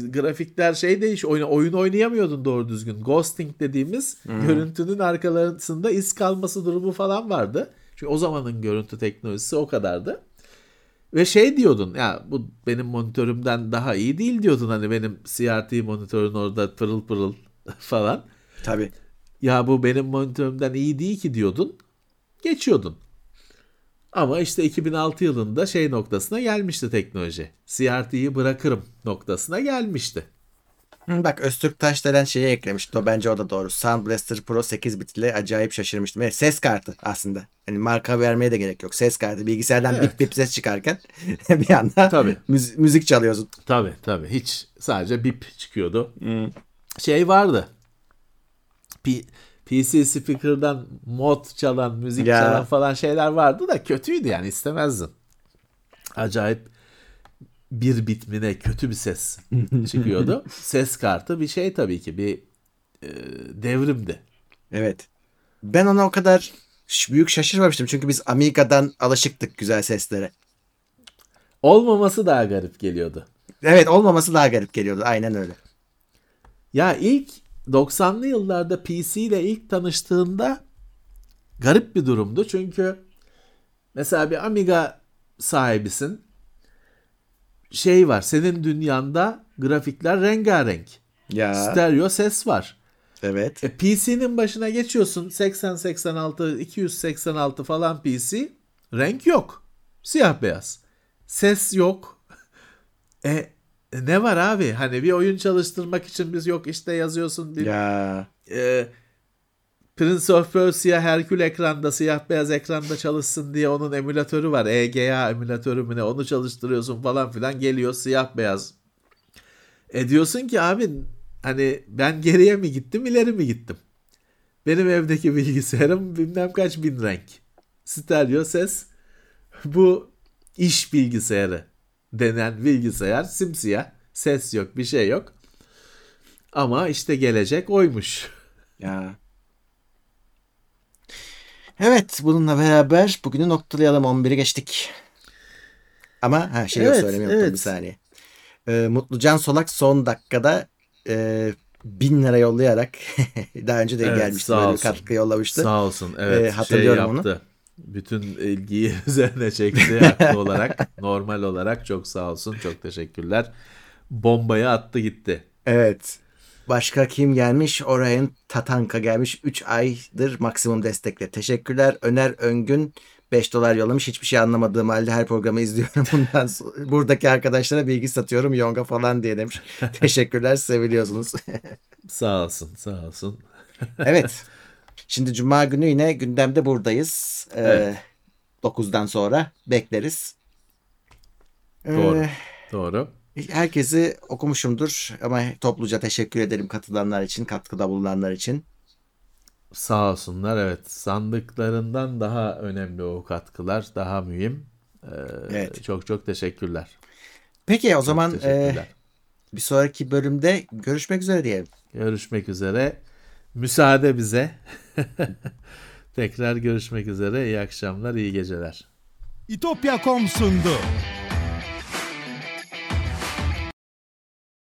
grafikler şey değiş oyun, oyun oynayamıyordun doğru düzgün. Ghosting dediğimiz hmm. görüntünün arkalarında iz kalması durumu falan vardı. Çünkü o zamanın görüntü teknolojisi o kadardı. Ve şey diyordun ya bu benim monitörümden daha iyi değil diyordun hani benim CRT monitörün orada pırıl pırıl <laughs> falan. Tabii. Ya bu benim monitörümden iyi değil ki diyordun. Geçiyordun. Ama işte 2006 yılında şey noktasına gelmişti teknoloji. CRT'yi bırakırım noktasına gelmişti. Bak Öztürk Taş denen şeyi eklemiş. O bence o da doğru. Sound Blaster Pro 8 bit ile acayip şaşırmıştım. Evet, ses kartı aslında. Hani marka vermeye de gerek yok. Ses kartı. Bilgisayardan evet. bip bip ses çıkarken <laughs> bir anda tabii. Müz- müzik çalıyorsun. Tabii tabii. Hiç sadece bip çıkıyordu. Hmm. Şey vardı. P- PC speaker'dan mod çalan, müzik Ya. çalan falan şeyler vardı da kötüydü yani istemezdin. Acayip bir bitmine kötü bir ses <laughs> çıkıyordu. ses kartı bir şey tabii ki bir e, devrimdi. Evet. Ben ona o kadar büyük şaşırmamıştım. Çünkü biz Amiga'dan alışıktık güzel seslere. Olmaması daha garip geliyordu. Evet olmaması daha garip geliyordu. Aynen öyle. Ya ilk 90'lı yıllarda PC ile ilk tanıştığında garip bir durumdu. Çünkü mesela bir Amiga sahibisin. Şey var senin dünyanda grafikler rengarenk. Ya. Stereo ses var. Evet. E, PC'nin başına geçiyorsun 80-86, 286 falan PC. Renk yok. Siyah beyaz. Ses yok. E, e, ne var abi? Hani bir oyun çalıştırmak için biz yok işte yazıyorsun bir Ya. e, Prince of Persia Herkül ekranda siyah beyaz ekranda çalışsın diye onun emülatörü var. EGA emülatörü mü ne onu çalıştırıyorsun falan filan geliyor siyah beyaz. E diyorsun ki abi hani ben geriye mi gittim ileri mi gittim? Benim evdeki bilgisayarım bilmem kaç bin renk. Stereo ses. <laughs> Bu iş bilgisayarı denen bilgisayar simsiyah. Ses yok bir şey yok. Ama işte gelecek oymuş. Ya. Evet bununla beraber bugünü noktalayalım. 11'i geçtik. Ama ha şey Evet, söylemeyi unuttum evet. bir saniye. Ee, Mutlucan Solak son dakikada e, bin lira yollayarak <laughs> daha önce de Evet, gelmişti böyle olsun. katkı yollamıştı. Sağ olsun. Evet. Ee, hatırlıyorum şey onu. yaptı. Bütün ilgiyi <laughs> üzerine çekti haklı olarak. <laughs> Normal olarak çok sağ olsun. Çok teşekkürler. Bombayı attı gitti. Evet. Başka kim gelmiş? Orion Tatanka gelmiş. 3 aydır maksimum destekle. Teşekkürler. Öner Öngün 5 dolar yollamış. Hiçbir şey anlamadığım halde her programı izliyorum. <laughs> Bundan sonra buradaki arkadaşlara bilgi satıyorum. Yonga falan diye demiş. <laughs> Teşekkürler. Seviliyorsunuz. <laughs> Sağ olsun. Sağ olsun. evet. Şimdi Cuma günü yine gündemde buradayız. Ee, Evet. 9'dan sonra bekleriz. Ee, Doğru. Herkesi okumuşumdur ama topluca teşekkür ederim katılanlar için, katkıda bulunanlar için. Sağ olsunlar. Evet. Sandıklarından daha önemli o katkılar. Daha mühim. Ee, Evet. Çok çok teşekkürler. Peki o Çok zaman e, bir sonraki bölümde görüşmek üzere diyelim. Görüşmek üzere. Müsaade bize. <laughs> Tekrar görüşmek üzere. İyi akşamlar, iyi geceler. İtopya.com sundu.